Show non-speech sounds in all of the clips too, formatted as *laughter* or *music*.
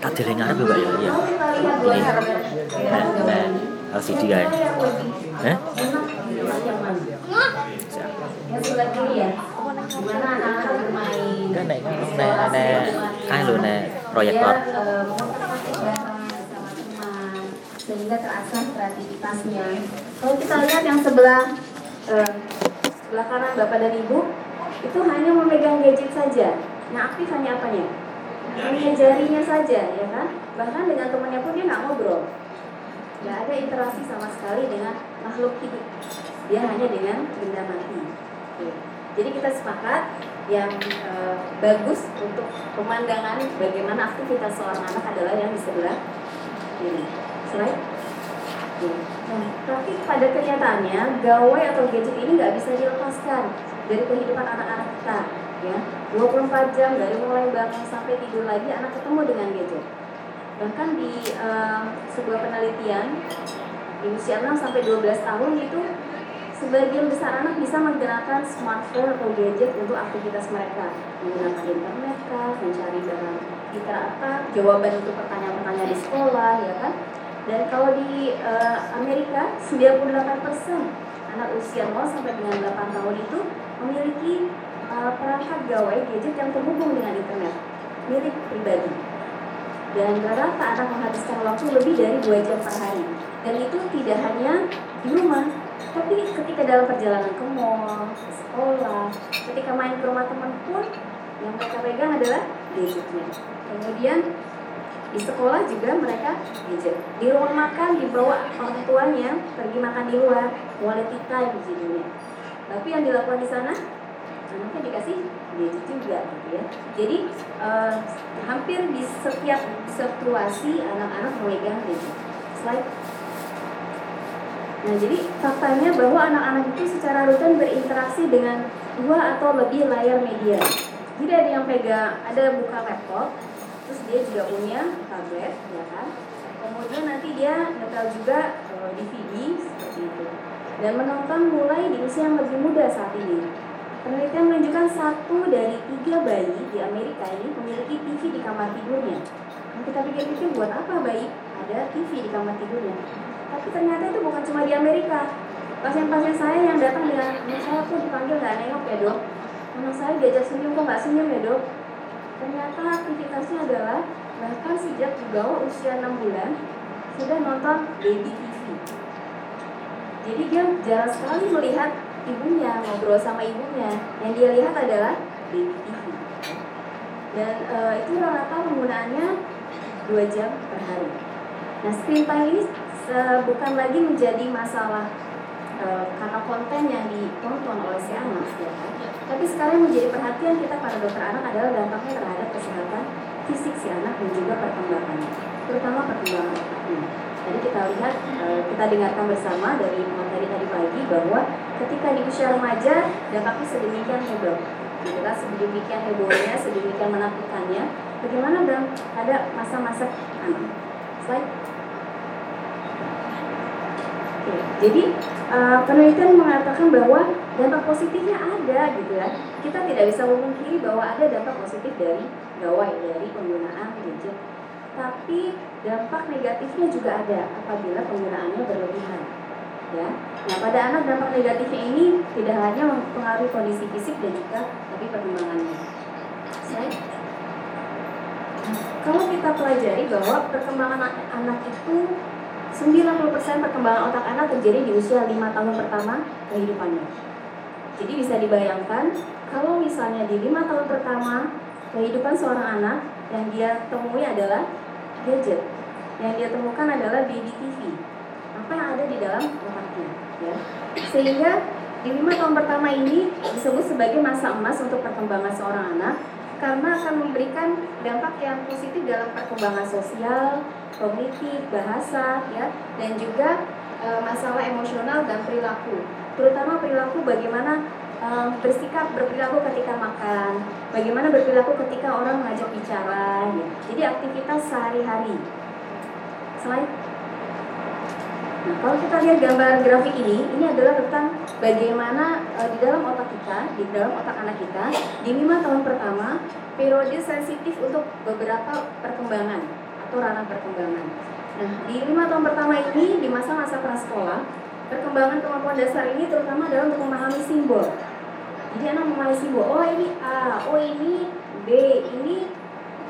Tak direngar juga ya, iya. Ini, nah, nah, LCD. Eh? ya anak-anak bermain Kan nek nek nek kae lho nek proyektor. Eh, sehingga terasa kreativitasnya kalau kita lihat yang sebelah eh, sebelah kanan bapak dan ibu itu hanya memegang gadget saja. Nah aktif hanya apanya hanya jarinya saja ya kan? Bahkan dengan temannya pun dia nggak ngobrol. Nggak ada interaksi sama sekali dengan makhluk hidup. Dia hanya dengan benda mati. Oke. jadi kita sepakat yang eh, bagus untuk pemandangan bagaimana aktivitas seorang anak adalah yang di sebelah ini slide. Oke. Nah, tapi pada kenyataannya gawai atau gadget ini nggak bisa dilepaskan dari kehidupan anak-anak kita ya. 24 jam dari mulai bangun sampai tidur lagi anak ketemu dengan gadget. Bahkan di eh, sebuah penelitian di usia 6 sampai 12 tahun itu sebagian besar anak bisa menggunakan smartphone atau gadget untuk aktivitas mereka. Menggunakan internet kah, mencari barang kita apa, jawaban untuk pertanyaan-pertanyaan di sekolah ya kan? Dan kalau di eh, Amerika 98% anak usia 0 sampai dengan 8 tahun itu memiliki eh, perangkat gawai gadget yang terhubung dengan internet milik pribadi dan rata-rata anak menghabiskan waktu lebih dari dua jam per hari dan itu tidak hanya di rumah tapi ketika dalam perjalanan ke mall, ke sekolah, ketika main ke rumah teman pun yang mereka pegang adalah gadgetnya. Kemudian di sekolah juga mereka gadget. Di ruang makan dibawa orang tuanya pergi makan di luar, quality time judulnya. Tapi yang dilakukan di sana anaknya dikasih gadget juga gitu ya. Jadi eh, hampir di setiap situasi anak-anak memegang gadget. Slide. Nah, jadi faktanya bahwa anak-anak itu secara rutin berinteraksi dengan dua atau lebih layar media. Jadi ada yang pegang, ada buka laptop, terus dia juga punya tablet, ya kan? Kemudian nanti dia nyetel juga eh, DVD. Dan menonton mulai di usia yang lebih muda saat ini. Penelitian menunjukkan satu dari tiga bayi di Amerika ini memiliki TV di kamar tidurnya. Nah, kita pikir-pikir buat apa bayi ada TV di kamar tidurnya? Tapi ternyata itu bukan cuma di Amerika. Pasien-pasien saya yang datang dengan saya kok dipanggil nggak nengok ya dok. Anak saya diajak senyum kok nggak senyum ya dok. Ternyata aktivitasnya adalah bahkan sejak di bawah usia 6 bulan sudah nonton baby TV. Jadi dia jarang sekali melihat ibunya ngobrol sama ibunya. Yang dia lihat adalah baby TV. Dan eh, itu rata-rata penggunaannya 2 jam per hari. Nah, screen time ini se- bukan lagi menjadi masalah eh, karena konten yang ditonton oleh si anak, ya kan? Tapi sekarang menjadi perhatian kita para dokter anak adalah dampaknya terhadap kesehatan fisik si anak dan juga perkembangannya, terutama perkembangan otaknya. Jadi kita lihat, eh, kita dengarkan bersama dari materi tadi pagi bahwa ketika di usia remaja dampaknya sedemikian heboh, gitu? Sedemikian hebohnya, sedemikian menakutkannya. Bagaimana dalam pada masa-masa anak? Slide. Oke, Jadi eh, penelitian mengatakan bahwa dampak positifnya ada gitu ya. Kita tidak bisa memungkiri bahwa ada dampak positif dari gawai dari penggunaan gadget. Tapi dampak negatifnya juga ada apabila penggunaannya berlebihan. Ya. Nah, pada anak dampak negatifnya ini tidak hanya mempengaruhi kondisi fisik dan juga tapi perkembangannya. Kalau kita pelajari bahwa perkembangan anak anak itu 90% perkembangan otak anak terjadi di usia 5 tahun pertama kehidupannya. Jadi bisa dibayangkan kalau misalnya di 5 tahun pertama kehidupan seorang anak yang dia temui adalah gadget. Yang dia temukan adalah baby TV. Apa yang ada di dalam otaknya, ya. Sehingga di 5 tahun pertama ini disebut sebagai masa emas untuk perkembangan seorang anak karena akan memberikan dampak yang positif dalam perkembangan sosial, kognitif, bahasa, ya, dan juga e, masalah emosional dan perilaku. Terutama perilaku bagaimana e, bersikap berperilaku ketika makan, bagaimana berperilaku ketika orang mengajak bicara, ya. Jadi aktivitas sehari-hari. Slide. Nah, kalau kita lihat gambar grafik ini, ini adalah tentang bagaimana uh, di dalam otak kita, di dalam otak anak kita, di lima tahun pertama, periode sensitif untuk beberapa perkembangan atau ranah perkembangan. Nah, di lima tahun pertama ini, di masa-masa prasekolah, perkembangan kemampuan dasar ini terutama dalam untuk memahami simbol. Jadi anak memahami simbol, oh ini A, oh ini B, ini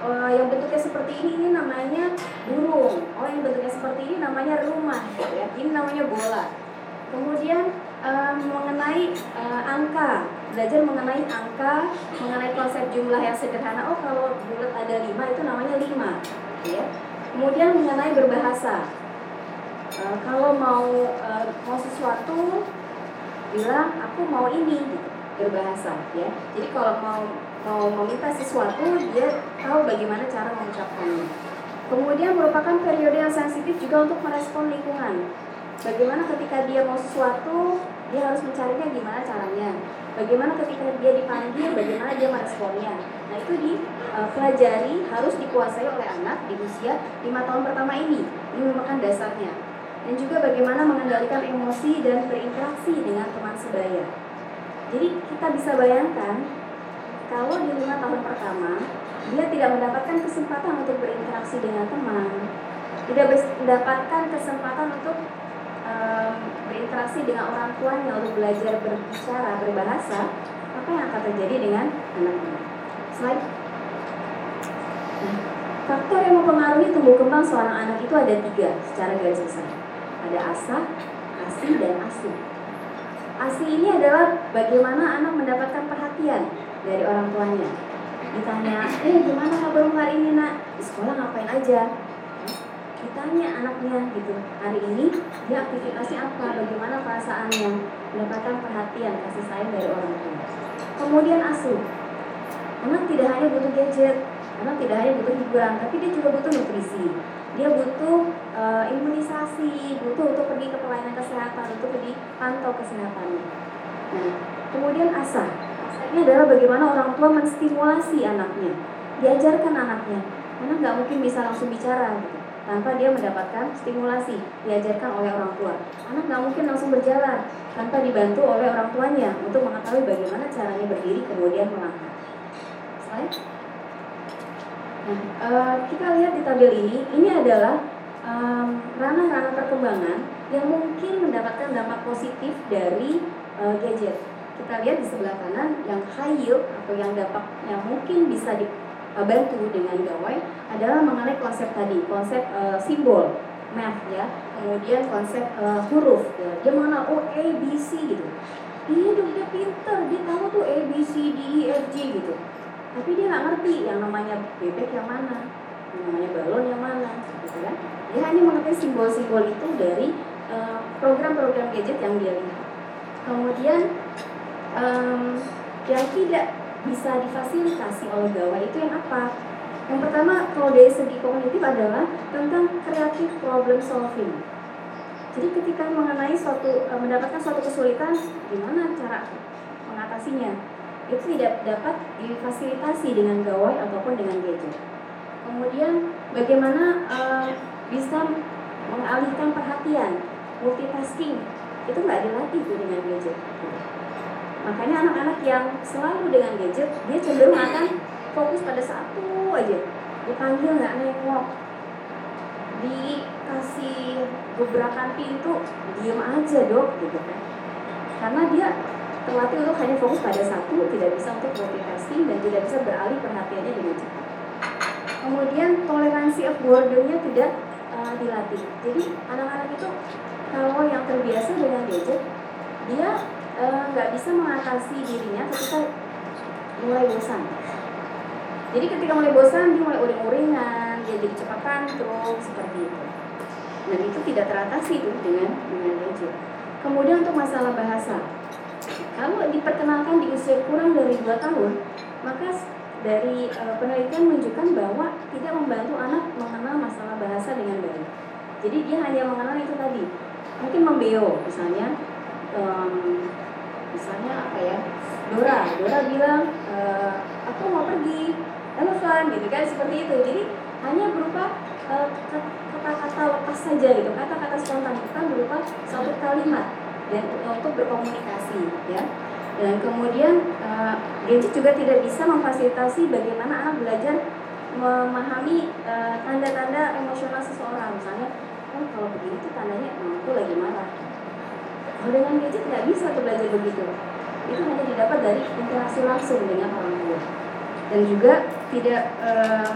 uh, yang bentuknya seperti ini ini namanya burung. Oh yang bentuknya seperti ini namanya rumah gitu ya. Ini namanya bola. Kemudian um, mengenai uh, angka. Belajar mengenai angka mengenai konsep jumlah yang sederhana. Oh kalau bulat ada lima itu namanya lima gitu ya. Kemudian mengenai berbahasa. Uh, kalau mau uh, mau sesuatu bilang aku mau ini gitu, berbahasa ya. Jadi kalau mau mau meminta sesuatu dia tahu bagaimana cara mengucapkannya. Kemudian merupakan periode yang sensitif juga untuk merespon lingkungan. Bagaimana ketika dia mau sesuatu dia harus mencarinya gimana caranya. Bagaimana ketika dia dipanggil bagaimana dia meresponnya. Nah itu dipelajari uh, harus dikuasai oleh anak di usia lima tahun pertama ini. Ini merupakan dasarnya. Dan juga bagaimana mengendalikan emosi dan berinteraksi dengan teman sebaya jadi kita bisa bayangkan kalau di lima tahun pertama dia tidak mendapatkan kesempatan untuk berinteraksi dengan teman, tidak mendapatkan kesempatan untuk um, berinteraksi dengan orang tuanya untuk belajar berbicara, berbahasa, apa yang akan terjadi dengan anaknya? Slide. Faktor yang mempengaruhi tumbuh kembang seorang anak itu ada tiga secara garis besar. Ada asa, asi, dan asi. Asi ini adalah bagaimana anak mendapatkan perhatian, dari orang tuanya. Ditanya eh gimana kabarmu hari ini nak? Di sekolah ngapain aja? Ditanya anaknya gitu hari ini dia aktivitasnya apa? Bagaimana perasaannya? Mendapatkan perhatian kasih sayang dari orang tua. Kemudian asuh anak tidak hanya butuh gadget anak tidak hanya butuh hiburan tapi dia juga butuh nutrisi. Dia butuh uh, imunisasi butuh untuk pergi ke pelayanan kesehatan untuk dipantau kesehatannya nah kemudian asah ini adalah bagaimana orang tua menstimulasi anaknya, diajarkan anaknya. Anak nggak mungkin bisa langsung bicara gitu, tanpa dia mendapatkan stimulasi, diajarkan oleh orang tua. Anak nggak mungkin langsung berjalan tanpa dibantu oleh orang tuanya untuk mengetahui bagaimana caranya berdiri kemudian melangkah. Slide. Nah, uh, kita lihat di tabel ini, ini adalah ranah-ranah um, perkembangan yang mungkin mendapatkan dampak positif dari uh, gadget kita lihat di sebelah kanan yang high yield atau yang dampak yang mungkin bisa dibantu dengan gawai adalah mengenai konsep tadi, konsep uh, simbol math ya, kemudian konsep uh, huruf ya. Dia mengenal oh A B C gitu. Dia udah dia pinter, dia tahu tuh A B C D E F G gitu. Tapi dia nggak ngerti yang namanya bebek yang mana, yang namanya balon yang mana, gitu kan? Dia hanya mengerti simbol-simbol itu dari eh, program-program uh, gadget yang dia lihat. Kemudian um, yang tidak bisa difasilitasi oleh gawai itu yang apa? Yang pertama kalau dari segi kognitif adalah tentang kreatif problem solving. Jadi ketika mengenai suatu e, mendapatkan suatu kesulitan, gimana cara mengatasinya? Itu tidak dapat difasilitasi dengan gawai ataupun dengan gadget. Kemudian bagaimana e, bisa mengalihkan perhatian, multitasking itu nggak dilatih tuh dengan gadget. Makanya anak-anak yang selalu dengan gadget, dia cenderung akan fokus pada satu aja. Dipanggil nggak nengok, dikasih gebrakan pintu, diem aja dok, gitu kan. Karena dia terlatih untuk hanya fokus pada satu, tidak bisa untuk multitasking dan tidak bisa beralih perhatiannya dengan cepat. Kemudian toleransi of tidak uh, dilatih. Jadi anak-anak itu kalau yang terbiasa dengan gadget, dia Eh, nggak uh, bisa mengatasi dirinya ketika mulai bosan. Jadi ketika mulai bosan dia mulai uring-uringan, dia jadi cepat tantrum seperti itu. Dan itu tidak teratasi tuh dengan dengan gadget. Kemudian untuk masalah bahasa, kalau diperkenalkan di usia kurang dari 2 tahun, maka dari uh, penelitian menunjukkan bahwa tidak membantu anak mengenal masalah bahasa dengan baik. Jadi dia hanya mengenal itu tadi, mungkin membeo misalnya, um, misalnya apa ya? Dora Dora bilang e, aku mau pergi elevan gitu kan seperti itu. Jadi hanya berupa kata-kata lepas saja gitu kata-kata spontan. Bukan berupa satu kalimat dan untuk berkomunikasi ya dan kemudian uh, gadget juga tidak bisa memfasilitasi bagaimana anak belajar memahami uh, tanda-tanda emosional seseorang. Misalnya oh kalau begini tuh tandanya aku lagi marah. Kalau dengan gadget nggak bisa tuh belajar begitu. Itu hanya didapat dari interaksi langsung dengan orang tua. Dan juga tidak uh,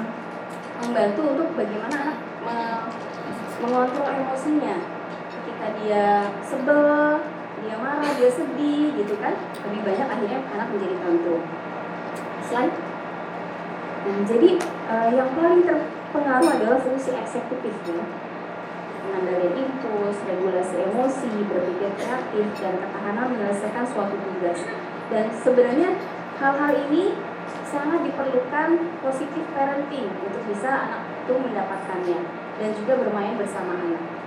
membantu untuk bagaimana anak mengontrol emosinya. Ketika dia sebel dia marah dia sedih gitu kan lebih banyak akhirnya anak menjadi tantrum slide nah, jadi uh, yang paling terpengaruh adalah fungsi eksekutif ya pengendalian impuls, regulasi emosi, berpikir kreatif, dan ketahanan menyelesaikan suatu tugas. Dan sebenarnya hal-hal ini sangat diperlukan positif parenting untuk bisa anak itu mendapatkannya dan juga bermain bersama anak.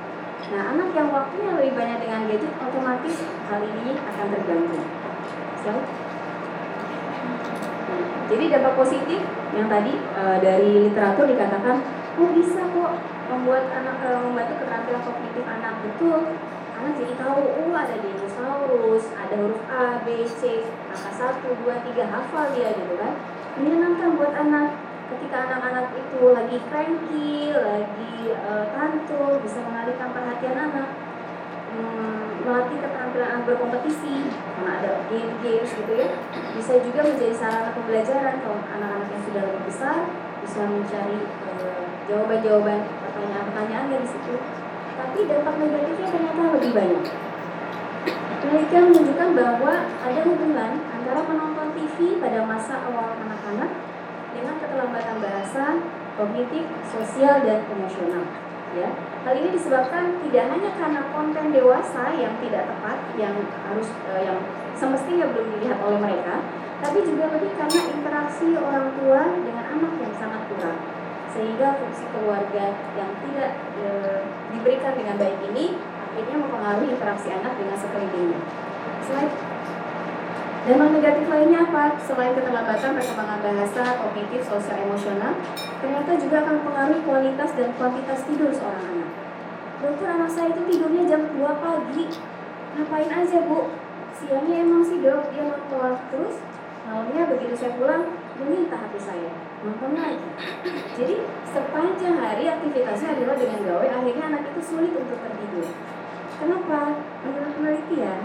Nah, anak yang waktunya lebih banyak dengan gadget otomatis hal ini akan terganggu. So, jadi dampak positif yang tadi e, dari literatur dikatakan, oh bisa kok membuat anak e, membantu keterampilan kognitif anak betul. Anak jadi tahu, oh ada dinosaurus, ada huruf A, B, C, angka satu, dua, tiga, hafal dia gitu kan. Menyenangkan buat anak ketika anak-anak itu lagi cranky, lagi uh, bisa mengalihkan perhatian anak, hmm, melatih keterampilan berkompetisi, karena ada game-games gitu ya, bisa juga menjadi sarana pembelajaran kalau anak-anak yang sudah lebih besar bisa mencari uh, jawaban-jawaban pertanyaan-pertanyaan yang di situ. Tapi dampak negatifnya ternyata lebih banyak. Penelitian menunjukkan bahwa ada hubungan antara menonton TV pada masa awal anak-anak dengan keterlambatan bahasa, kognitif, sosial, dan emosional. Ya, hal ini disebabkan tidak hanya karena konten dewasa yang tidak tepat, yang harus uh, yang semestinya belum dilihat oleh mereka, tapi juga lebih karena interaksi orang tua dengan anak yang sangat kurang, sehingga fungsi keluarga yang tidak e, diberikan dengan baik ini akhirnya mempengaruhi interaksi anak dengan sekelilingnya. Slide. Dampak negatif lainnya apa? Selain keterlambatan perkembangan bahasa, kognitif, sosial, emosional, ternyata juga akan mempengaruhi kualitas dan kuantitas tidur seorang anak. Dokter anak saya itu tidurnya jam 2 pagi. Ngapain aja bu? Siangnya emang sih dok, dia nonton terus. Malamnya begitu saya pulang, minta hati saya nonton lagi. Jadi sepanjang hari aktivitasnya adalah dengan gawe, akhirnya anak itu sulit untuk tertidur. Kenapa? Menurut penelitian,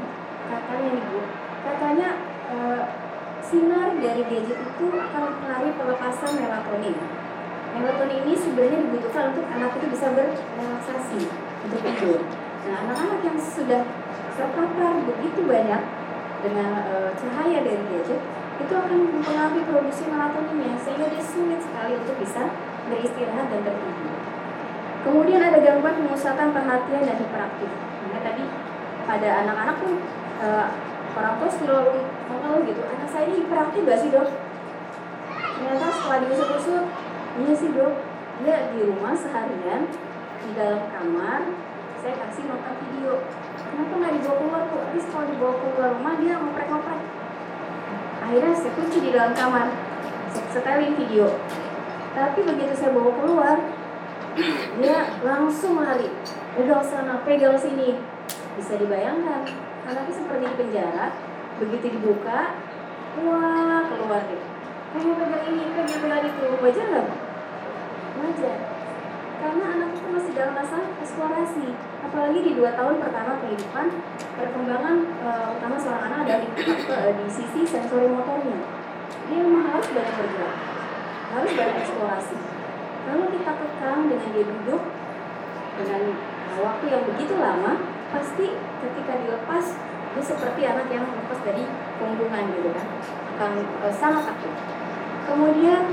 katanya nih bu, katanya e, sinar dari gadget itu akan mempengaruhi pelepasan melatonin. Melatonin ini sebenarnya dibutuhkan untuk anak itu bisa berrelaksasi untuk tidur. Nah, anak-anak yang sudah terpapar begitu banyak dengan e, cahaya dari gadget itu akan mempengaruhi produksi melatoninnya sehingga dia sulit sekali untuk bisa beristirahat dan tertidur. Kemudian ada gangguan pemusatan perhatian dan hiperaktif. Nah, tadi pada anak-anak pun orang tua selalu mengeluh gitu anak saya ini hiperaktif gak sih dok? Ternyata setelah diusut-usut iya sih dok dia di rumah seharian di dalam kamar saya kasih nonton video. Kenapa nggak dibawa keluar tuh tapi kalau dibawa keluar rumah dia ngoprek-ngoprek. Akhirnya saya kunci di dalam kamar setelin video. Tapi begitu saya bawa keluar dia langsung lari. Pegang sana pegang sini. Bisa dibayangkan anaknya seperti di penjara begitu dibuka wah keluar deh. Pengen pegang ini pengen pegang itu wajar nggak wajar. Karena anak itu masih dalam masa eksplorasi. Apalagi di dua tahun pertama kehidupan perkembangan e, utama seorang anak ada di, di sisi sensori motornya. Dia memang harus banyak bergerak harus banyak eksplorasi. Kalau kita kekang dengan dia duduk dengan waktu yang begitu lama pasti ketika dilepas dia seperti anak yang lepas dari punggungan gitu kan. Akan e, sangat takut. Kemudian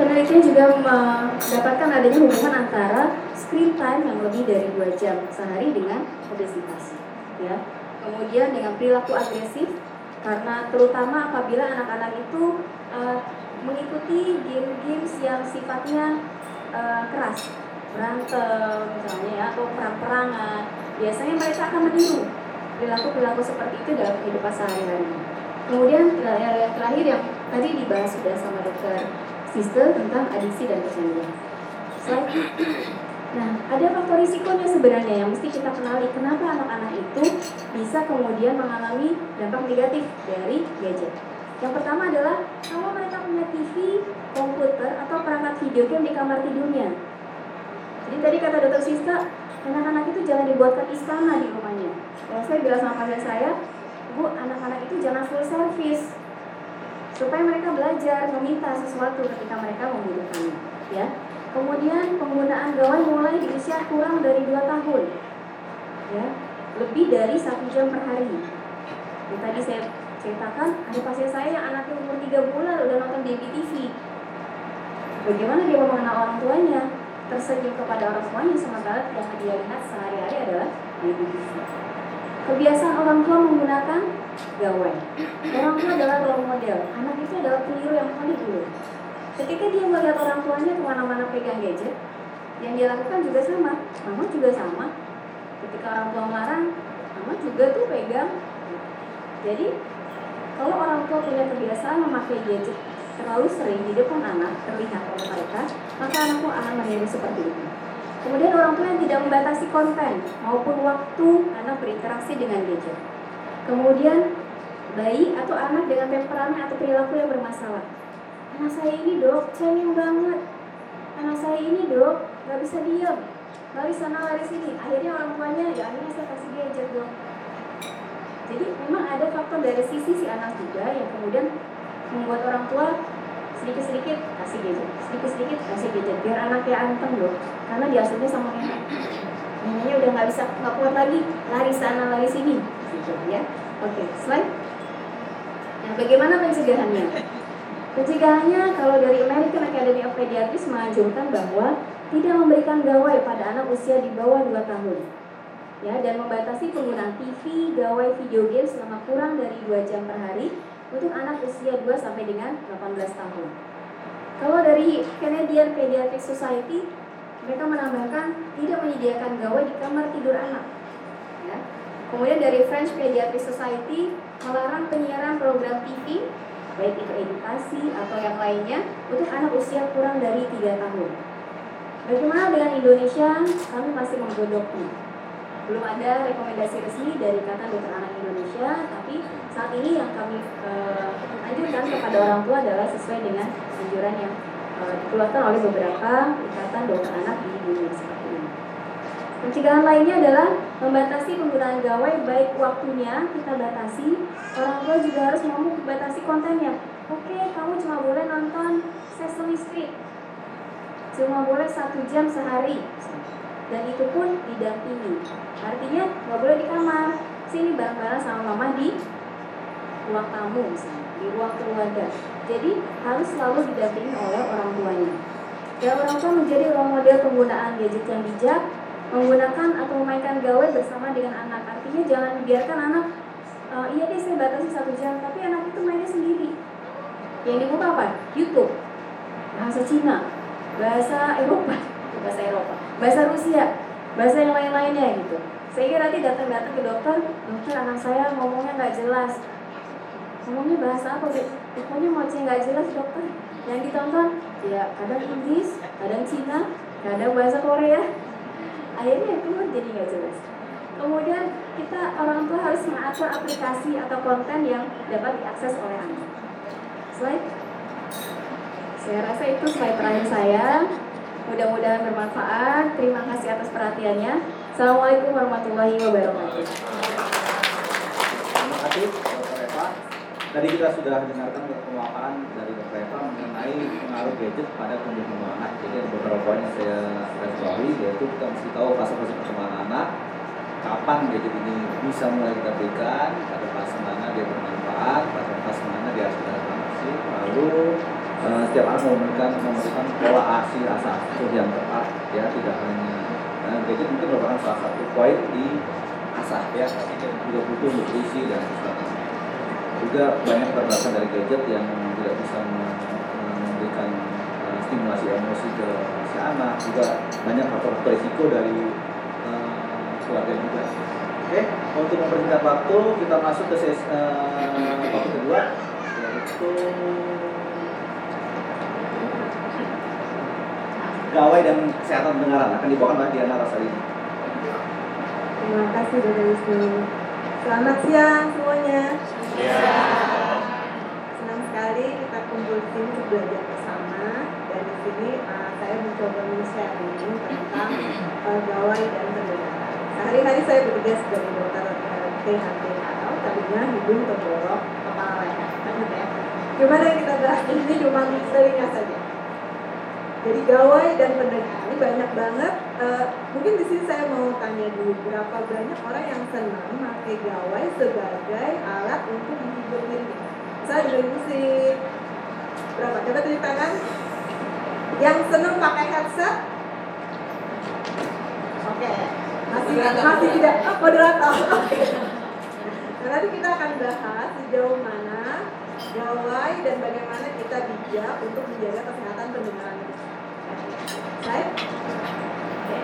penelitian juga mendapatkan adanya hubungan antara screen time yang lebih dari dua jam sehari dengan obesitas ya. Kemudian dengan perilaku agresif karena terutama apabila anak-anak itu uh, mengikuti game-games yang sifatnya uh, keras berantem misalnya ya atau perang-perangan biasanya mereka akan meniru perilaku-perilaku seperti itu dalam kehidupan sehari-hari. Kemudian yang terakhir yang tadi dibahas sudah sama dokter Sister tentang adiksi dan kecanduan. Nah, ada faktor risikonya sebenarnya yang mesti kita kenali. Kenapa anak-anak itu bisa kemudian mengalami dampak negatif dari gadget? Yang pertama adalah kalau mereka punya TV, komputer, atau perangkat video game di kamar tidurnya. Jadi tadi kata dokter Siska, anak-anak itu jangan dibuatkan istana di rumahnya. Kalau saya bilang sama pasien saya, Bu, anak-anak itu jangan full service supaya mereka belajar meminta sesuatu ketika mereka membutuhkannya. Ya, Kemudian penggunaan gawai mulai di usia kurang dari 2 tahun. Ya, lebih dari satu jam per hari. Yang tadi saya ceritakan, ada pasien saya yang anaknya umur 3 bulan udah nonton TV. Bagaimana dia mau mengenal orang tuanya? Tersenyum kepada orang tuanya sementara yang dia lihat sehari-hari adalah TV. Kebiasaan orang tua menggunakan gawai. Orang tua adalah role model. Anak itu adalah peniru yang paling dulu. Ketika dia melihat orang tuanya ke mana-mana pegang gadget, yang dia lakukan juga sama. Mama juga sama. Ketika orang tua marah, mama juga tuh pegang. Jadi, kalau orang tua punya kebiasaan memakai gadget terlalu sering di depan anak, terlihat oleh mereka, maka anak pun akan meniru seperti itu. Kemudian orang tua yang tidak membatasi konten maupun waktu anak berinteraksi dengan gadget. Kemudian bayi atau anak dengan temperamen atau perilaku yang bermasalah. Anak saya ini dok cengeng banget. Anak saya ini dok nggak bisa diam lari sana lari sini. Akhirnya orang tuanya ya akhirnya saya kasih gadget dok. Jadi memang ada faktor dari sisi si anak juga yang kemudian membuat orang tua sedikit-sedikit kasih gadget. Sedikit-sedikit kasih gadget biar anaknya anteng dok karena diasuhnya sama nenek. Neneknya udah nggak bisa nggak kuat lagi. Lari sana lari sini. Gitu ya. Oke slide. Nah bagaimana pencegahannya? Pencegahannya kalau dari American Academy of Pediatrics menganjurkan bahwa tidak memberikan gawai pada anak usia di bawah 2 tahun. Ya, dan membatasi penggunaan TV, gawai video game selama kurang dari 2 jam per hari untuk anak usia 2 sampai dengan 18 tahun. Kalau dari Canadian Pediatric Society, mereka menambahkan tidak menyediakan gawai di kamar tidur anak. Ya. Kemudian dari French Pediatric Society melarang penyiaran program TV baik itu edukasi atau yang lainnya untuk anak usia kurang dari 3 tahun. Bagaimana dengan Indonesia? Kami masih menggodoknya. Belum ada rekomendasi resmi dari Ikatan Dokter Anak Indonesia, tapi saat ini yang kami uh, anjurkan kepada orang tua adalah sesuai dengan anjuran yang uh, dikeluarkan oleh beberapa ikatan dokter anak di dunia seperti ini. Pencegahan lainnya adalah membatasi penggunaan gawai baik waktunya kita batasi, orang tua juga harus mau batasi kontennya. Oke, kamu cuma boleh nonton Sesame Street, cuma boleh satu jam sehari, dan itu pun didampingi. Artinya nggak boleh di kamar, sini bareng-bareng sama mama di ruang tamu misalnya, di ruang keluarga. Jadi harus selalu didampingi oleh orang tuanya. Dan orang tua menjadi role model penggunaan gadget yang bijak, menggunakan atau memainkan gawai bersama dengan anak. Artinya jangan biarkan anak, e, iya deh saya batasi satu jam, tapi anak itu mainnya sendiri. Yang dibuka apa? YouTube, bahasa Cina, bahasa Eropa, *laughs* bahasa Eropa, bahasa Rusia, bahasa yang lain-lainnya gitu. Sehingga nanti datang-datang ke dokter, dokter anak saya ngomongnya nggak jelas. Ngomongnya bahasa apa? Pokoknya mau nggak jelas dokter. Yang ditonton ya kadang Inggris, kadang Cina, kadang bahasa Korea, akhirnya itu kan jadi nggak jelas. Kemudian kita orang tua harus mengatur aplikasi atau konten yang dapat diakses oleh anak. Slide. Saya rasa itu slide terakhir saya. Mudah-mudahan bermanfaat. Terima kasih atas perhatiannya. Assalamualaikum warahmatullahi wabarakatuh terima kasih Tadi kita sudah dengarkan pemaparan dari Dr. Mengenai pengaruh gadget pada perkembangan anak. Jadi ada beberapa poin yang saya garis bawahi yaitu kita mesti tahu fase-fase perkembangan anak, kapan gadget ini bisa mulai kita berikan, pada fase mana dia bermanfaat, pada fase mana dia harus kita adaptasi, lalu uh, setiap anak memberikan memberikan pola asi rasa asuh yang tepat ya tidak hanya uh, gadget mungkin merupakan salah satu poin di asah ya tapi juga butuh nutrisi dan sebagainya juga banyak keterbatasan dari gadget yang tidak bisa memberikan uh, stimulasi emosi ke si anak juga banyak faktor risiko dari uh, keluarga juga oke untuk mempersingkat waktu kita masuk ke sesi uh, waktu kedua yaitu gawai dan kesehatan pendengaran akan dibawakan oleh Diana Rosalini. Terima kasih Dr. Wisnu. Selamat siang semuanya. Senang sekali kita kumpul di sini untuk belajar bersama dan di sini uh, saya mencoba men-sharing tentang *coughs* uh, gawai dan pendengaran. Sehari-hari saya bekerja sebagai dokter uh, THTL, telinga, hidung, tenggorok, kepala leher. Ya. Gimana yang kita bahas di sini cuma telinga saja. Jadi gawai dan pendengar ini banyak banget. Uh, mungkin di sini saya mau tanya dulu berapa banyak orang yang senang pakai gawai sebagai alat untuk menghibur diri. Saya dengerin musik. Berapa? Coba tunjuk tangan. Yang senang pakai headset? Oke. Masih masih tidak oh, moderator. *laughs* Oke. Nah, nanti kita akan bahas sejauh mana gawai dan bagaimana kita bijak untuk menjaga kesehatan pendengaran kita. Oke,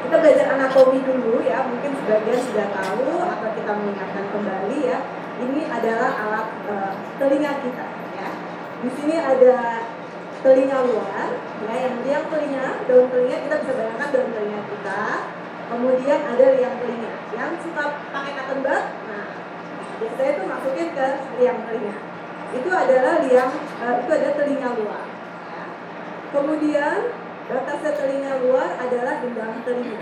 Kita belajar anatomi dulu ya, mungkin sebagian sudah tahu atau kita mengingatkan kembali ya. Ini adalah alat eh, telinga kita ya. Di sini ada telinga luar, ya yang liang telinga, daun telinga kita bisa bayangkan daun telinga kita. Kemudian ada liang telinga, yang suka pakai cotton bud, nah biasanya itu masukin ke liang telinga. Itu adalah liang, eh, itu ada telinga luar. ya. Kemudian batasnya telinga luar adalah gendang telinga.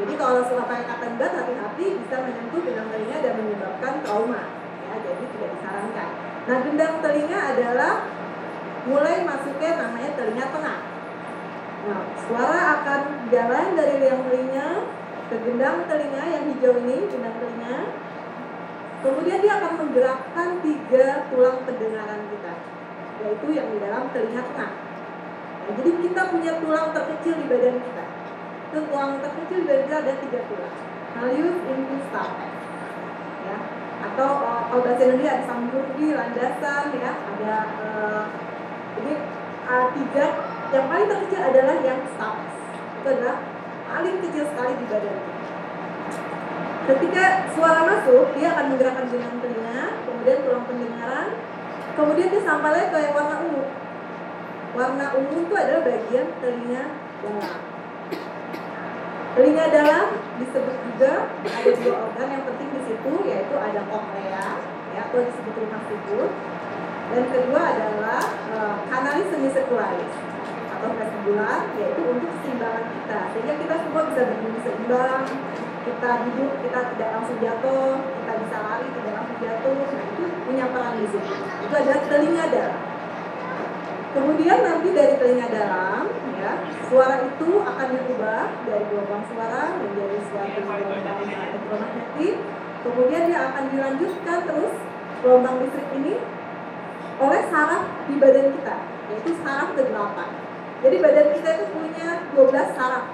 Jadi kalau suka pakai cotton bud hati-hati bisa menyentuh gendang telinga dan menyebabkan trauma. Ya, jadi tidak disarankan. Nah, gendang telinga adalah mulai masuknya namanya telinga tengah. Nah, suara akan jalan dari liang telinga ke gendang telinga yang hijau ini, gendang telinga. Kemudian dia akan menggerakkan tiga tulang pendengaran kita, yaitu yang di dalam telinga tengah. Nah, jadi kita punya tulang terkecil di badan kita. Tulang terkecil di badan kita ada tiga tulang. Malleus, incus, stapes. Ya. Atau uh, kalau bahasa Indonesia ada samburgi, landasan, ya. Ada uh, ini uh, tiga. Yang paling terkecil adalah yang stapes. Itu adalah paling kecil sekali di badan kita. Ketika suara masuk, dia akan menggerakkan jenang telinga, kemudian tulang pendengaran, kemudian dia sampai ke yang warna ungu. Warna ungu itu adalah bagian telinga dalam. Telinga dalam disebut juga ada dua organ yang penting di situ yaitu ada koklea ya atau disebut rumah siput dan kedua adalah uh, kanalis atau vestibular yaitu untuk keseimbangan kita. Sehingga kita semua bisa berdiri seimbang. Kita duduk kita tidak langsung jatuh kita bisa lari tidak langsung jatuh. Nah itu punya peran di situ. Itu adalah telinga dalam Kemudian nanti dari telinga dalam, ya, suara itu akan diubah dari gelombang suara menjadi suatu gelombang elektromagnetik. Kemudian dia akan dilanjutkan terus gelombang listrik ini oleh saraf di badan kita, yaitu saraf ke-8. Jadi badan kita itu punya 12 saraf.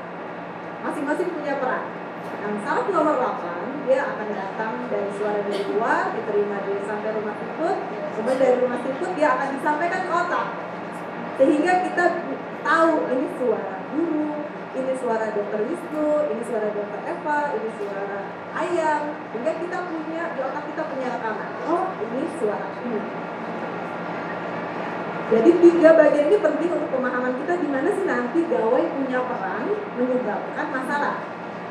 Masing-masing punya peran. Yang saraf nomor 8, dia akan datang dari suara dari luar, diterima dari sampai rumah siput, kemudian dari rumah siput dia akan disampaikan ke otak sehingga kita tahu ini suara guru, ini suara dokter Wisnu, ini suara dokter Eva, ini suara ayam, sehingga kita punya di otak kita punya rekaman. Oh, ini suara ini. Jadi tiga bagian ini penting untuk pemahaman kita di mana sih nanti gawai punya peran menyebabkan masalah.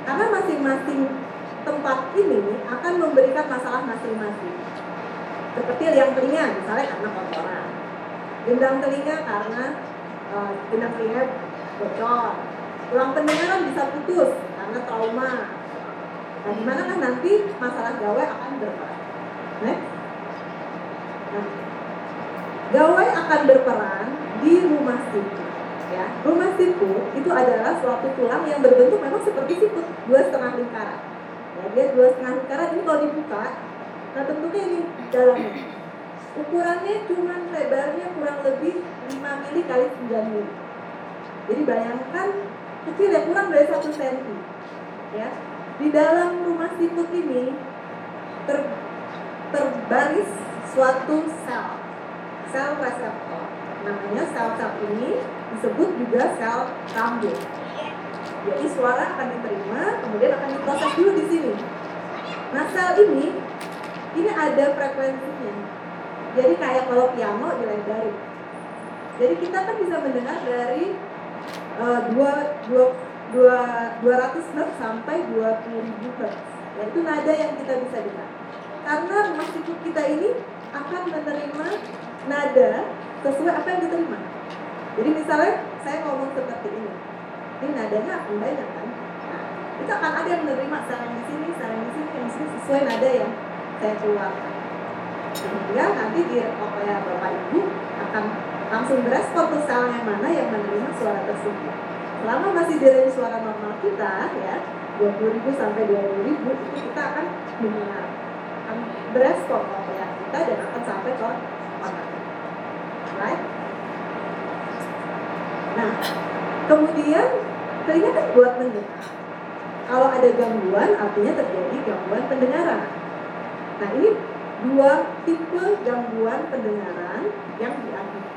Karena masing-masing tempat ini akan memberikan masalah masing-masing. Seperti yang telinga, misalnya karena kotoran gendang telinga karena uh, gendang telinga bocor. Tulang pendengaran bisa putus karena trauma. Nah di mana kan nanti masalah gawai akan berperan? Next. Nah, gawai akan berperan di rumah siku ya. Rumah siku itu adalah suatu tulang yang berbentuk memang seperti sikut dua setengah lingkaran. Ya dia dua setengah lingkaran ini kalau dibuka nah tentunya ini dalamnya ukurannya cuma lebarnya kurang lebih 5 mili kali 9 mili. Jadi bayangkan kecil ya kurang dari 1 cm ya di dalam rumah siput ini ter, terbaris suatu sel. Sel reseptor. Namanya sel-sel ini disebut juga sel rambut. Jadi suara akan diterima kemudian akan diproses dulu di sini. Nah sel ini ini ada frekuensinya jadi kayak kalau piano dilebarin. Jadi kita kan bisa mendengar dari eh, dua dua dua dua ratus hertz sampai dua puluh ribu hertz. Ya, itu nada yang kita bisa dengar. Karena rumah kita ini akan menerima nada sesuai apa yang diterima. Jadi misalnya saya ngomong seperti ini, ini nadanya akan banyak kan? Nah, itu akan ada yang menerima sarang di sini, sarang di sini, yang sini sesuai nada yang saya keluarkan. Sehingga nanti di ya bapak ibu akan langsung berespon ke sel yang mana yang menerima suara tersebut. Selama masih di range suara normal kita ya 20.000 sampai 20.000 itu kita akan mendengar akan berespon ya kita dan akan sampai ke otak. Right? Nah, kemudian telinga kan buat mendengar. Kalau ada gangguan, artinya terjadi gangguan pendengaran. Nah, ini dua tipe gangguan pendengaran yang di,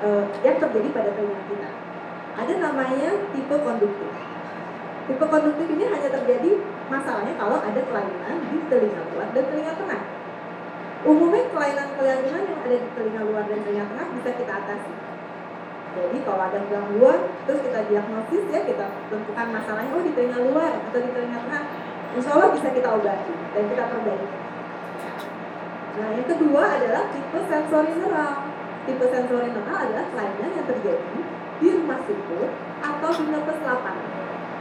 uh, yang terjadi pada telinga kita. Ada namanya tipe konduktif. Tipe konduktif ini hanya terjadi masalahnya kalau ada kelainan di telinga luar dan telinga tengah. Umumnya kelainan-kelainan yang ada di telinga luar dan telinga tengah bisa kita atasi. Jadi kalau ada gangguan, terus kita diagnosis ya kita tentukan masalahnya oh di telinga luar atau di telinga tengah, insya Allah bisa kita obati dan kita perbaiki. Nah yang kedua adalah tipe sensori neural. Tipe sensori neural adalah kelainan yang terjadi di rumah siput atau di nervus 8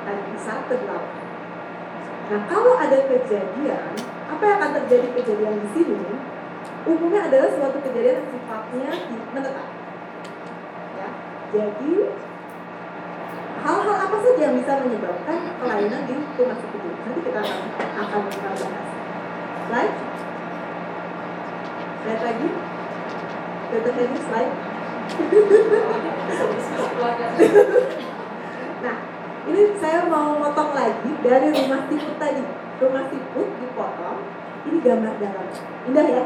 tadi ke 8. Nah kalau ada kejadian, apa yang akan terjadi kejadian di sini? Umumnya adalah suatu kejadian yang sifatnya menetap. Ya, jadi hal-hal apa saja yang bisa menyebabkan kelainan di rumah siput? Nanti kita akan akan bahas. Slide. Lihat lagi. Dr. Henry slide. nah, ini saya mau motong lagi dari rumah siput tadi. Rumah siput dipotong. Ini gambar dalam. Indah ya?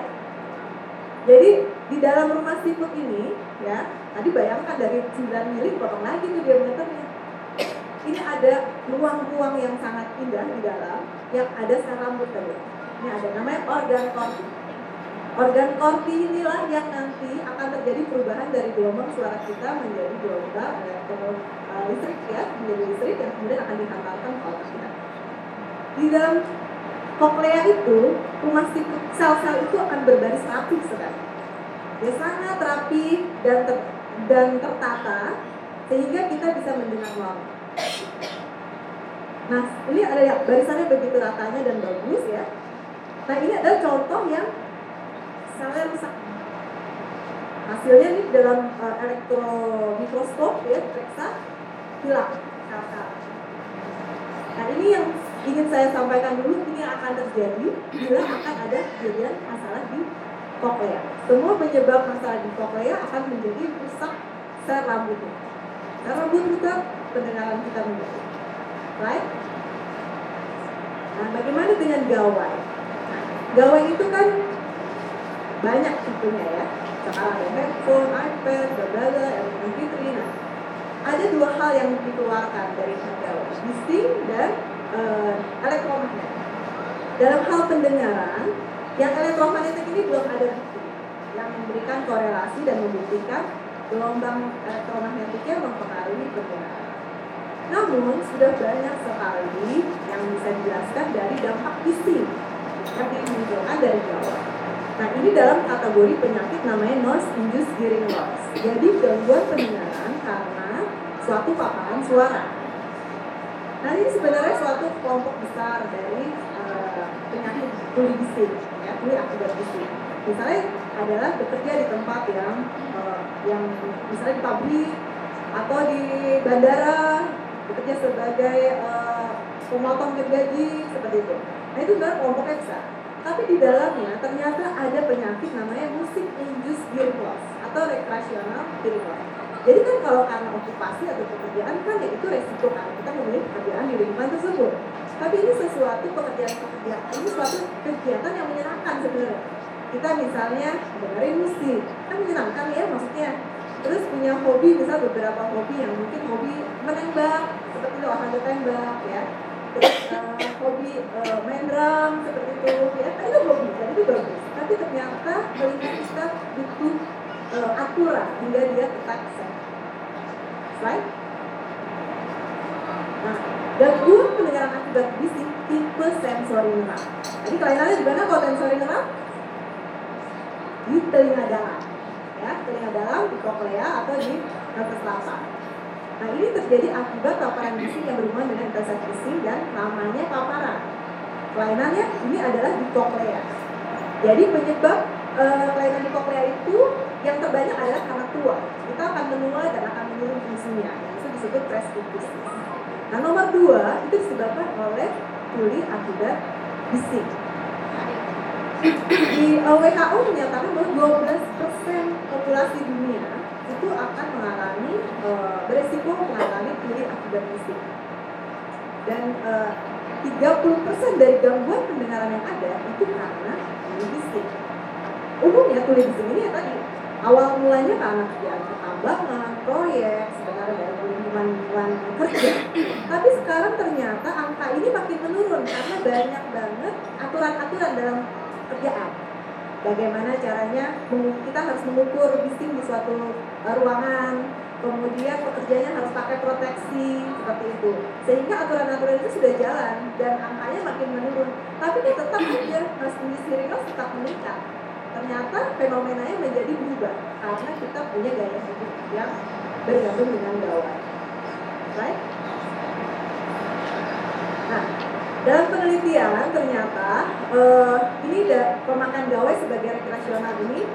Jadi di dalam rumah siput ini, ya, tadi bayangkan dari 9 mili potong lagi tuh diameternya. Ini ada ruang-ruang yang sangat indah di dalam, yang ada rambut tadi. Ini ada namanya organ korti. Organ korti inilah yang nanti akan terjadi perubahan dari gelombang suara kita menjadi gelombang uh, listrik ya, menjadi listrik dan kemudian akan dihantarkan ke otak kita. Di dalam koklea itu, siput sel-sel itu akan berbaris rapi sekali. Dia sangat rapi dan ter, dan tertata sehingga kita bisa mendengar normal. Nah, ini ada ya barisannya begitu ratanya dan bagus ya. Nah, ini adalah contoh yang selnya rusak. Hasilnya nih dalam uh, elektromikroskop ya, periksa hilang sel-sel. Nah, ini yang ingin saya sampaikan dulu ini akan terjadi bila akan ada kejadian masalah di koklea. Semua penyebab masalah di koklea akan menjadi rusak sel rambut. Sel rambut kita pendengaran kita menjadi. Right? Nah, bagaimana dengan gawai? Gawai itu kan banyak tipenya ya. Sekarang ada handphone, iPad, berbeda, MP3. Nah, ada dua hal yang dikeluarkan dari gawai, bising dan uh, elektromagnetik. Dalam hal pendengaran, yang elektromagnetik ini belum ada bukti yang memberikan korelasi dan membuktikan gelombang elektromagnetiknya mempengaruhi pendengaran. Namun sudah banyak sekali yang bisa dijelaskan dari dampak bising yang dimunculkan dari gawai. Nah ini dalam kategori penyakit namanya noise induced hearing loss. Jadi gangguan pendengaran karena suatu paparan suara. Nah ini sebenarnya suatu kelompok besar dari uh, penyakit tuli bising, ya tuli akibat bising. Misalnya adalah bekerja di tempat yang uh, yang misalnya di pabrik atau di bandara bekerja sebagai uh, pemotong gergaji seperti itu. Nah itu sebenarnya kelompoknya besar. Tapi di dalamnya ternyata ada penyakit namanya musik induced hearing loss atau recreational hearing loss. Jadi kan kalau karena okupasi atau pekerjaan kan ya itu resiko karena kita memilih pekerjaan di lingkungan tersebut. Tapi ini sesuatu pekerjaan-pekerjaan, ini suatu kegiatan yang menyenangkan sebenarnya. Kita misalnya dengerin musik, kan menyenangkan ya maksudnya. Terus punya hobi, misal beberapa hobi yang mungkin hobi menembak, seperti olahraga tembak ya. Uh, hobi uh, main drum seperti itu ya, kan itu hobi, dan itu bagus. Tapi ternyata telinga kita butuh uh, aturan hingga dia tetap sehat. Slide. Gangguan pendengaran akibat bisik tipe sensori neural. Jadi kelainannya di mana kalau sensori neural? Di telinga dalam, ya telinga dalam di koklea atau di nervus selatan. Nah ini terjadi akibat paparan bisik yang berhubungan dengan intensitas bisik dan namanya paparan. Kelainannya ini adalah di koklea. Jadi penyebab eh, kelainan di koklea itu yang terbanyak adalah karena tua. Kita akan menua dan akan menurun fungsinya. Itu disebut presbycusis. Nah nomor dua itu disebabkan oleh tuli akibat bisik. Di eh, WHO menyatakan bahwa 12% populasi dunia itu akan mengalami eh, beresiko mengalami tuli akibat bisik. Dan eh, 30% dari gangguan pendengaran yang ada itu karena tuli. Umumnya tuli bisik ini ya tadi awal mulanya karena kerjaan pertambangan, proyek, sebenarnya dari lingkungan-lingkungan kerja. Tapi sekarang ternyata angka ini makin menurun karena banyak banget aturan-aturan dalam kerjaan. Bagaimana caranya kita harus mengukur bising di suatu uh, ruangan, kemudian pekerjanya harus pakai proteksi seperti itu. Sehingga aturan-aturan itu sudah jalan dan angkanya makin menurun. Tapi dia tetap aja mas ringan tetap meningkat ternyata fenomenanya menjadi berubah karena kita punya gaya hidup yang bergabung dengan gawai. Right? Nah, dalam penelitian ternyata eh, ini da, pemakan gawai sebagai rekreasional ini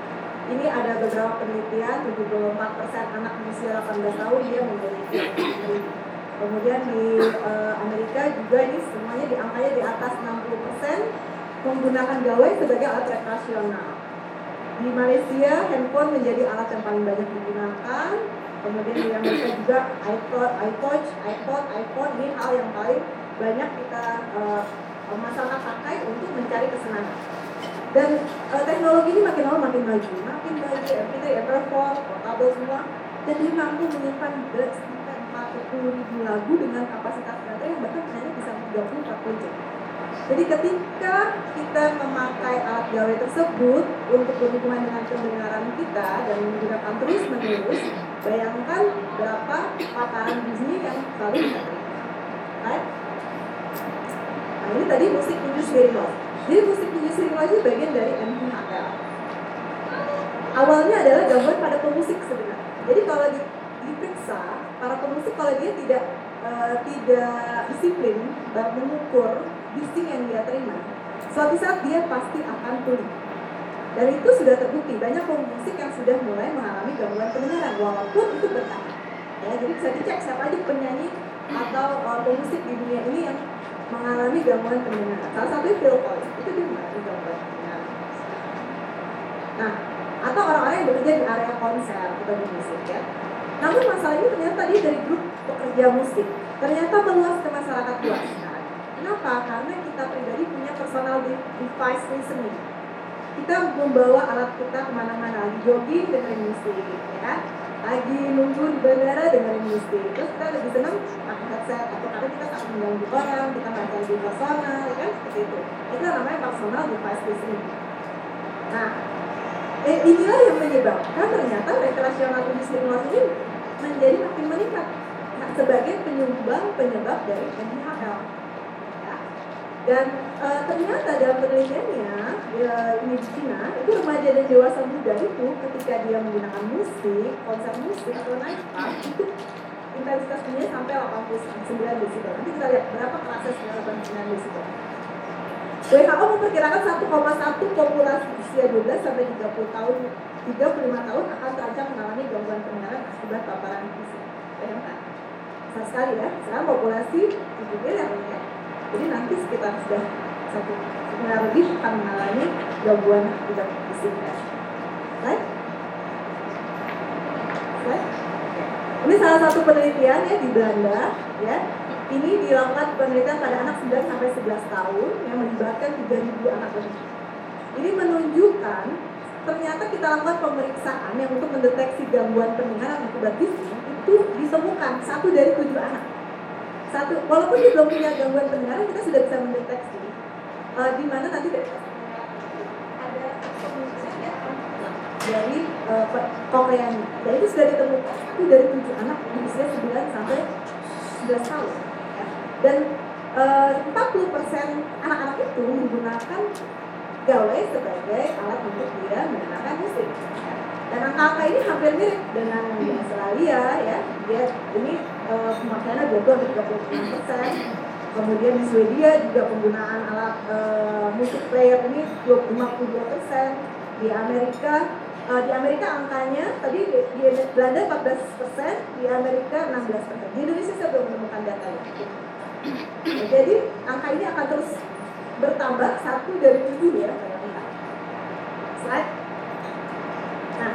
ini ada beberapa penelitian 74% anak berusia 18 tahun dia memiliki. Kemudian di eh, Amerika juga ini semuanya di angkanya di atas 60% menggunakan gawai sebagai alat rekreasional. Di Malaysia, handphone menjadi alat yang paling banyak digunakan. Kemudian di Amerika juga iPod, iPod, iPod, iPhone ini hal yang paling banyak kita uh, masyarakat pakai untuk mencari kesenangan. Dan uh, teknologi ini makin lama makin maju, makin maju. Kita ya telepon, portable semua, dan dia mampu menyimpan sampai 40 ribu lagu dengan kapasitas baterai yang bahkan hanya bisa 34 jam. Jadi ketika kita memakai alat gawai tersebut untuk berhubungan dengan pendengaran kita dan menggunakan terus menerus, bayangkan berapa paparan bunyi yang selalu kita? Nah ini tadi musik hearing loss. Jadi musik hearing loss itu bagian dari MHL. Awalnya adalah gangguan pada pemusik sebenarnya. Jadi kalau di, diperiksa, para pemusik kalau dia tidak uh, tidak disiplin mengukur bising yang dia terima, suatu saat dia pasti akan tuli. Dan itu sudah terbukti, banyak pemusik yang sudah mulai mengalami gangguan pendengaran, walaupun itu bertahan. Ya, jadi bisa dicek siapa aja penyanyi atau uh, pemusik di dunia ini yang mengalami gangguan pendengaran. Salah satunya Phil Collins, itu dia mengalami gangguan pendengaran. Nah, atau orang-orang yang bekerja di area konser atau di musik ya. Namun masalah ini ternyata dia dari grup pekerja musik, ternyata meluas ke masyarakat luas. Kenapa? Karena kita pribadi punya personal device listening. Kita membawa alat kita ke mana-mana, lagi jogging dengerin musik, ya kan? Lagi nunggu di bandara dengerin musik. Terus kita lebih senang pakai headset atau karena kita takut mengganggu orang, kita nggak lagi personal, ya kan? Seperti itu. Itu namanya personal device listening. Nah, eh, inilah yang menyebabkan ternyata rekreasional industri ini menjadi makin meningkat nah, sebagai penyumbang penyebab dari NIHL. Dan e, ternyata dalam penelitiannya ini di Cina itu remaja dan dewasa muda itu ketika dia menggunakan musik, konser musik atau night club itu intensitas bunyinya sampai 89 desibel. Nanti kita lihat berapa kerasnya 89 desibel. WHO memperkirakan 1,1 populasi usia 12 sampai 30 tahun 35 tahun akan terancam mengalami gangguan pendengaran akibat paparan fisik. Bayangkan. Besar sekali ya. Sekarang populasi 7 miliar ya. Jadi nanti sekitar sudah satu miliar lebih akan mengalami gangguan fisik ya. Right? Ini salah satu penelitian ya di Belanda ya ini dilakukan penelitian pada anak 9 sampai 11 tahun yang melibatkan 3.000 anak lebih. Ini menunjukkan ternyata kita lakukan pemeriksaan yang untuk mendeteksi gangguan pendengaran akibat bising itu ditemukan satu dari tujuh anak. Satu, walaupun dia belum punya gangguan pendengaran, kita sudah bisa mendeteksi uh, di mana nanti ada ya, dari uh, kokleanya. Dan itu sudah ditemukan satu dari tujuh anak di usia 9 sampai 11 tahun. dan eh, 40% anak-anak itu menggunakan gawai sebagai alat untuk dia mendengarkan musik dan angka-angka ini hampir mirip dengan di Australia ya. Dia ini eh, pemakaiannya 20 sampai 30 persen. Kemudian di Swedia juga penggunaan alat eh, musik player ini 52 persen. Di Amerika eh, di Amerika angkanya tadi di, di Belanda 14 persen di Amerika 16 persen. Di Indonesia saya belum menemukan datanya Nah, jadi angka ini akan terus bertambah satu dari tujuh ya saya slide Nah,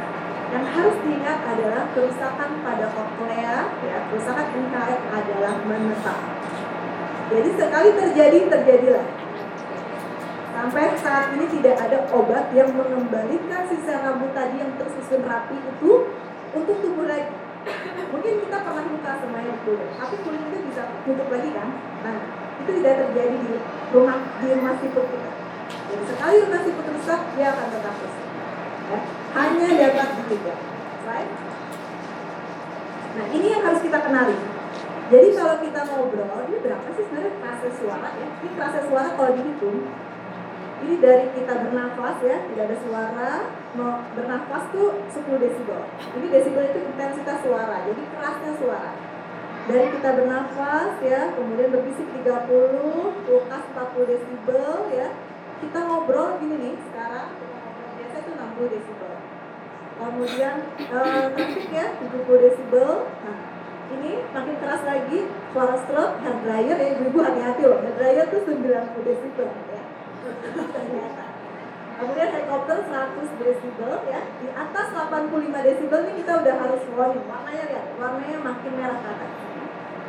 yang harus diingat adalah kerusakan pada koklea, ya, kerusakan NKF adalah menetap. Jadi sekali terjadi, terjadilah. Sampai saat ini tidak ada obat yang mengembalikan sisa rambut tadi yang tersusun rapi itu untuk tumbuh lagi. Mungkin kita pernah luka semuanya kulit, tapi kulit itu bisa tutup lagi kan? Nah, itu tidak terjadi di rumah di rumah siput kita. Jadi sekali rumah siput rusak, dia akan tetap rusak ya, hanya dapat dicegah. Right? Nah ini yang harus kita kenali. Jadi kalau kita ngobrol, ini berapa sih sebenarnya fase suara ya? Ini fase suara kalau dihitung, ini dari kita bernafas ya, tidak ada suara, mau bernafas tuh 10 desibel. Ini desibel itu intensitas suara, jadi kerasnya suara. Dari kita bernafas ya, kemudian berbisik 30, kulkas 40 desibel ya. Kita ngobrol gini nih sekarang, kita ngobrol biasa itu 60 desibel. Kemudian eh, ya 70 desibel. Nah, ini makin keras lagi suara stroke, hair dryer ya ibu-ibu hati-hati loh. Hair dryer tuh 90 desibel ya. Ternyata. *laughs* Kemudian helikopter 100 desibel ya. Di atas 85 desibel ini kita udah harus warning. Warnanya lihat, warnanya makin merah ke atas.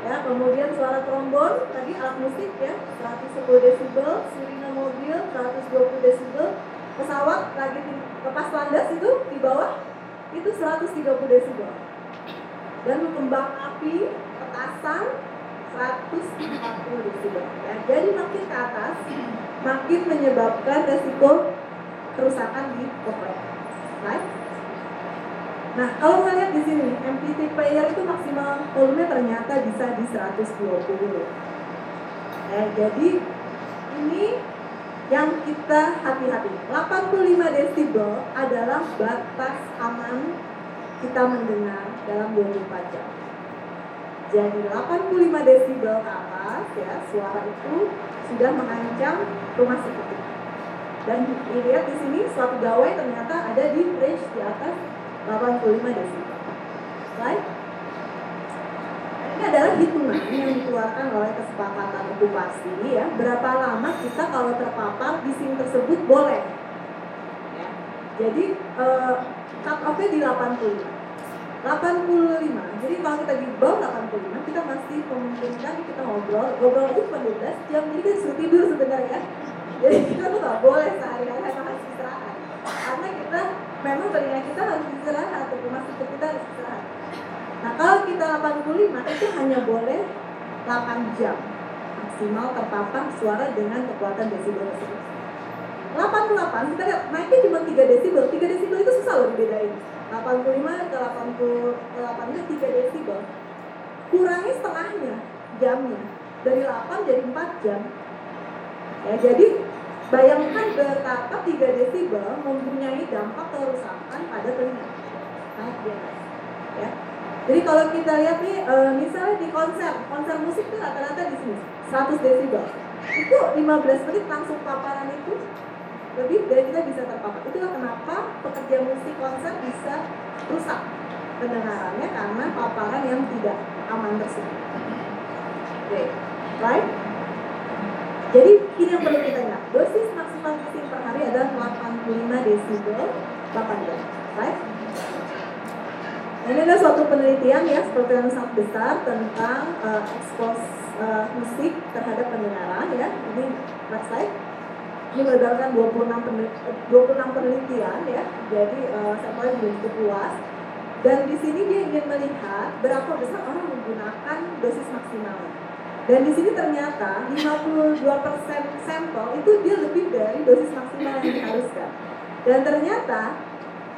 Ya, kemudian suara trombon tadi alat musik ya 110 desibel, sirine mobil 120 desibel, pesawat lagi lepas landas itu di bawah itu 130 desibel dan kembang api petasan 140 desibel ya. jadi makin ke atas makin menyebabkan resiko kerusakan di koplek right? nah kalau melihat di sini MPT player itu maksimal volume ternyata bisa di 120 ya, jadi ini yang kita hati-hati. 85 desibel adalah batas aman kita mendengar dalam 24 jam. Jadi 85 desibel ke atas ya suara itu sudah mengancam rumah sakit dan dilihat di sini suatu gawai ternyata ada di range di atas 85 desibel. Right? Ini adalah hitungan yang dikeluarkan oleh kesepakatan okupasi ya. Berapa lama kita kalau terpapar bising tersebut boleh? Ya. jadi eh, cut off-nya di 85 85 jadi kalau kita di bawah 85 kita masih memungkinkan kita ngobrol. Ngobrol itu cuma 12 jam jadi kita tidur sebenarnya jadi *laughs* kita tuh gak boleh sehari-hari harus istirahat. Karena kita memang telinga kita harus istirahat rumah sakit kita harus istirahat Nah kalau kita 85 itu hanya boleh 8 jam maksimal terpapar suara dengan kekuatan desibel tersebut. 88 kita naiknya cuma 3 desibel. 3 desibel itu susah loh dibedain. 85 ke 88 itu 3 desibel. Kurangi setengahnya jamnya. Dari 8 jadi 4 jam. Ya, jadi bayangkan betapa 3 desibel mempunyai dampak kerusakan pada telinga. Dia naik. Ya. Jadi kalau kita lihat nih, e, misalnya di konser, konser musik tuh rata-rata di sini 100 desibel. Itu 15 menit langsung paparan itu lebih dari kita bisa terpapar. Itulah kenapa pekerja musik konser bisa rusak pendengarannya karena paparan yang tidak aman tersebut. Oke, right? Jadi ini yang perlu kita ingat. Dosis maksimal bising per hari adalah 85 desibel 8 jam. Right? Ini adalah suatu penelitian ya seperti yang sangat besar tentang uh, ekspos uh, musik terhadap pendengaran ya. Ini slide. Ini berdasarkan 26 penelitian, 26 penelitian ya. Jadi uh, sampelnya belum cukup luas. Dan di sini dia ingin melihat berapa besar orang menggunakan dosis maksimal. Dan di sini ternyata 52% sampel itu dia lebih dari dosis maksimal yang diharuskan. Dan ternyata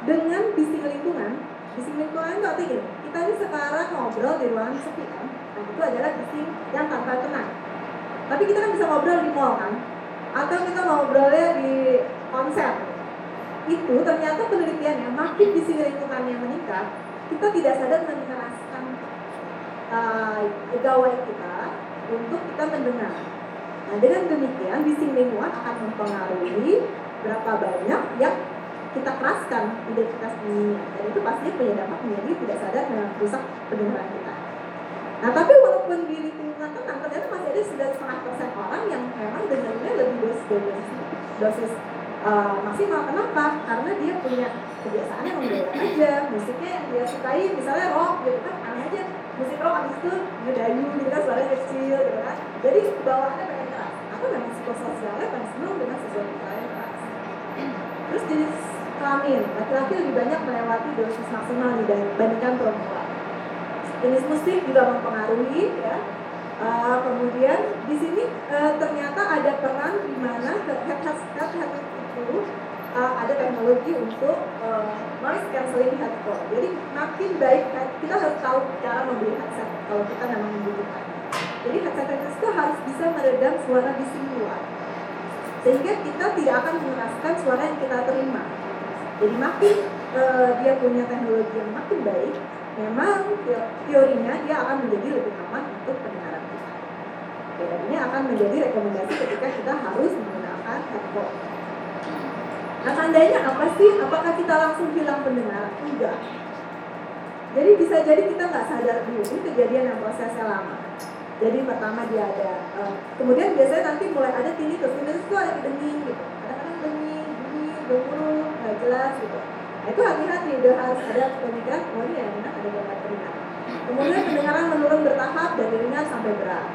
dengan bising lingkungan, bising lingkungan itu artinya gini, kita ini sekarang ngobrol di ruangan sepi kan, nah itu adalah bising yang tanpa tenang. Tapi kita kan bisa ngobrol di mall kan, atau kita ngobrolnya di konser. Itu ternyata penelitiannya makin di sini lingkungannya meningkat, kita tidak sadar mengeraskan uh, gawai kita untuk kita mendengar. Nah dengan demikian bising lingkungan akan mempengaruhi berapa banyak yang kita keraskan identitas dirinya dan itu pastinya punya dampak menjadi tidak sadar dan merusak pendengaran kita. Nah tapi walaupun di lingkungan tenang ternyata masih ada sembilan setengah persen orang yang memang dengarnya lebih dosis dosis, dosis uh, maksimal. Kenapa? Karena dia punya kebiasaan yang aja musiknya yang dia sukai misalnya rock gitu kan aneh aja musik rock abis itu ngedayu gitu kan suaranya kecil gitu kan jadi bawaannya pengen keras atau memang psikososialnya pengen seneng dengan sesuatu yang keras terus jenis kelamin laki-laki lebih banyak melewati dosis maksimal dibandingkan perempuan jenis musik juga mempengaruhi ya uh, kemudian di sini uh, ternyata ada peran di mana headset itu uh, ada teknologi untuk uh, noise cancelling headphone. Jadi makin baik kita harus tahu cara membeli headset kalau kita memang membutuhkan. Jadi headset headset itu harus bisa meredam suara bising luar, sehingga kita tidak akan mengeraskan suara yang kita terima. Jadi makin uh, dia punya teknologi yang makin baik, memang teorinya dia akan menjadi lebih aman untuk pendengaran kita. Dan ini akan menjadi rekomendasi ketika kita harus menggunakan headphone. Nah tandanya apa sih? Apakah kita langsung hilang pendengaran? Enggak. Jadi bisa jadi kita nggak sadar dulu ini kejadian yang prosesnya lama. Jadi pertama dia ada, uh, kemudian biasanya nanti mulai ada tinnitus. Tinnitus itu ada denging gitu. Gemuruh, nggak jelas gitu. Nah itu hati-hati, udah harus ada pemikiran, oh ini ya, ada gangguan pendengaran. Kemudian pendengaran menurun bertahap dari ringan sampai berat.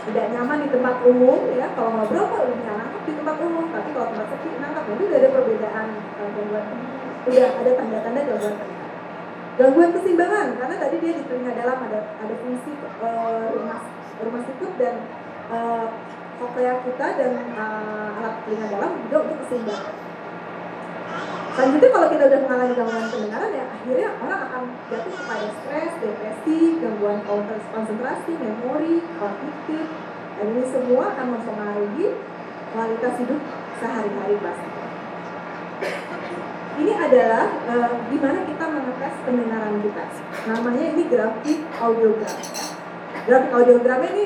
Tidak nyaman di tempat umum ya. Kalau ngobrol kok lebih nangkep di tempat umum tapi kalau tempat sepi nangkep. Itu udah ada perbedaan uh, gangguan udah ada tanda-tanda gangguan gangguan keseimbangan karena tadi dia di telinga dalam ada ada fungsi uh, rumah rumah sikut dan uh, kita dan uh, alat telinga dalam juga untuk keseimbangan Selanjutnya kalau kita udah mengalami gangguan pendengaran ya akhirnya orang akan jatuh kepada stres, depresi, gangguan konsentrasi, memori, kognitif, dan ini semua akan mempengaruhi kualitas hidup sehari-hari pasti. Ini adalah e, di mana kita mengetes pendengaran kita. Namanya ini grafik audiogram. Grafik audiogramnya ini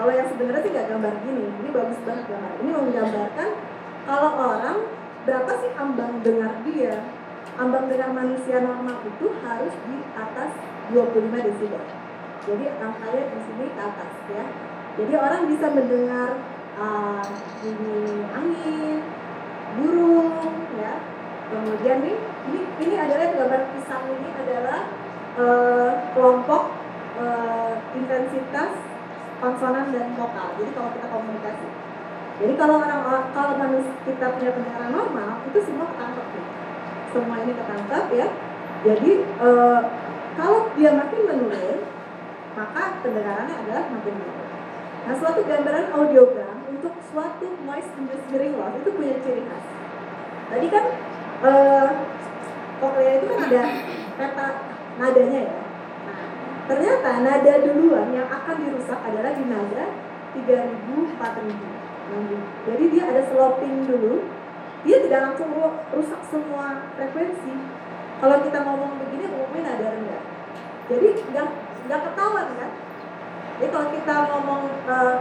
kalau yang sebenarnya nggak gambar gini, ini bagus banget gambar. Ini menggambarkan kalau orang berapa sih ambang dengar dia? Ambang dengar manusia normal itu harus di atas 25 desibel. Jadi angkanya di sini ke atas ya. Jadi orang bisa mendengar uh, angin, burung, ya. Kemudian nih, ini ini adalah gambar pisang ini adalah uh, kelompok uh, intensitas konsonan dan vokal. Jadi kalau kita komunikasi jadi kalau orang kalau manusia kita punya pendengaran normal itu semua ketangkep nih. Semua ini ketangkep ya. Jadi e, kalau dia makin menurun, maka pendengarannya adalah makin menurun. Nah, suatu gambaran audiogram untuk suatu noise induced hearing loss itu punya ciri khas. Tadi kan e, koklea itu kan ada peta nadanya ya. Ternyata nada duluan yang akan dirusak adalah di nada 3000 4000 jadi dia ada sloping dulu. Dia tidak langsung rusak semua frekuensi. Kalau kita ngomong begini umumnya nada rendah jadi nggak nggak ketahuan kan? Jadi kalau kita ngomong uh,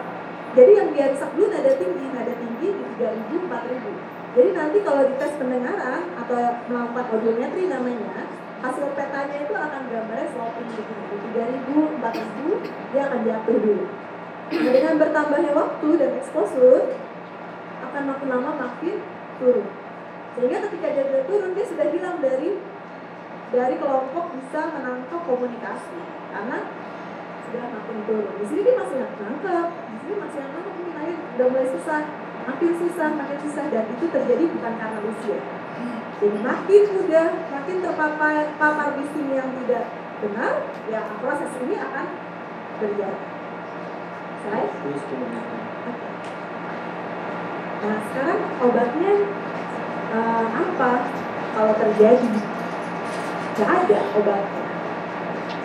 jadi yang dia rusak dulu nada tinggi nada tinggi di 3000 4000 jadi nanti kalau dites pendengaran atau melakukan audiometri namanya hasil petanya itu akan gambarnya sloping begini. Di 3000 4000 dia akan jatuh dulu Nah, dengan bertambahnya waktu dan exposure akan makin lama makin turun. Sehingga ketika dia turun dia sudah hilang dari dari kelompok bisa menangkap komunikasi karena sudah makin turun. Di sini dia masih nangkap, di sini masih nangkap ini lain udah mulai susah, makin susah, makin susah dan itu terjadi bukan karena usia. Jadi makin mudah, makin terpapar papar bising yang tidak benar, ya proses ini akan terjadi. Slide. Nah sekarang obatnya uh, apa kalau terjadi? Gak ada obatnya.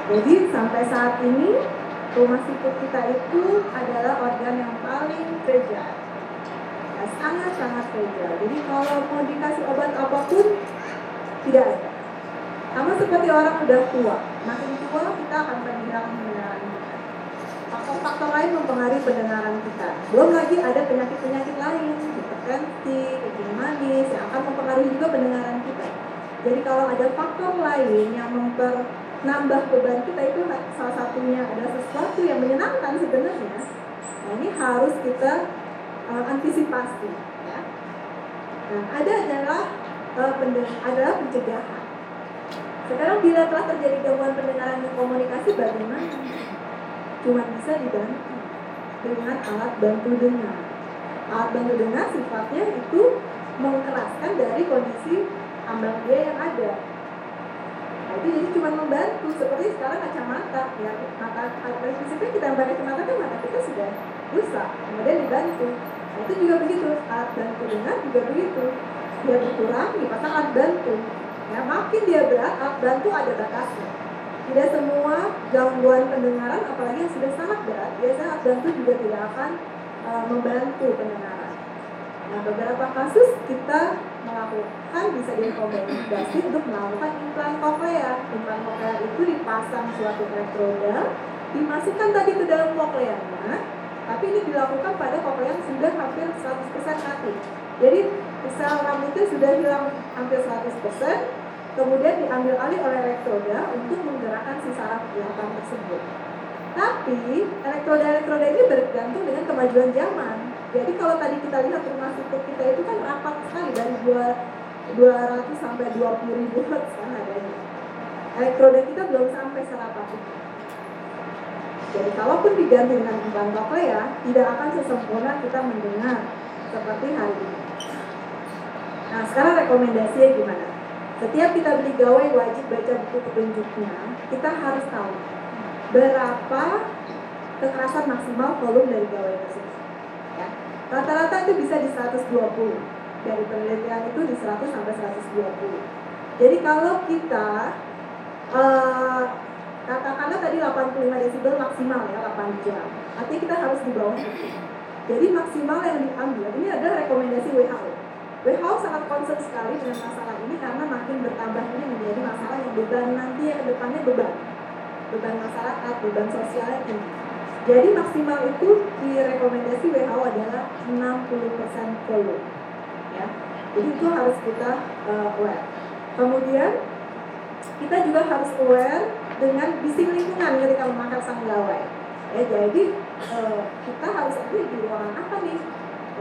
Jadi sampai saat ini rumah siput kita itu adalah organ yang paling fragile. Ya, sangat-sangat fragile. Jadi kalau mau dikasih obat apa pun, tidak ada. Sama seperti orang udah tua, makin tua kita akan kehilangan. Faktor-faktor lain mempengaruhi pendengaran kita. Belum lagi ada penyakit-penyakit lain, hipertensi, kencing manis, yang akan mempengaruhi juga pendengaran kita. Jadi kalau ada faktor lain yang memper nambah beban kita itu salah satunya ada sesuatu yang menyenangkan sebenarnya. Nah ini harus kita uh, antisipasi. Ya. Nah ada adalah uh, adalah pencegahan. Sekarang bila telah terjadi gangguan pendengaran dan komunikasi bagaimana? Cuma bisa dibantu dengan alat bantu dengar. Alat bantu dengar sifatnya itu mengeraskan dari kondisi ambang dia yang ada. Nah, itu jadi cuma membantu seperti sekarang kacamata ya mata prinsipnya kita pakai kacamata kan mata kita sudah rusak kemudian dibantu nah, itu juga begitu alat bantu dengar juga begitu dia berkurang dipasang alat bantu ya makin dia berat alat bantu ada batasnya tidak semua gangguan pendengaran apalagi yang sudah sangat berat biasanya bantu juga tidak akan uh, membantu pendengaran nah beberapa kasus kita melakukan bisa direkomendasi untuk melakukan implan koklea. Implan koklea itu dipasang suatu elektroda, dimasukkan tadi ke dalam kokleanya, tapi ini dilakukan pada koklea yang sudah hampir 100% mati. Jadi sel rambutnya sudah hilang hampir 100%, kemudian diambil alih oleh elektroda untuk menggerakkan si saraf belakang tersebut. Tapi elektroda-elektroda ini bergantung dengan kemajuan zaman. Jadi kalau tadi kita lihat rumah sakit kita itu kan rapat sekali dari 200 sampai 20 ribu hertz kan adanya. Elektroda kita belum sampai serapat itu. Jadi kalaupun diganti dengan implan ya tidak akan sesempurna kita mendengar seperti hari ini. Nah sekarang rekomendasinya gimana? Setiap kita beli gawai wajib baca buku petunjuknya. Kita harus tahu berapa kekerasan maksimal volume dari gawai tersebut. Ya. Rata-rata itu bisa di 120. Dari penelitian itu di 100 sampai 120. Jadi kalau kita uh, katakanlah tadi 85 desibel maksimal ya 8 jam. Artinya kita harus di bawah itu. Jadi maksimal yang diambil ini adalah rekomendasi WHO. WHO sangat concern sekali dengan masalah ini karena makin bertambah ini menjadi masalah yang beban nanti yang ke depannya beban beban masyarakat, beban sosialnya tinggi. Jadi maksimal itu di rekomendasi WHO adalah 60% volume. Ya. Jadi itu harus kita uh, aware. Kemudian kita juga harus aware dengan bising lingkungan ketika memakai sang gawai. Ya, jadi uh, kita harus aktif di ruangan apa nih?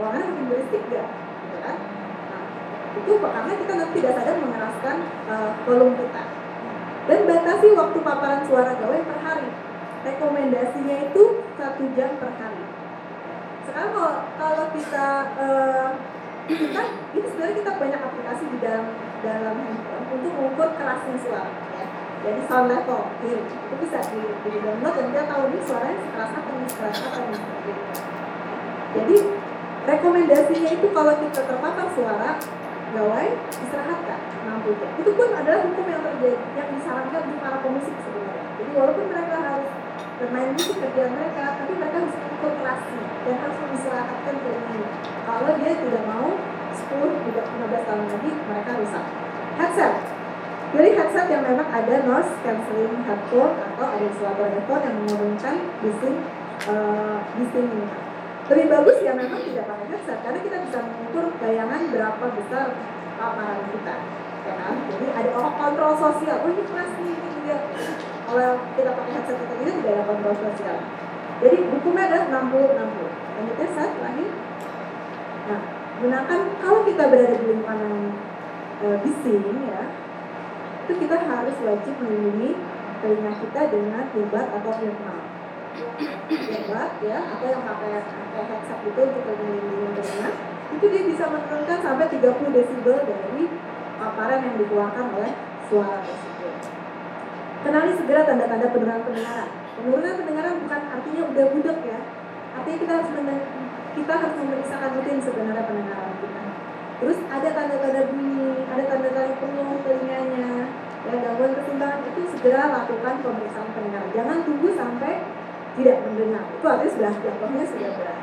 Ruangan yang berisik gak? Gitu kan? Itu karena kita tidak sadar mengeraskan uh, volume kita dan batasi waktu paparan suara gawai per hari. Rekomendasinya itu satu jam per hari. Sekarang kalau, kalau kita uh, kita ini sebenarnya kita banyak aplikasi di dalam dalam handphone untuk mengukur kerasnya suara. Ya. Jadi sound level, ya, itu bisa di, di download dan kita tahu ini suaranya sekeras apa, ini sekeras apa, ini. Jadi rekomendasinya itu kalau kita terpapar suara gawai istirahatkan 60 jam. Itu pun adalah hukum yang terjadi yang disarankan untuk para pemusik sebenarnya. Jadi walaupun mereka harus bermain musik kerjaan mereka, tapi mereka harus konsentrasi dan harus mengistirahatkan telinganya. Kalau dia tidak mau 10 juga 15 tahun lagi mereka rusak. Headset. Jadi headset yang memang ada noise cancelling headphone atau ada suara headphone yang menurunkan bising uh, bising ini lebih bagus ya memang tidak pakai headset karena kita bisa mengukur bayangan berapa besar paparan kita ya kan? Jadi ada orang kontrol sosial. Oh ini kelas nih ini dia. Kalau kita pakai headset kita ini tidak ada kontrol sosial. Jadi hukumnya adalah 60 60 lanjutnya saat lagi? Nah gunakan kalau kita berada di lingkungan e, bising ya itu kita harus wajib melindungi telinga kita dengan obat atau earmuff hebat ya atau yang pakai pakai headset itu untuk melindungi telinga itu dia bisa menurunkan sampai 30 desibel dari paparan yang dikeluarkan oleh suara tersebut. Kenali segera tanda-tanda penurunan pendengaran. Penurunan pendengaran bukan artinya udah budek ya. Artinya kita harus kita harus memeriksakan rutin sebenarnya pendengaran kita. Terus ada tanda-tanda bunyi, ada tanda-tanda penuh telinganya, ya gangguan keseimbangan itu segera lakukan pemeriksaan pendengaran. Jangan tunggu sampai tidak mendengar. Itu artinya sudah jatuhnya sudah berat.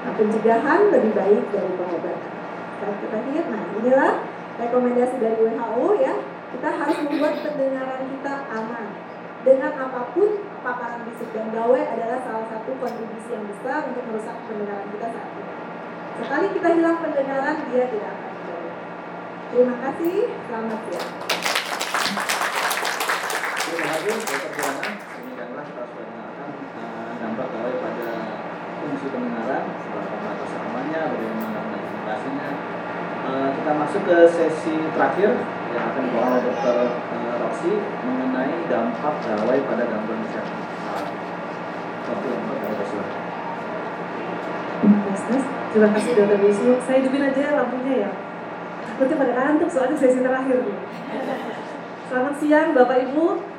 Nah, pencegahan lebih baik dari pengobatan. Kita lihat, nah inilah rekomendasi dari WHO ya. Kita harus membuat pendengaran kita aman. Dengan apa pun paparan bisik dan gawai adalah salah satu kontribusi yang besar untuk merusak pendengaran kita saat ini. Sekali kita hilang pendengaran, dia tidak akan kembali. Terima kasih, selamat siang. Terima kasih. Juwana. Demikianlah kita sudah mendengarkan eh, dampak gawai pada fungsi pendengaran, seberapa batas amannya, bagaimana implementasinya. Eh, kita masuk ke sesi terakhir yang akan dibawa oleh Dr. eh, Roxy mengenai dampak gawai pada gangguan kesehatan. Waktu yang berkata silakan. Mas, terima kasih Dokter Wisnu. Saya hidupin aja ya lampunya ya. Takutnya pada kantuk soalnya sesi terakhir nih. Selamat siang Bapak Ibu.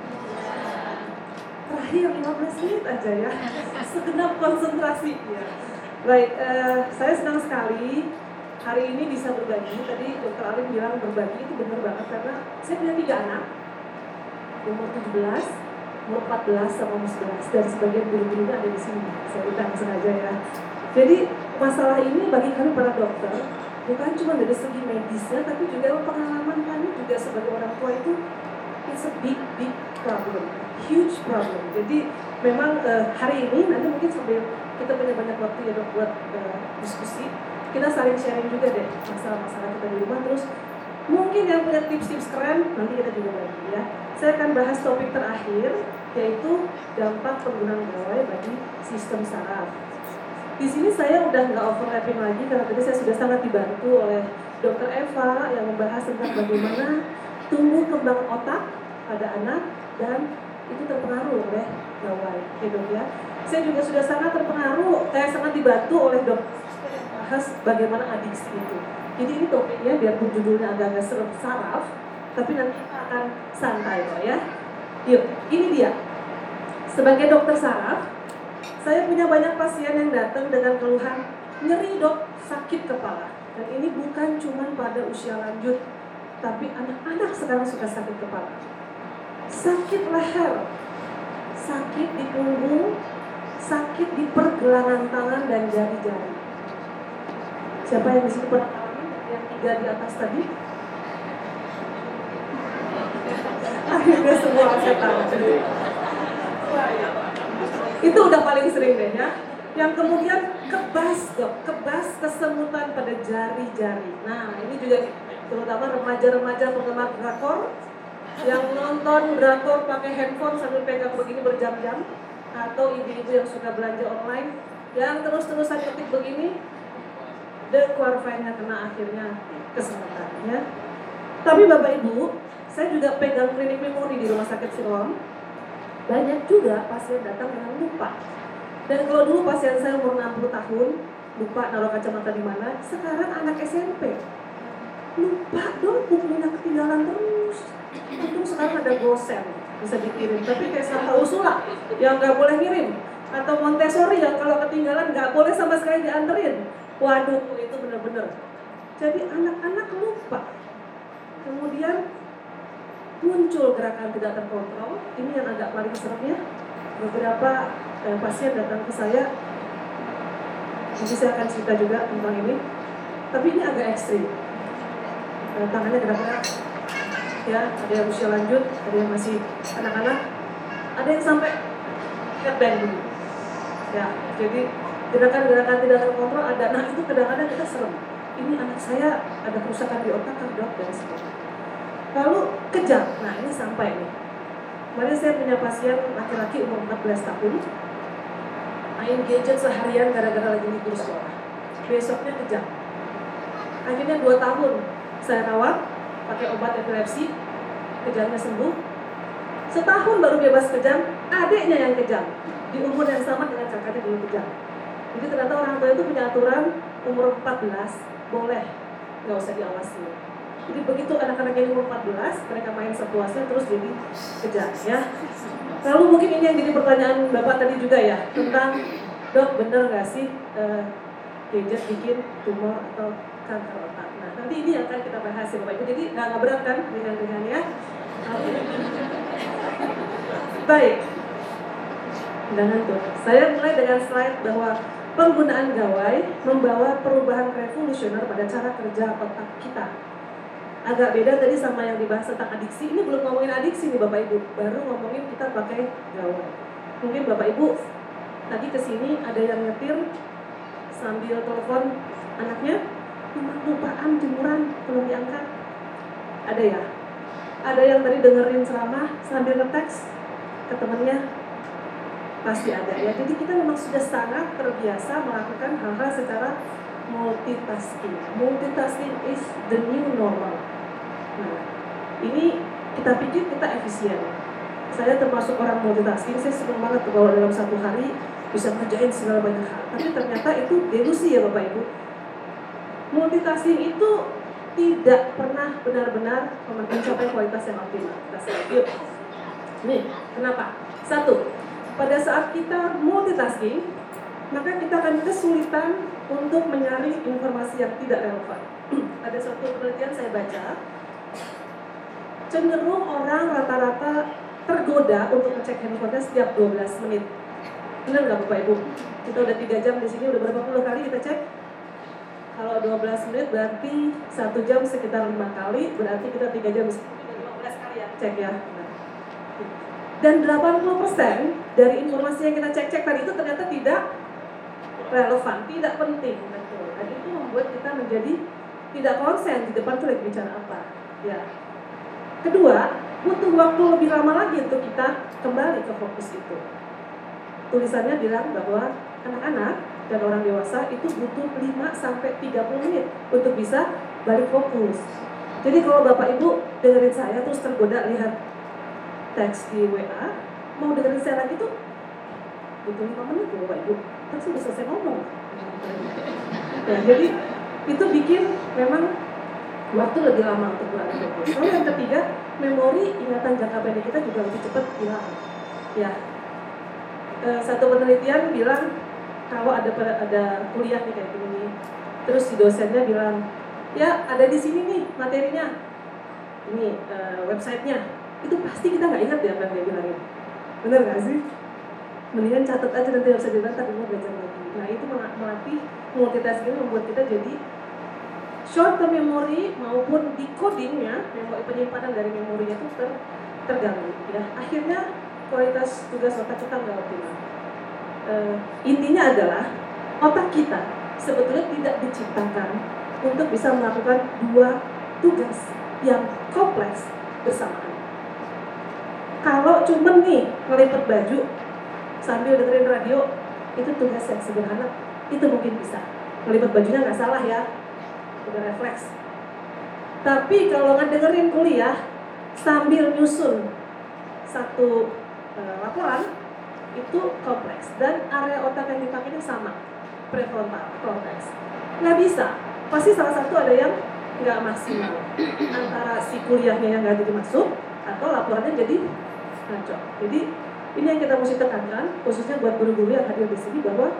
Terakhir 15 menit aja ya. Segenap konsentrasi ya. Baik, eh, saya senang sekali hari ini bisa berbagi. Tadi Dokter Alim bilang berbagi itu benar banget karena saya punya tiga anak. Umur 17, umur 14 sama umur 11 dan sebagian guru-gurunya ada di sini. Saya undang sengaja ya. Jadi masalah ini bagi kami para dokter bukan cuma dari segi medisnya tapi juga pengalaman kami juga sebagai orang tua itu it's a big big problem, huge problem. Jadi memang eh, hari ini nanti mungkin sambil kita punya banyak waktu ya dok buat eh, diskusi, kita saling sharing juga deh masalah-masalah kita di rumah terus mungkin yang punya tips-tips keren nanti kita juga bagi ya. Saya akan bahas topik terakhir yaitu dampak penggunaan gawai bagi sistem saraf. Di sini saya udah nggak overlapping lagi karena tadi saya sudah sangat dibantu oleh Dokter Eva yang membahas tentang bagaimana tumbuh kembang otak pada anak dan itu terpengaruh oleh gawai, ya dok ya. Saya juga sudah sangat terpengaruh, saya sangat dibantu oleh dok bahas bagaimana adiksi itu. Jadi ini topiknya biarpun judulnya agak-agak serem saraf, tapi nanti kita akan santai kok ya. Yuk, ini dia. Sebagai dokter saraf, saya punya banyak pasien yang datang dengan keluhan nyeri dok, sakit kepala. Dan ini bukan cuma pada usia lanjut, tapi anak-anak sekarang suka sakit kepala. Sakit leher, sakit di punggung, sakit di pergelangan tangan dan jari-jari. Siapa yang di sini pernah alami yang tiga di atas tadi? Akhirnya semua saya tahu. Itu udah paling sering deh ya. Yang kemudian kebas dok, kebas kesemutan pada jari-jari. Nah ini juga terutama remaja-remaja penggemar drakor yang nonton drakor pakai handphone sambil pegang begini berjam-jam atau ibu-ibu yang suka belanja online yang terus-terusan ketik begini dan kuarfainnya kena akhirnya kesemutan ya. Tapi Bapak Ibu, saya juga pegang klinik memori di Rumah Sakit Siloam banyak juga pasien datang dengan lupa. Dan kalau dulu pasien saya umur 60 tahun, lupa naruh kacamata di mana, sekarang anak SMP. Lupa dong, bukunya ketinggalan terus. Untung sekarang ada gosen, bisa dikirim. Tapi kayak Santa Ursula, yang nggak boleh ngirim. Atau Montessori yang kalau ketinggalan nggak boleh sama sekali dianterin. Waduh, itu bener-bener. Jadi anak-anak lupa. Kemudian muncul gerakan tidak terkontrol. Ini yang agak paling seremnya. Beberapa eh, pasien datang ke saya, nanti saya akan cerita juga tentang ini. Tapi ini agak ekstrim. Eh, tangannya gerak-gerak, ya ada yang usia lanjut, ada yang masih anak-anak, ada yang sampai headbang dulu. Ya, jadi gerakan-gerakan tidak terkontrol ada. Nah itu kadang-kadang kita serem. Ini anak saya ada kerusakan di otak kan dok dan sebagainya. Lalu kejam. Nah ini sampai nih. Kemarin saya punya pasien laki-laki umur 14 tahun main gadget seharian gara-gara lagi libur sekolah. Besoknya kejam. Akhirnya 2 tahun saya rawat pakai obat epilepsi, kejamnya sembuh. Setahun baru bebas kejam, adiknya yang kejam di umur yang sama dengan kakaknya dulu kejam. Jadi ternyata orang tua itu punya aturan umur 14 boleh nggak usah diawasi. Jadi begitu anak-anak yang umur 14 mereka main sepuasnya terus jadi kejam ya. Lalu mungkin ini yang jadi pertanyaan bapak tadi juga ya tentang dok bener nggak sih eh, gadget bikin tumor atau kanker nanti ini akan kita bahas ya bapak ibu. Jadi nggak berat kan dengan dengannya. Oke. Baik. Nggak ngantuk. Saya mulai dengan slide bahwa penggunaan gawai membawa perubahan revolusioner pada cara kerja otak kita. Agak beda tadi sama yang dibahas tentang adiksi. Ini belum ngomongin adiksi nih Bapak Ibu, baru ngomongin kita pakai gawai. Mungkin Bapak Ibu tadi ke sini ada yang nyetir sambil telepon anaknya, "Mama lupaan jemuran belum diangkat." Ada ya? Ada yang tadi dengerin ceramah sambil ngeteks ke temennya pasti ada ya. Jadi kita memang sudah sangat terbiasa melakukan hal-hal secara multitasking. Multitasking is the new normal. Nah, ini kita pikir kita efisien. Saya termasuk orang multitasking, saya senang banget kalau dalam satu hari bisa ngerjain segala banyak hal. Tapi ternyata itu delusi ya Bapak Ibu. Multitasking itu tidak pernah benar-benar mencapai kualitas yang optimal. Kita yuk. Nih, kenapa? Satu, pada saat kita multitasking, maka kita akan kesulitan untuk menyaring informasi yang tidak relevan. *clears throat* Ada satu penelitian saya baca, cenderung orang rata-rata tergoda untuk ngecek handphonenya setiap 12 menit. Benar nggak Bapak Ibu? Kita udah 3 jam di sini, udah berapa puluh kali kita cek? Kalau 12 menit berarti satu jam sekitar lima kali, berarti kita 3 jam sini, 15 kali ya cek ya. Dan 80% dari informasi yang kita cek-cek tadi itu ternyata tidak relevan, tidak penting, betul. Dan itu membuat kita menjadi tidak konsen di depan tuh lagi bicara apa. Ya. Kedua, butuh waktu lebih lama lagi untuk kita kembali ke fokus itu. Tulisannya bilang bahwa anak-anak dan orang dewasa itu butuh 5 sampai 30 menit untuk bisa balik fokus. Jadi kalau Bapak Ibu dengerin saya terus tergoda lihat teks di WA, mau dengerin saya lagi tuh butuh 5 menit loh Bapak Ibu. Terus udah selesai ngomong. Ya, jadi itu bikin memang waktu lebih lama untuk berada fokus. Lalu yang ketiga, memori ingatan jangka pendek kita juga lebih cepat hilang. Ya, Eh, satu penelitian bilang kalau ada ada kuliah nih kayak gini, terus si dosennya bilang, ya ada di sini nih materinya, ini uh, websitenya, itu pasti kita nggak ingat ya apa yang dia bilangin, bener nggak sih? Mendingan catat aja nanti harus dilihat tapi mau belajar lagi. Nah itu melatih multitasking membuat kita jadi short term memory maupun decodingnya, memori penyimpanan dari memorinya itu ter, terganggu. Ya akhirnya kualitas tugas otak kita nggak optimal. Uh, intinya adalah otak kita sebetulnya tidak diciptakan untuk bisa melakukan dua tugas yang kompleks bersamaan. Kalau cuman nih ngelipet baju sambil dengerin radio, itu tugas yang sederhana, itu mungkin bisa. Ngelipet bajunya nggak salah ya, udah refleks. Tapi kalau ngedengerin kuliah sambil nyusun satu uh, laporan itu kompleks. Dan area otak yang dipakai itu sama prefrontal cortex nggak bisa. Pasti salah satu ada yang nggak maksimal antara si kuliahnya yang nggak jadi masuk atau laporannya jadi ngaco. Jadi ini yang kita mesti tekankan khususnya buat guru-guru yang hadir di sini bahwa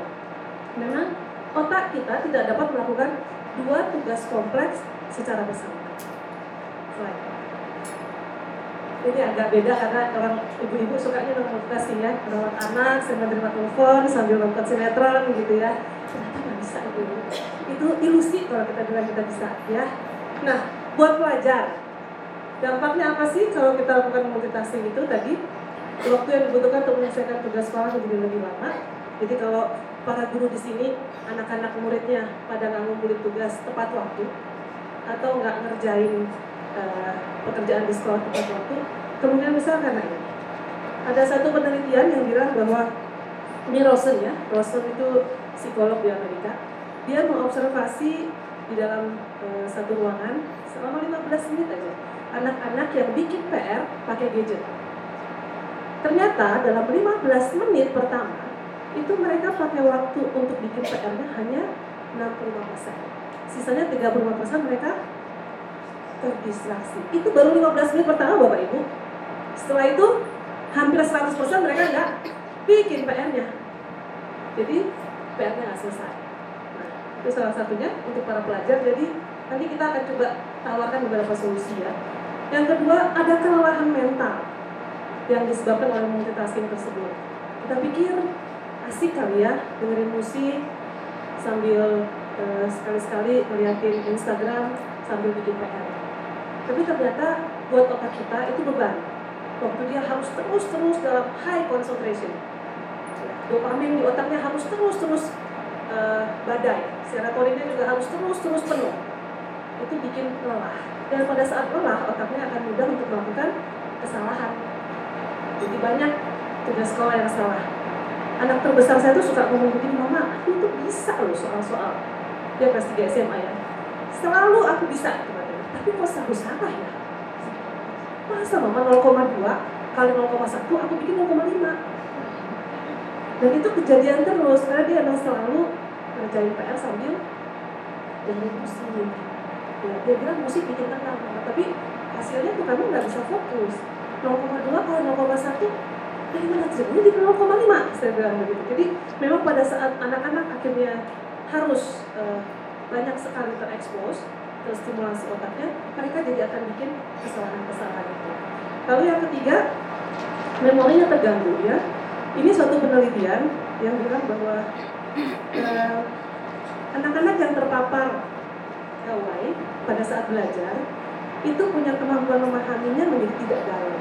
memang otak kita tidak dapat melakukan dua tugas kompleks secara bersamaan. Ini agak beda karena orang ibu-ibu sukanya multitasking ya merawat anak sambil menerima telepon sambil nonton sinetron gitu ya. Ternyata nggak bisa itu itu ilusi kalau kita bilang kita bisa ya. Nah buat pelajar dampaknya apa sih kalau kita lakukan multitasking itu tadi? Waktu yang dibutuhkan untuk menyelesaikan tugas sekolah menjadi lebih lama. Jadi kalau para guru di sini anak-anak muridnya pada nggak ngumpulin tugas tepat waktu atau nggak ngerjain uh, pekerjaan di sekolah tepat waktu kemungkinan besar karena ini. Ada satu penelitian yang bilang bahwa ini Rosen ya Rosen itu psikolog di Amerika. Dia mengobservasi di dalam uh, satu ruangan selama 15 menit aja anak-anak yang bikin PR pakai gadget. Ternyata dalam 15 menit pertama itu mereka pakai waktu untuk bikin PR-nya hanya 65% sisanya 35% mereka terdistraksi. Itu baru 15 menit pertama Bapak Ibu. Setelah itu hampir 100% mereka nggak bikin PR-nya. Jadi PR-nya nggak selesai. Nah, itu salah satunya untuk para pelajar. Jadi nanti kita akan coba tawarkan beberapa solusi ya. Yang kedua ada kelelahan mental yang disebabkan oleh multitasking tersebut. Kita pikir asik kali ya dengerin musik sambil eh, sekali-sekali ngeliatin Instagram sambil bikin PR. Tapi ternyata buat otak kita itu beban. Waktu dia harus terus-terus dalam high concentration. Dopamin di otaknya harus terus-terus eh, badai. Serotoninnya juga harus terus-terus penuh. Itu bikin lelah. Dan pada saat lelah, otaknya akan mudah untuk melakukan kesalahan. Jadi banyak tugas sekolah yang salah. Anak terbesar saya tuh suka ngomong begini, Mama, aku tuh bisa loh soal-soal. Dia kelas 3 SMA ya. Selalu aku bisa. Tapi kok selalu salah ya? Masa Mama 0,2 kali 0,1 aku bikin 0,5. Dan itu kejadian terus karena dia emang selalu ngerjain PR sambil dengerin musik. Ya, dia bilang musik bikin tenang, tapi hasilnya tuh kamu nggak bisa fokus. 0,2 kali 0,1 dari mana jadi 0,5 saya bilang begitu. Jadi memang pada saat anak-anak akhirnya harus uh, banyak sekali terekspos terstimulasi otaknya, mereka jadi akan bikin kesalahan-kesalahan itu. Lalu yang ketiga, memorinya terganggu ya. Ini suatu penelitian yang bilang bahwa uh, anak-anak yang terpapar gawai pada saat belajar itu punya kemampuan memahaminya menjadi tidak dalam.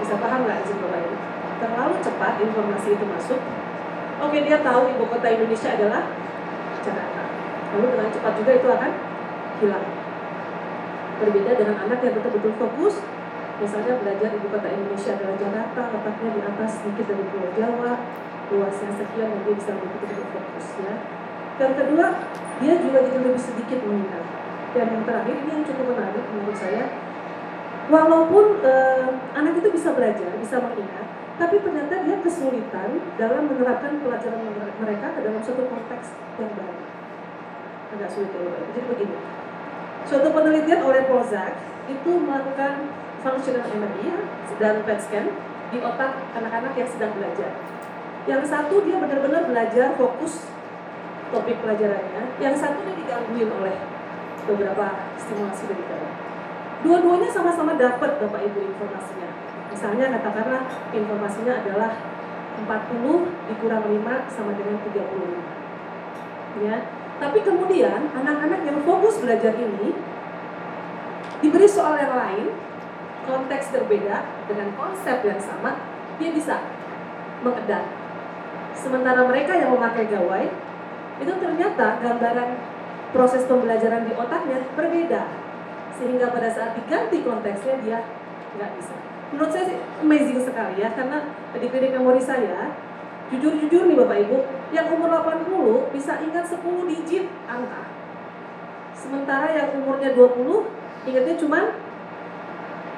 Bisa paham nggak izin Bapak ini? Terlalu cepat informasi itu masuk. Oke dia tahu ibu kota Indonesia adalah Jakarta. Lalu dengan cepat juga itu akan hilang. Berbeda dengan anak yang betul-betul fokus, misalnya belajar ibu kota Indonesia adalah Jakarta, letaknya di atas sedikit dari Pulau Jawa, luasnya sekian, dan dia bisa betul-betul fokus ya. Yang kedua, dia juga jadi lebih sedikit mengingat. Dan yang terakhir ini yang cukup menarik menurut saya, walaupun eh, anak itu bisa belajar, bisa mengingat, tapi ternyata dia kesulitan dalam menerapkan pelajaran mereka ke dalam suatu konteks yang baru. Agak sulit Bapak. Jadi begini, suatu penelitian oleh Polzak itu melakukan functional MRI ya, dan PET scan di otak anak-anak yang sedang belajar. Yang satu dia benar-benar belajar fokus topik pelajarannya, yang satu dia digangguin oleh beberapa stimulasi dari dalam. Dua-duanya sama-sama dapat Bapak Ibu informasinya. Misalnya katakanlah informasinya adalah 40 dikurang 5 sama dengan 35. Ya. Tapi kemudian anak-anak yang fokus belajar ini diberi soal yang lain, konteks berbeda dengan konsep yang sama, dia bisa mengedat. Sementara mereka yang memakai gawai itu ternyata gambaran proses pembelajaran di otaknya berbeda sehingga pada saat diganti konteksnya dia nggak bisa menurut saya sih amazing sekali ya karena di klinik memori saya jujur-jujur nih Bapak Ibu yang umur 80 bisa ingat 10 digit angka. Sementara yang umurnya 20 ingatnya cuma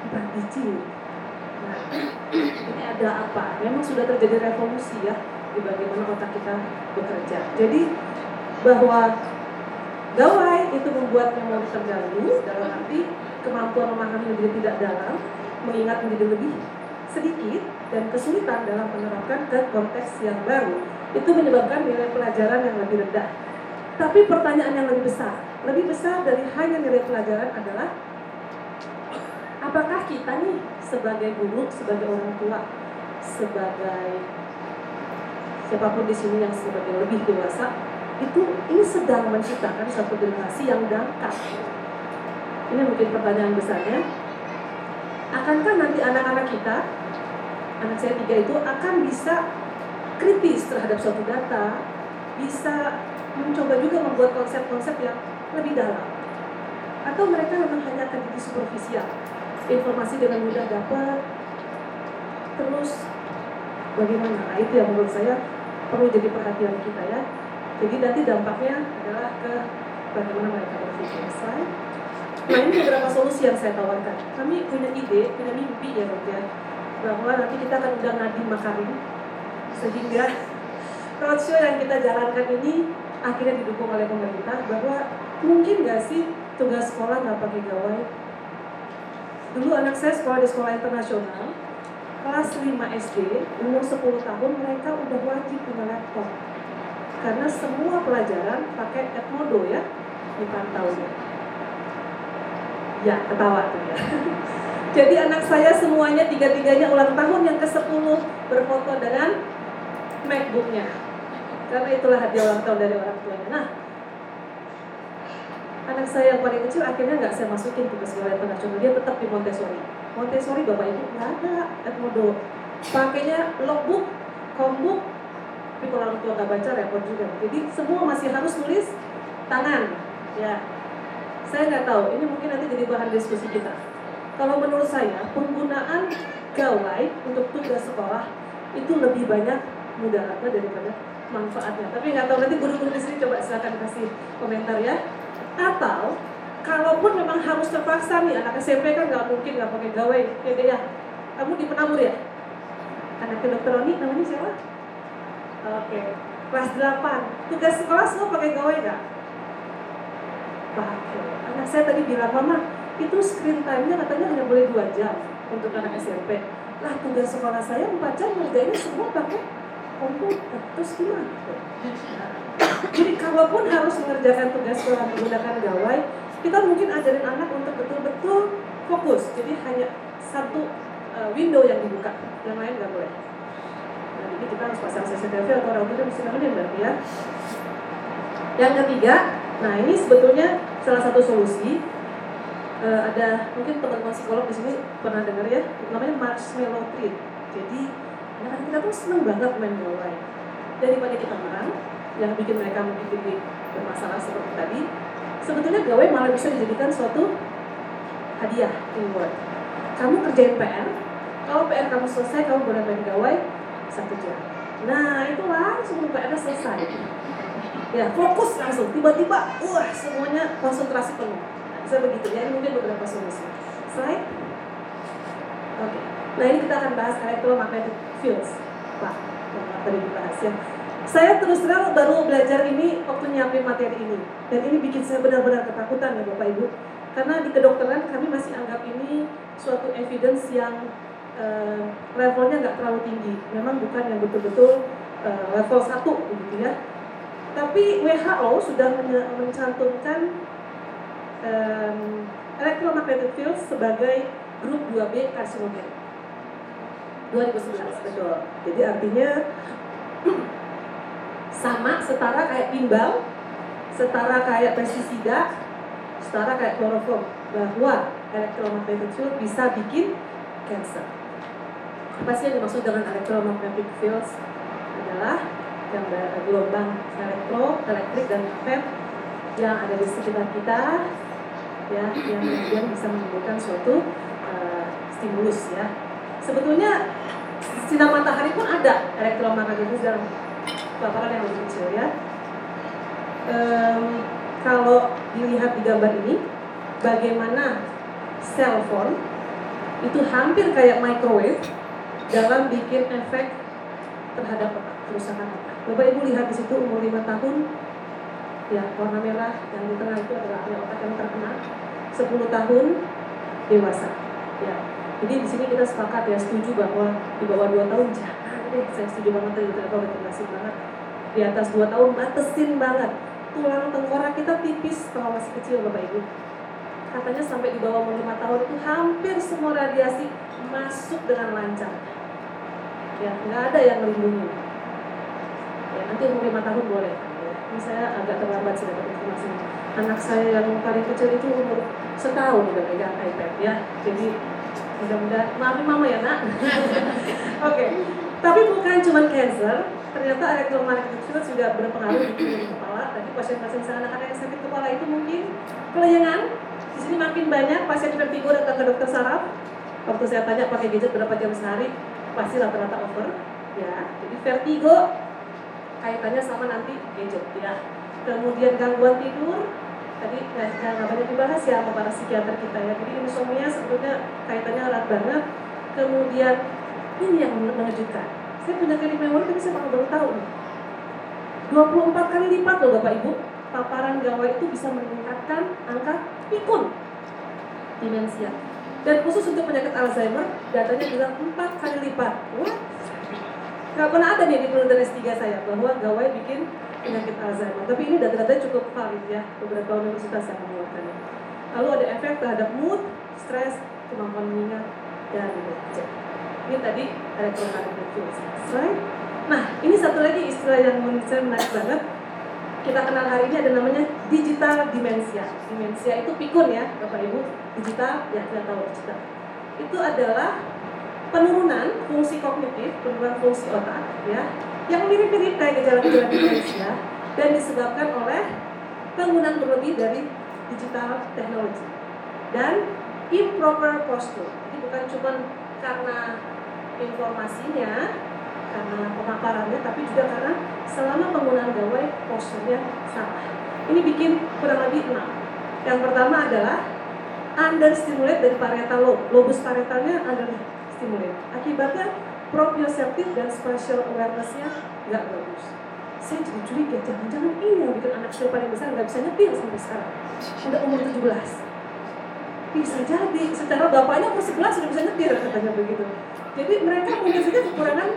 4 digit. Nah ini ada apa? Memang sudah terjadi revolusi ya di bagaimana otak kita bekerja. Jadi bahwa gawai itu membuat memori terganggu dalam arti kemampuan memahami menjadi tidak dalam, mengingat menjadi lebih sedikit dan kesulitan dalam menerapkan ke konteks yang baru itu menyebabkan nilai pelajaran yang lebih rendah. Tapi pertanyaan yang lebih besar, lebih besar dari hanya nilai pelajaran adalah apakah kita nih sebagai guru, sebagai orang tua, sebagai siapa pun di sini yang sebagai lebih dewasa itu ini sedang menciptakan satu generasi yang dangkal. Ini mungkin pertanyaan besarnya. Akankah nanti anak-anak kita, anak saya tiga itu akan bisa kritis terhadap suatu data, bisa mencoba juga membuat konsep-konsep yang lebih dalam, atau mereka memang hanya akan jadi superficial, informasi dengan mudah dapat, terus bagaimana? Nah, itu yang menurut saya perlu jadi perhatian kita ya. Jadi nanti dampaknya adalah ke bagaimana mereka berpikir. Slide. Nah ini beberapa solusi yang saya tawarkan. Kami punya ide, punya mimpi ya dok ya, bahwa nanti kita akan undang Nadiem Makarim sehingga *laughs* roadshow yang kita jalankan ini akhirnya didukung oleh pemerintah bahwa mungkin nggak sih tugas sekolah nggak pakai gawai. Dulu anak saya sekolah di sekolah internasional, kelas 5 SD, umur 10 tahun mereka udah wajib punya laptop karena semua pelajaran pakai Edmodo ya dipantau ya. Ya, ketawa tuh ya. *laughs* Jadi anak saya semuanya tiga-tiganya ulang tahun yang ke-10 berfoto dengan MacBooknya. Karena itulah hadiah ulang tahun dari orang tuanya. Nah, anak saya yang paling kecil akhirnya nggak saya masukin tugas gawai internasional. Dia tetap di Montessori. Montessori bapak ibu nggak ada Edmodo. Pakainya logbook, combook, tapi kalau orang tua nggak baca repot juga. Jadi semua masih harus tulis tangan. Ya, saya nggak tahu. Ini mungkin nanti jadi bahan diskusi kita. Kalau menurut saya penggunaan gawai untuk tugas sekolah itu lebih banyak mudaratnya daripada manfaatnya. Tapi nggak tahu nanti guru-guru di sini coba silakan kasih komentar ya. Atau kalaupun memang harus terpaksa nih anak SMP kan nggak mungkin nggak pakai gawai, ya deh ya. Kamu di penabur ya? Anak Roni namanya siapa? Oke, kelas 8. Tugas sekolah semua pakai gawai nggak? Pakai. Anak saya tadi bilang, Mama, itu screen time-nya katanya hanya boleh 2 jam untuk anak SMP. Lah tugas sekolah saya 4 jam ngerjainnya semua pakai komputer. Terus gimana? Jadi kalaupun harus mengerjakan tugas sekolah menggunakan gawai, kita mungkin ajarin anak untuk betul-betul fokus. Jadi hanya satu uh, window yang dibuka, yang lain nggak boleh. Nah, jadi kita harus pasang CCTV atau router mesti nemenin berarti ya. Yang ketiga, nah ini sebetulnya salah satu solusi. Uh, ada mungkin teman-teman psikolog di sini pernah dengar ya, namanya marshmallow treat. Jadi anak-anak kita tuh seneng banget main gawai. Daripada kita menang, yang bikin mereka mungkin jadi bermasalah seperti tadi, sebetulnya gawai malah bisa dijadikan suatu hadiah reward. Kamu kerjain PR, kalau PR kamu selesai, kamu boleh main gawai satu jam. Nah itu langsung PR-nya selesai. Ya fokus langsung, tiba-tiba, wah semuanya konsentrasi penuh. Nah, bisa begitu ya, ini mungkin beberapa solusi. Slide. Oke. Nah ini kita akan bahas electromagnetic fields, Pak. Yang tadi dibahas ya. Saya terus terang baru belajar ini waktu nyiapin materi ini. Dan ini bikin saya benar-benar ketakutan ya Bapak Ibu. Karena di kedokteran kami masih anggap ini suatu evidence yang uh, levelnya nggak terlalu tinggi. Memang bukan yang betul-betul uh, level 1 begitu ya. Tapi WHO sudah mencantumkan um, electromagnetic field sebagai grup 2B karsinogen. 2011, betul. Jadi artinya sama setara kayak timbal, setara kayak pestisida, setara kayak kloroform bahwa electromagnetic field bisa bikin cancer. Apa sih yang dimaksud dengan electromagnetic fields? Adalah yang gelombang elektro, elektrik dan magnet yang ada di sekitar kita ya yang kemudian bisa menimbulkan suatu uh, stimulus ya. Sebetulnya sinar matahari pun ada elektromagnetik dalam paparan yang lebih kecil ya. Um, kalau dilihat di gambar ini, bagaimana cell phone itu hampir kayak microwave dalam bikin efek terhadap kerusakan otak. Bapak Ibu lihat di situ umur 5 tahun, ya warna merah yang di tengah itu adalah area otak yang terkena. 10 tahun dewasa, ya. Jadi di sini kita sepakat ya setuju bahwa di bawah 2 tahun jangan deh, saya setuju banget itu rekomendasi banget. Di atas 2 tahun batasin banget. Tulang tengkorak kita tipis kalau masih kecil Bapak Ibu. Katanya sampai di bawah umur 5 tahun itu hampir semua radiasi masuk dengan lancar. Ya, nggak ada yang melindungi. Ya, nanti umur 5 tahun boleh. Ini saya agak terlambat sih dapat informasi. Anak saya yang paling kecil itu umur setahun udah pegang iPad ya. Jadi mudah-mudahan maafin mama ya nak. *laughs* Oke, okay. tapi bukan cuma cancer, ternyata elektromagnetic field juga berpengaruh di kepala. Tadi pasien-pasien anak-anak yang sakit kepala itu mungkin kelayangan. Di sini makin banyak pasien vertigo datang ke dokter saraf. Waktu saya tanya pakai gadget berapa jam sehari, pasti rata-rata over. Ya, jadi vertigo kaitannya sama nanti gadget ya. Kemudian gangguan tidur, tadi nggak banyak dibahas ya sama para psikiater kita ya. Jadi insomnia sebetulnya kaitannya erat banget. Kemudian ini yang mengejutkan. Saya punya kali memori tapi saya baru tahu nih. 24 kali lipat loh Bapak Ibu paparan gawai itu bisa meningkatkan angka pikun demensia. Dan khusus untuk penyakit Alzheimer, datanya bilang 4 kali lipat. Wah, Gak pernah ada nih di penelitian S3 saya bahwa gawai bikin penyakit Alzheimer. Tapi ini data-datanya cukup valid ya, beberapa universitas yang mengeluarkannya. Lalu ada efek terhadap mood, stres, kemampuan mengingat dan bekerja. Ini tadi electromagnetic field right? Nah, ini satu lagi istilah yang menurut saya menarik banget. Kita kenal hari ini ada namanya digital demensia. Demensia itu pikun ya, Bapak Ibu. Digital, ya kita tahu digital. Itu adalah penurunan fungsi kognitif, penurunan fungsi otak, ya, yang mirip-mirip kayak gejala-gejala demensia dan disebabkan oleh penggunaan berlebih dari digital technology dan improper posture. Jadi bukan cuma karena informasinya, karena pemaparannya, tapi juga karena selama penggunaan gawai posturnya salah. Ini bikin kurang lebih enam. Yang pertama adalah understimulate dari parietal lobe. Lobus parietalnya understimulate. Akibatnya proprioceptif dan spatial awareness-nya nggak bagus. Saya jadi curiga, jangan-jangan ini yang bikin anak saya paling besar nggak bisa nyetir sampai sekarang. Udah umur 17. Bisa jadi, secara bapaknya umur 11 sudah bisa nyetir katanya begitu. Jadi mereka punya saja kekurangan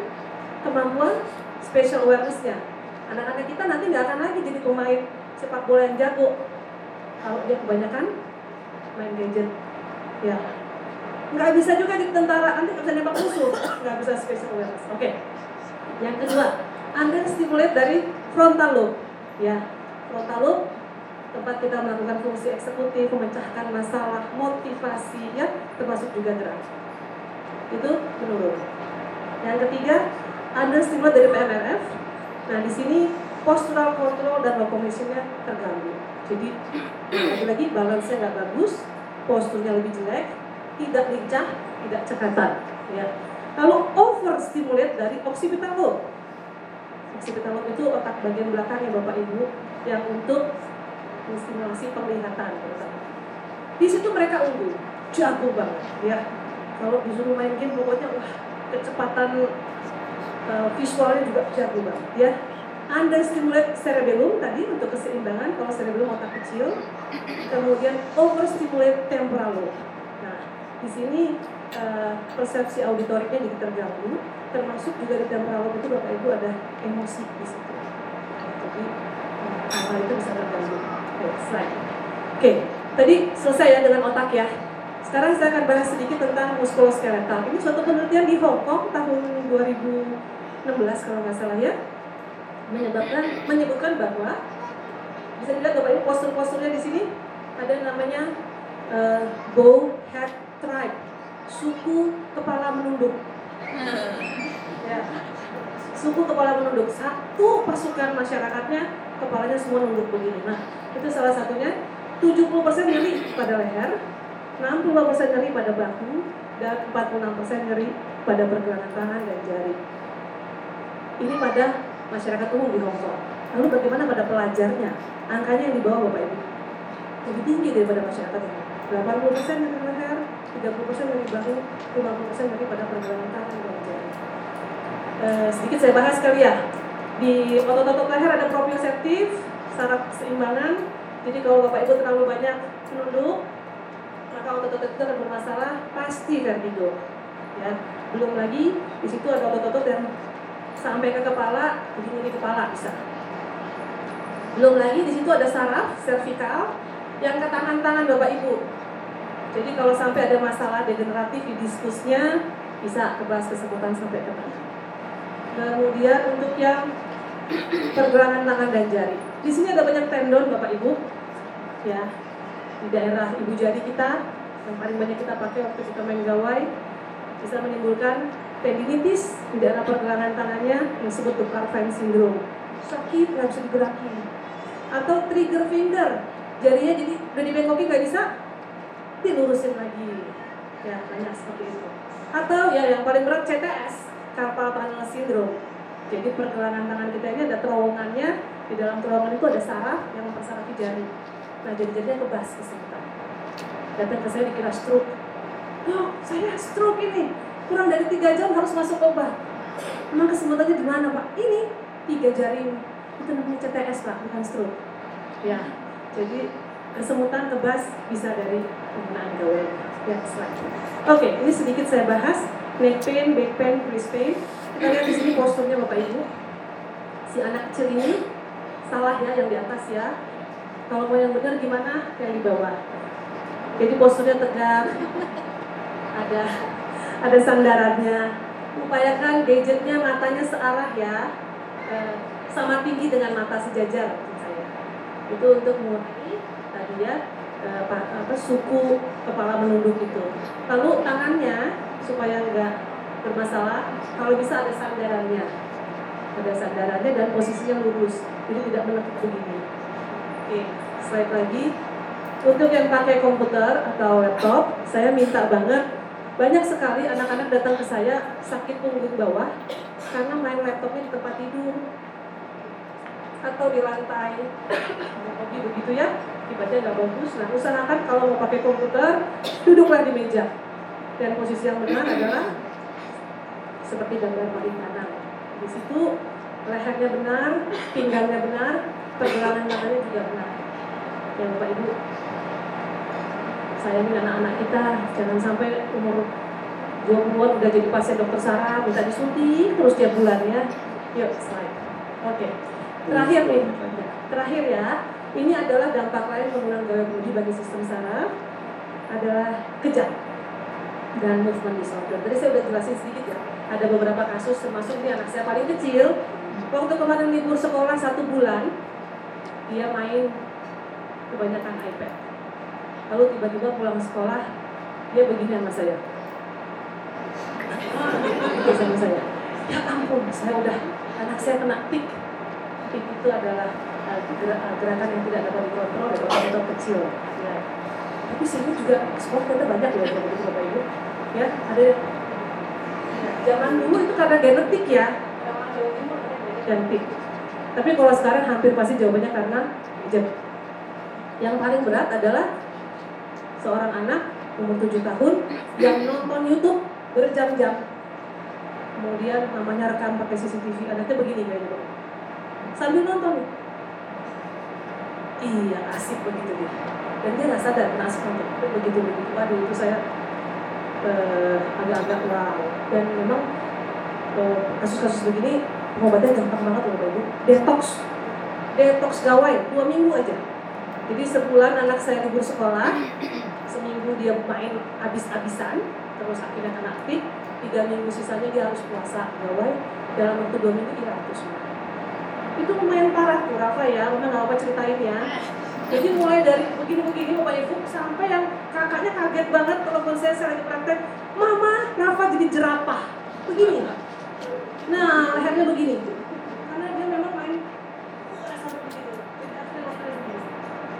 kemampuan spatial awareness-nya. Anak-anak kita nanti nggak akan lagi jadi pemain sepak bola yang jago. Kalau dia kebanyakan main gadget, ya nggak bisa juga di tentara nanti nggak bisa nembak musuh, nggak bisa spatial awareness. Oke. Yang kedua, under stimulate dari frontal lobe. Ya, frontal lobe tempat kita melakukan fungsi eksekutif, memecahkan masalah, motivasi, ya, termasuk juga gerak. Itu menurun. Yang ketiga, under stimulate dari PMRF. Nah, di sini postural control dan locomotionnya terganggu. Jadi lagi-lagi balance-nya nggak bagus, posturnya lebih jelek, tidak lincah, tidak cekatan. Ya. Lalu overstimulate dari occipital lobe. Occipital lobe itu otak bagian belakang ya Bapak Ibu yang untuk menstimulasi penglihatan. Di situ mereka unggul, jago banget ya. Kalau disuruh main game pokoknya wah kecepatan uh, visualnya juga jago banget ya. Understimulate cerebellum tadi untuk keseimbangan kalau cerebellum otak kecil. Kemudian overstimulate temporal lobe. Di sini uh, persepsi auditoriknya jadi terganggu, termasuk juga di temporal lobe itu Bapak Ibu ada emosi di situ. Jadi apa itu bisa terganggu. Oke, slide. Oke, tadi selesai ya dengan otak ya. Sekarang saya akan bahas sedikit tentang muskuloskeletal. Ini suatu penelitian di Hong Kong tahun 2016 kalau nggak salah ya menyebabkan menyebutkan bahwa bisa dilihat bapak ibu postur-posturnya di sini ada namanya uh, bow head tribe suku kepala menunduk ya suku kepala menunduk satu pasukan masyarakatnya kepalanya semua nunduk begini nah itu salah satunya 70% nyeri pada leher 65% nyeri pada bahu dan 46% nyeri pada pergelangan tangan dan jari ini pada masyarakat umum di Hong Kong. Lalu bagaimana pada pelajarnya? Angkanya yang di bawah Bapak Ibu. Lebih tinggi daripada masyarakat umum. 80% dari leher, 30% dari bahu, 50% dari pada pergelangan tangan dan jari. Eh, sedikit saya bahas kali ya. Di otot-otot leher ada proprioceptif, saraf keseimbangan. Jadi kalau Bapak Ibu terlalu banyak menunduk, maka otot-otot itu akan bermasalah, pasti vertigo. Ya, belum lagi di situ ada otot-otot yang sampai ke kepala, begini di kepala bisa. Belum lagi di situ ada saraf servikal yang ke tangan-tangan Bapak Ibu. Jadi kalau sampai ada masalah degeneratif di diskusnya bisa kebas kesemutan sampai ke tangan. Kemudian untuk yang pergelangan tangan dan jari. Di sini ada banyak tendon Bapak Ibu. Ya. Di daerah ibu jari kita yang paling banyak kita pakai waktu kita main gawai bisa menimbulkan tendinitis di daerah pergelangan tangannya yang disebut the Carvine syndrome sakit nggak bisa digerakin atau trigger finger jarinya jadi udah dibengokin nggak bisa dilurusin lagi. Ya banyak seperti itu. Atau ya yang paling berat CTS carpal tunnel syndrome. Jadi pergelangan tangan kita ini ada terowongannya di dalam terowongan itu ada saraf yang mempersarafi jari. Nah jadi-jadinya kebas kesemutan datang ke saya dikira stroke. Oh saya stroke ini. Kurang dari tiga jam harus masuk obat. Emang kesemutannya di mana pak? Ini tiga jari. Itu namanya CTS pak, bukan stroke. Ya, jadi kesemutan kebas bisa dari Oke, ini sedikit saya bahas neck pain, back pain, wrist pain. Kita lihat di sini posturnya bapak ibu. Si anak kecil ini salah ya yang di atas ya. Kalau mau yang benar gimana? Yang di bawah. Jadi posturnya tegak, ada ada sandarannya. Upayakan gadgetnya matanya searah ya, eh, sama tinggi dengan mata sejajar. Itu untuk mengurangi tadi ya apa, apa suku kepala menunduk itu. Lalu tangannya supaya enggak bermasalah, kalau bisa ada sandarannya, ada sandarannya dan posisinya lurus, jadi tidak menekuk begini. Oke, slide lagi. Untuk yang pakai komputer atau laptop, saya minta banget banyak sekali anak-anak datang ke saya sakit punggung bawah karena main laptopnya di tempat tidur atau di lantai. Hobi begitu ya, akibatnya nggak bagus. Nah, usahakan kalau mau pakai komputer, duduklah di meja. Dan posisi yang benar adalah seperti gambar paling kanan. Di situ lehernya benar, pinggangnya benar, pergelangan tangannya juga benar. Ya Bapak Ibu, sayangin anak-anak kita jangan sampai umur 20-an udah jadi pasien dokter saraf minta disuntik terus tiap bulan ya yuk slide oke terakhir nih. Terakhir. Ya. Ini adalah dampak lain penggunaan gaya budi bagi sistem saraf adalah kejang dan movement disorder. Tadi saya udah jelasin sedikit ya. Ada beberapa kasus termasuk ini anak saya paling kecil. Waktu kemarin libur sekolah satu bulan dia main kebanyakan iPad. Lalu tiba-tiba pulang sekolah dia begini sama saya. Dia sama saya. Ya ampun saya udah anak saya kena tik tik itu adalah uh, gera- uh, gerakan yang tidak dapat dikontrol dari otot kecil ya. tapi saya juga sekolah kita banyak begitu bapak ibu ya ada ya, zaman dulu itu karena genetik ya genetik tapi kalau sekarang hampir pasti jawabannya karena yang paling berat adalah seorang anak umur 7 tahun yang nonton YouTube berjam-jam. Kemudian namanya rekam pakai CCTV, anaknya begini kayaknya. Sambil nonton. Iya, asik begitu dia. Dan dia nggak sadar kena asik nonton. Tapi begitu begitu. Waduh, itu saya eh, agak-agak wow. Dan memang eh, kasus-kasus begini pengobatannya gampang banget loh Ibu. Detox. Detox gawai, dua minggu aja. Jadi sebulan anak saya libur sekolah, seminggu dia main habis-habisan, terus akhirnya kena aktif, tiga minggu sisanya dia harus puasa gawai, dalam waktu dua minggu dia hapus semua. Itu lumayan parah tuh Rafa ya, Mama nggak apa ceritain ya. Jadi mulai dari begini-begini Bapak Ibu sampai yang kakaknya kaget banget telepon saya saya lagi praktek, Mama Rafa jadi jerapah, begini. Nah lehernya begini, karena dia memang main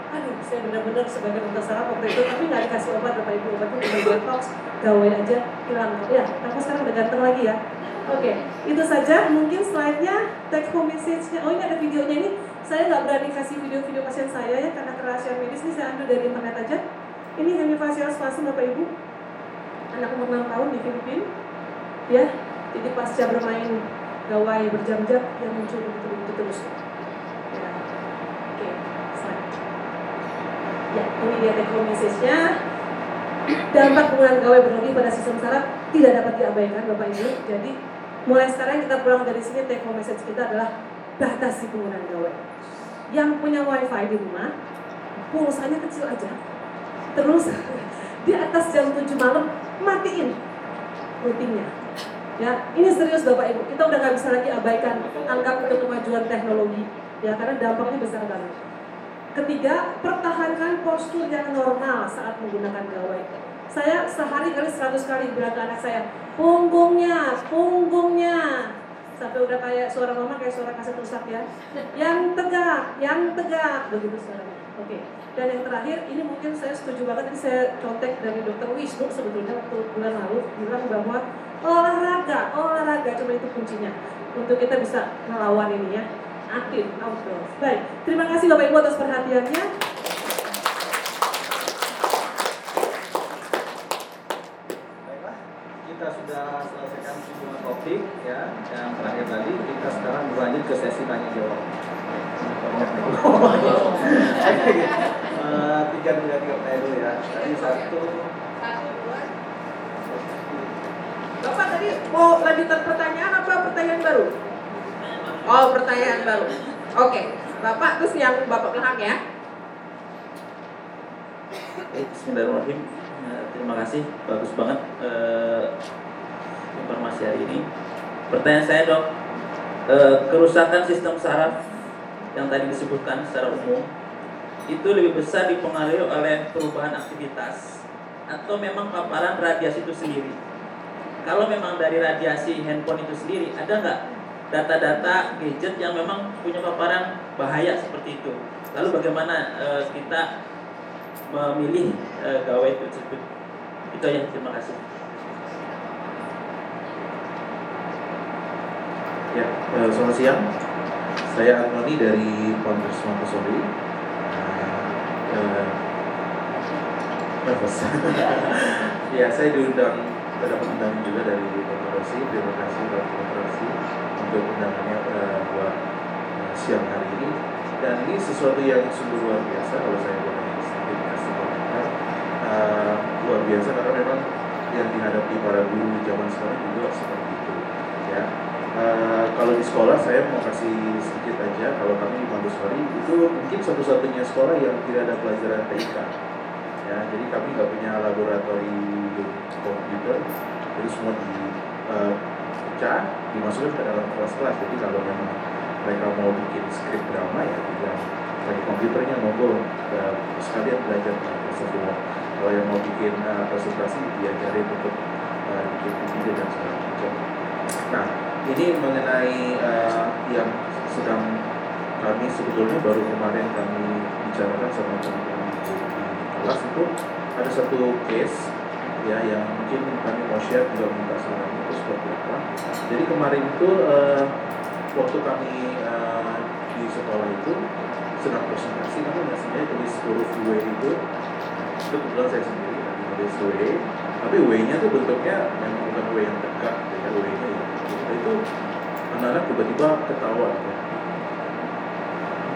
aduh saya benar-benar sebagai dokter saraf waktu itu tapi nggak dikasih obat bapak ibu. Obatnya cuma detox gawai aja hilang. Ya aku sekarang udah ganteng lagi ya oke itu saja. Mungkin slide-nya take home message-nya. Oh ini ada videonya ini. Saya nggak berani kasih video-video pasien saya ya karena kerahasiaan medis ini saya ambil dari internet aja. Ini hemifacial spasm bapak ibu. Anak umur 6 tahun di Filipina. Ya jadi pasca bermain gawai berjam-jam yang muncul begitu-begitu terus. Ya. Oke slide. Ya, ini dia take home message-nya. Dampak penggunaan gawai berlebih pada sistem saraf tidak dapat diabaikan Bapak Ibu. Jadi mulai sekarang kita pulang dari sini take home message kita adalah batasi penggunaan gawai. Yang punya wifi di rumah, pulsanya kecil aja. Terus *laughs* di atas jam 7 malam matiin rutinnya. Ya, ini serius Bapak Ibu. Kita udah nggak bisa lagi abaikan anggap itu kemajuan teknologi. Ya, karena dampaknya besar banget. Ketiga, pertahankan postur yang normal saat menggunakan gawai. Saya sehari kali 100 kali bilang ke anak saya, punggungnya, punggungnya. Sampai udah kayak suara mama kayak suara kaset rusak ya. Yang tegak, yang tegak, begitu suaranya. Oke. Dan yang terakhir, ini mungkin saya setuju banget, ini saya contek dari dokter Wisnu sebetulnya waktu bulan lalu bilang bahwa olahraga, olahraga cuma itu kuncinya untuk kita bisa melawan ini ya aktif outdoor. Baik, terima kasih Bapak Ibu atas perhatiannya. Baiklah, kita sudah selesaikan semua topik ya. Yang terakhir tadi kita sekarang berlanjut ke sesi tanya jawab. Eh, tiga tiga tiga pertanyaan dulu ya. Tadi satu. Bapak tadi mau lanjutan pertanyaan apa pertanyaan baru? Oh, pertanyaan baru. Oke, Bapak terus yang Bapak belakang ya. Eh, Bismillahirrahmanirrahim. Eh, terima kasih, bagus banget eh, informasi hari ini. Pertanyaan saya dok, eh, kerusakan sistem saraf yang tadi disebutkan secara umum itu lebih besar dipengaruhi oleh perubahan aktivitas atau memang paparan radiasi itu sendiri. Kalau memang dari radiasi handphone itu sendiri, ada nggak data-data gadget yang memang punya paparan bahaya seperti itu? Lalu bagaimana eh, kita memilih eh, gawai tersebut? Itu aja, terima kasih. Ya, eh, selamat siang. Saya Antoni dari Pondok Montessori. Eh, eh, *laughs* ya, saya diundang, dapat undangan juga dari. Rosi. Terima kasih Dr. Rosi untuk undangannya eh, buat eh, siang hari ini. Dan ini sesuatu yang sungguh luar biasa kalau saya boleh sedikit kasih. Eh, luar biasa karena memang yang dihadapi para guru zaman sekarang juga seperti itu. Ya, Eh, kalau di sekolah saya mau kasih sedikit aja kalau kami di Montessori itu mungkin satu-satunya sekolah yang tidak ada pelajaran TIK ya jadi kami nggak punya laboratorium komputer jadi semua dipecah dimasukkan ke dalam kelas-kelas. Jadi kalau memang mereka mau bikin skrip drama ya tinggal pakai komputernya monggo uh, sekalian belajar semua kalau yang mau bikin uh, presentasi diajarin untuk uh, bikin video dan segala macam. Nah ini mengenai uh, yang sedang kami sebetulnya baru kemarin kami bicarakan sama teman-teman kelas itu ada satu case ya yang mungkin kami mau share juga minta saran itu seperti apa. Jadi kemarin itu uh, waktu kami uh, di sekolah itu sedang presentasi kami ngasihnya tulis huruf W itu itu kebetulan saya sendiri nulis W tapi W-nya tuh bentuknya memang bukan W yang tegak ya W-nya itu anak-anak tiba-tiba ketawa ya.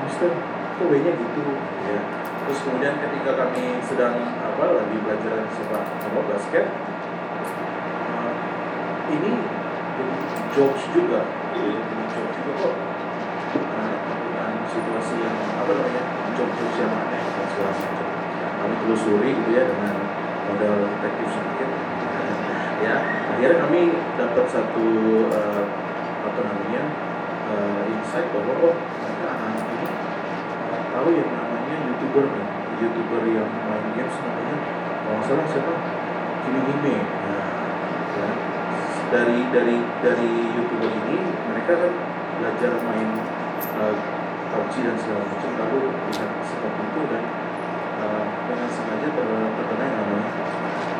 Mister, kok W-nya gitu ya. Terus kemudian ketika kami sedang apa lagi belajar sepak apa basket, uh, ini jadi jokes juga, jadi jokes juga kok. Uh, bukan situasi yang apa namanya jokes-jokes yang aneh dan segala macam. Kami telusuri gitu ya dengan modal detektif sedikit ya. Akhirnya kami dapat satu uh, apa namanya uh, insight bahwa oh mereka anak-anak ini uh, tahu yang namanya youtuber nih. Youtuber yang main games namanya kalau nggak salah siapa? Kimi Hime. Nah, ya. dari dari dari youtuber ini mereka kan belajar main uh, PUBG dan segala macam lalu lihat seperti itu dan uh, dengan sengaja ter terkena yang namanya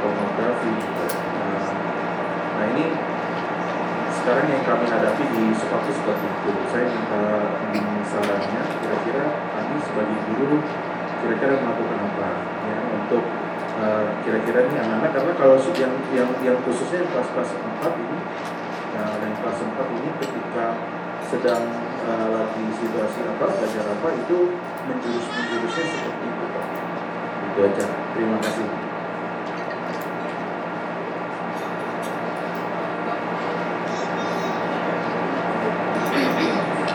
pornografi gitu. Nah, nah ini sekarang yang kami hadapi di sepatu seperti itu. Saya minta sarannya, kira-kira kami sebagai guru kira-kira melakukan apa ya untuk uh, kira-kira ini anak-anak karena kalau yang yang yang khususnya kelas-kelas 4 ini nah, yang kelas 4 ini ketika sedang uh, lagi situasi apa belajar apa itu menjurus menjurusnya seperti itu. Itu aja. Terima kasih.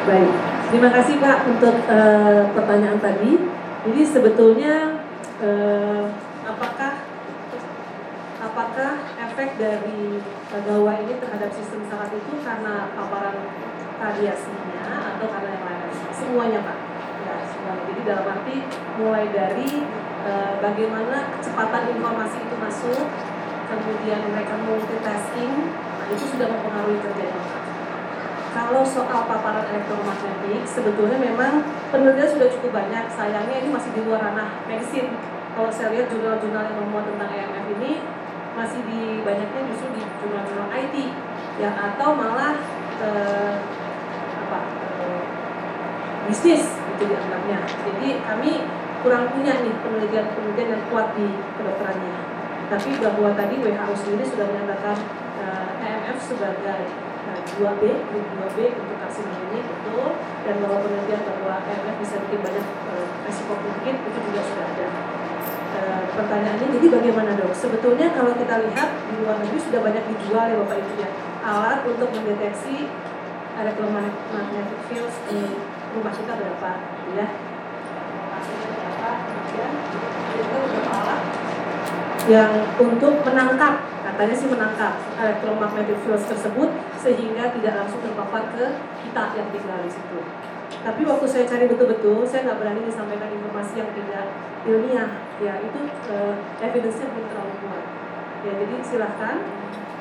Baik, terima kasih Pak untuk eh, pertanyaan tadi. Jadi sebetulnya eh, apakah apakah efek dari eh, gawai ini terhadap sistem saraf itu karena paparan radiasinya atau karena yang lain? Semuanya Pak. Ya, semuanya. Jadi dalam arti mulai dari eh, bagaimana kecepatan informasi itu masuk, kemudian mereka multitasking, nah itu sudah mempengaruhi kerjanya kalau soal paparan elektromagnetik sebetulnya memang penelitian sudah cukup banyak. Sayangnya ini masih di luar ranah medicine kalau saya lihat jurnal-jurnal yang memuat tentang EMF ini masih di banyaknya justru di jurnal-jurnal IT ya atau malah eh, apa eh, bisnis itu dianggapnya. Jadi kami kurang punya nih penelitian-penelitian yang kuat di kedokterannya. Tapi bahwa tadi WHO sendiri sudah menyatakan eh, EMF sebagai 2B, grup 2B untuk karsinogeni betul dan bahwa penelitian bahwa EMF bisa bikin banyak e, resiko penyakit itu juga sudah ada. E, pertanyaannya jadi bagaimana dok? Sebetulnya kalau kita lihat di luar negeri sudah banyak dijual ya bapak ibu ya alat untuk mendeteksi electromagnetic fields di rumah kita berapa ya. Hasilnya berapa? Kemudian itu beberapa alat yang untuk menangkap katanya sih menangkap elektromagnetic fields tersebut sehingga tidak langsung terpapar ke kita yang tinggal di situ. Tapi waktu saya cari betul-betul, saya nggak berani disampaikan informasi yang tidak ilmiah. Ya itu uh, evidence-nya belum terlalu kuat. Ya jadi silahkan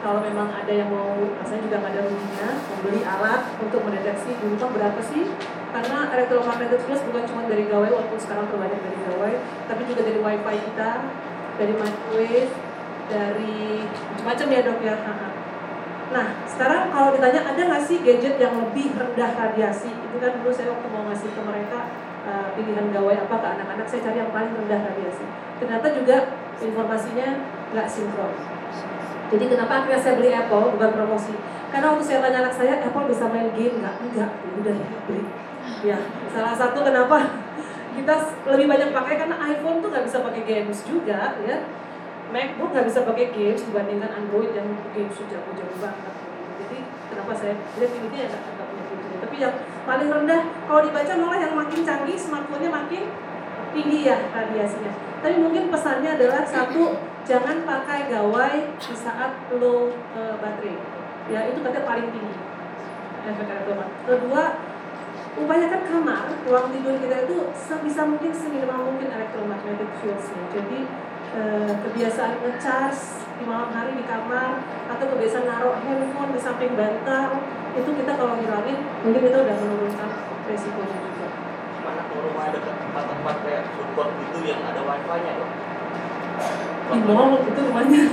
kalau memang ada yang mau, saya juga nggak ada ruginya, membeli alat untuk mendeteksi rumah berapa sih karena electromagnetic fields bukan cuma dari gawai walaupun sekarang terbanyak dari gawai tapi juga dari wifi kita dari microwave dari macam-macam ya dok ya? Nah sekarang kalau ditanya ada nggak sih gadget yang lebih rendah radiasi? Itu kan dulu saya waktu mau ngasih ke mereka uh, pilihan gawai apa ke anak-anak saya cari yang paling rendah radiasi. Ternyata juga informasinya nggak sinkron. Jadi kenapa akhirnya saya beli Apple bukan promosi? Karena waktu saya tanya anak saya Apple bisa main game nggak? Enggak udah beli. Ya salah satu kenapa kita lebih banyak pakai karena iPhone tuh nggak bisa pakai games juga ya. MacBook nggak bisa pakai games dibandingkan Android yang games sudah jauh banget. Jadi kenapa saya lihat ini ya nggak punya tapi yang paling rendah kalau dibaca malah yang makin canggih smartphone-nya makin tinggi ya radiasinya. Tapi mungkin pesannya adalah satu jangan pakai gawai di saat low uh, baterai. Ya itu katanya paling tinggi. Efek kedua upayakan kamar ruang tidur kita itu sebisa mungkin seminimal mungkin elektromagnetic fields-nya. Jadi eh, kebiasaan ngecas di malam hari di kamar atau kebiasaan naruh handphone di samping bantal itu kita kalau ngilangin mungkin kita udah menurunkan resikonya juga. Mana kalau rumah dekat tempat-tempat kayak food court gitu yang ada wifi-nya loh di mall itu rumahnya.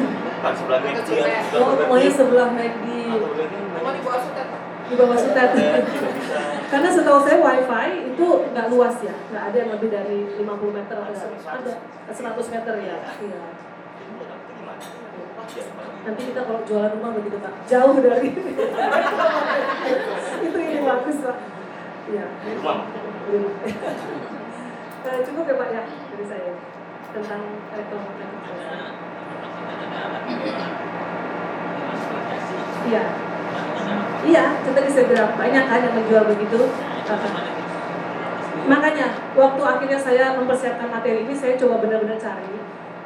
Kan sebelah McD ya oh rumahnya sebelah McD di bawah sutet. di bawah sutet. Bisa karena setahu saya wifi itu nggak luas ya. Nggak ada yang lebih dari 50 meter ada ada 100 meter ya. Iya. Nanti kita kalau jualan rumah begitu pak. Jauh dari *laughs* itu ini bagus pak. Ya di rumah. Eh, cukup ya pak ya dari saya tentang elektromagnetik iya iya tadi saya bilang banyak kan yang menjual begitu. Makanya waktu akhirnya saya mempersiapkan materi ini saya coba benar-benar cari.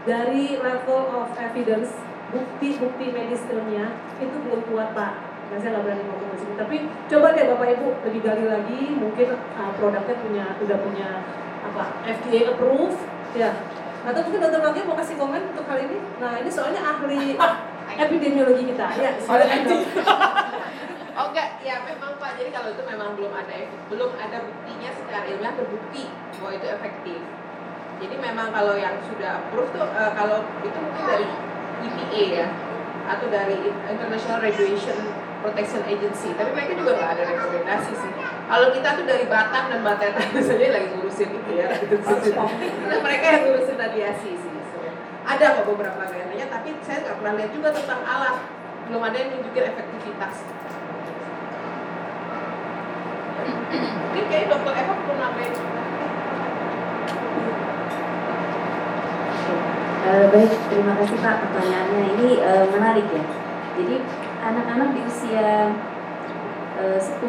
Dari level of evidence bukti-bukti medis ilmiah itu belum kuat pak. Dan saya nggak berani ngomong di sini. Tapi coba deh bapak ibu lebih gali lagi mungkin uh, produknya punya udah punya apa FDA approve ya. Atau mungkin dokter Maggie mau kasih komen untuk hal ini? Nah ini soalnya ahli *laughs* epidemiologi kita ya silakan *laughs* dok. Oh enggak, ya memang Pak. Jadi kalau itu memang belum ada belum ada buktinya secara ilmiah terbukti bahwa itu efektif. Jadi memang kalau yang sudah approve tuh eh, kalau itu mungkin dari EPA ya atau dari International Radiation Protection Agency. Tapi mereka juga nggak ada rekomendasi sih. Kalau kita tuh dari Batam dan Baterai *laughs* misalnya lagi ngurusin itu ya. Nah, mereka yang ngurusin radiasi sih. Ada kok beberapa gayanya, tapi saya nggak pernah lihat juga tentang alat. Belum ada yang nunjukin efektivitas. Mungkin kayak dokter Eva perlu nambahin. Eh, baik, terima kasih Pak pertanyaannya. Ini eh, menarik ya. Jadi anak-anak di usia eh, 10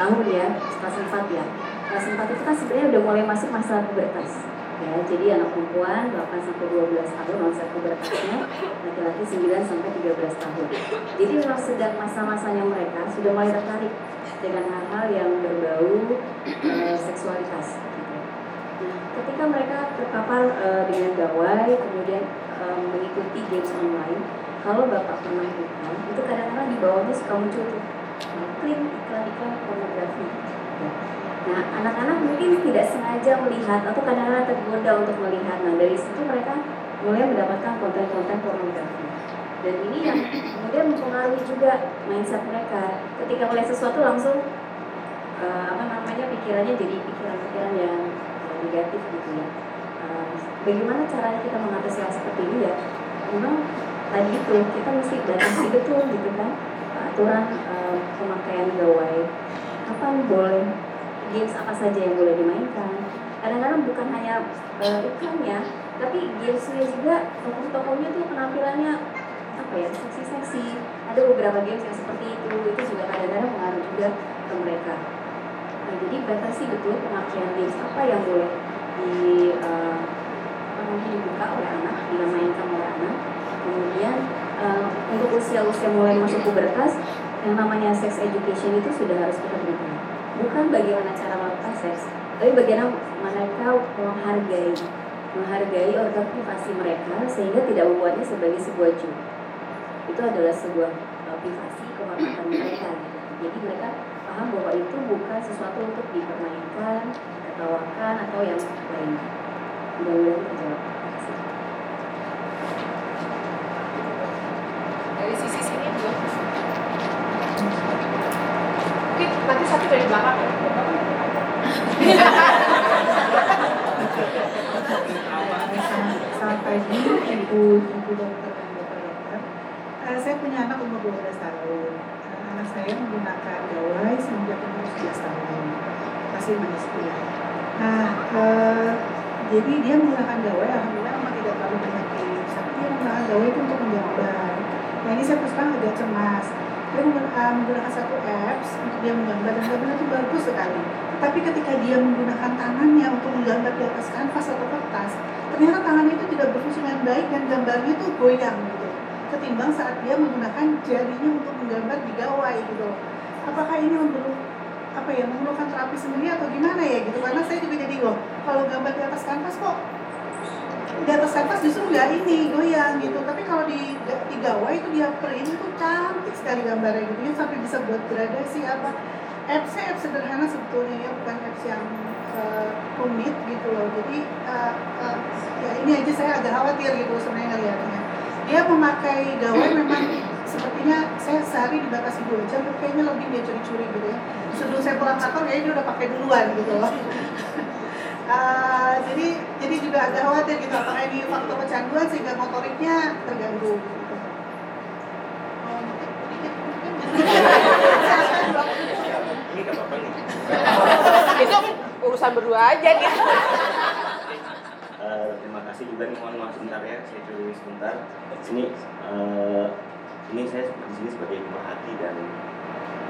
tahun ya, kelas 4 ya. Kelas 4 itu kan sebenarnya udah mulai masuk masa pubertas. Ya, jadi anak perempuan 8 sampai 12 tahun masa pubertasnya, laki-laki 9 sampai 13 tahun. Jadi memang sedang masa-masanya mereka sudah mulai tertarik dengan hal-hal yang berbau eh, seksualitas. gitu. Nah, ketika mereka terpapar eh, dengan gawai, kemudian eh, mengikuti games online, kalau bapak pernah buka, itu kadang-kadang di bawahnya suka muncul tuh eh, klik iklan-iklan pornografi. Ya. Nah, anak-anak mungkin tidak sengaja melihat atau kadang-kadang tergoda untuk melihat. Nah, dari situ mereka mulai mendapatkan konten-konten pornografi. Dan ini yang kemudian mempengaruhi juga mindset mereka. Ketika melihat sesuatu langsung eh, apa namanya pikirannya jadi pikiran-pikiran yang eh, negatif gitu ya. Eh, bagaimana caranya kita mengatasi hal seperti ini ya? Memang tadi itu kita mesti batasi betul gitu kan aturan eh, pemakaian gawai. Kapan boleh games apa saja yang boleh dimainkan? Kadang-kadang bukan hanya eh, iklannya, tapi gamesnya juga tokoh-tokohnya tuh penampilannya apa ya seksi-seksi. Ada beberapa games yang seperti itu, itu juga kadang-kadang mengaruh juga ke mereka. Nah, jadi batasi betul pemakaian games apa yang boleh di mungkin dibuka oleh anak, dimainkan oleh anak. Kemudian eh, untuk usia-usia mulai masuk pubertas, yang namanya sex education itu sudah harus kita berikan. Bukan bagaimana cara melakukan seks, tapi bagaimana mereka menghargai menghargai organ privasi mereka sehingga tidak membuatnya sebagai sebuah joke. Itu adalah sebuah uh, privasi kehormatan mereka. Jadi mereka paham bahwa itu bukan sesuatu untuk dipermainkan, diketawakan atau yang lain. Terjawab. Dari sisi sini belum. Mungkin nanti Selamat pagi, Ibu, Ibu Dokter. Eh, saya punya anak umur 12 tahun. Anak saya menggunakan gawai semenjak umur 11 tahun. Masih menyusui. Nah, eh, jadi dia menggunakan gawai, alhamdulillah memang tidak terlalu banyak. Tapi dia menggunakan gawai itu untuk menggambar. Nah ini saya terus agak cemas. Dia menggunakan, eh, menggunakan satu apps untuk dia menggambar dan gambarnya itu bagus sekali. Tapi ketika dia menggunakan tangannya untuk menggambar di atas kanvas atau kertas, ternyata tangannya itu tidak berfungsi dengan baik dan gambarnya itu goyang gitu. Ketimbang saat dia menggunakan jarinya untuk menggambar di gawai gitu. Apakah ini memerlu apa ya memerlukan terapi sendiri atau gimana ya gitu? Karena saya juga jadi loh kalau gambar di atas kanvas kok di atas kanvas justru nggak ini goyang gitu. Tapi kalau di di gawai itu dia print itu cantik sekali gambarnya gitu. Ya sampai bisa buat gradasi apa. Apps apps sederhana sebetulnya ya bukan apps yang uh, gitu loh. Jadi uh, uh, ya ini aja saya agak khawatir gitu sebenarnya ngeliatnya dia memakai gawai memang sepertinya saya sehari dibatasi dua jam kayaknya lebih dia curi-curi gitu ya. Sebelum saya pulang kantor kayaknya dia udah pakai duluan gitu loh Uh, jadi jadi juga agak khawatir gitu apakah ini faktor kecanduan sehingga motoriknya terganggu gitu. Oh, dikit, *laughs* Ini gak apa-apa nih. Itu urusan berdua aja nih. Eh, terima kasih juga nih mohon maaf sebentar ya saya dulu sebentar sini eh, ini saya di sini sebagai pemerhati dan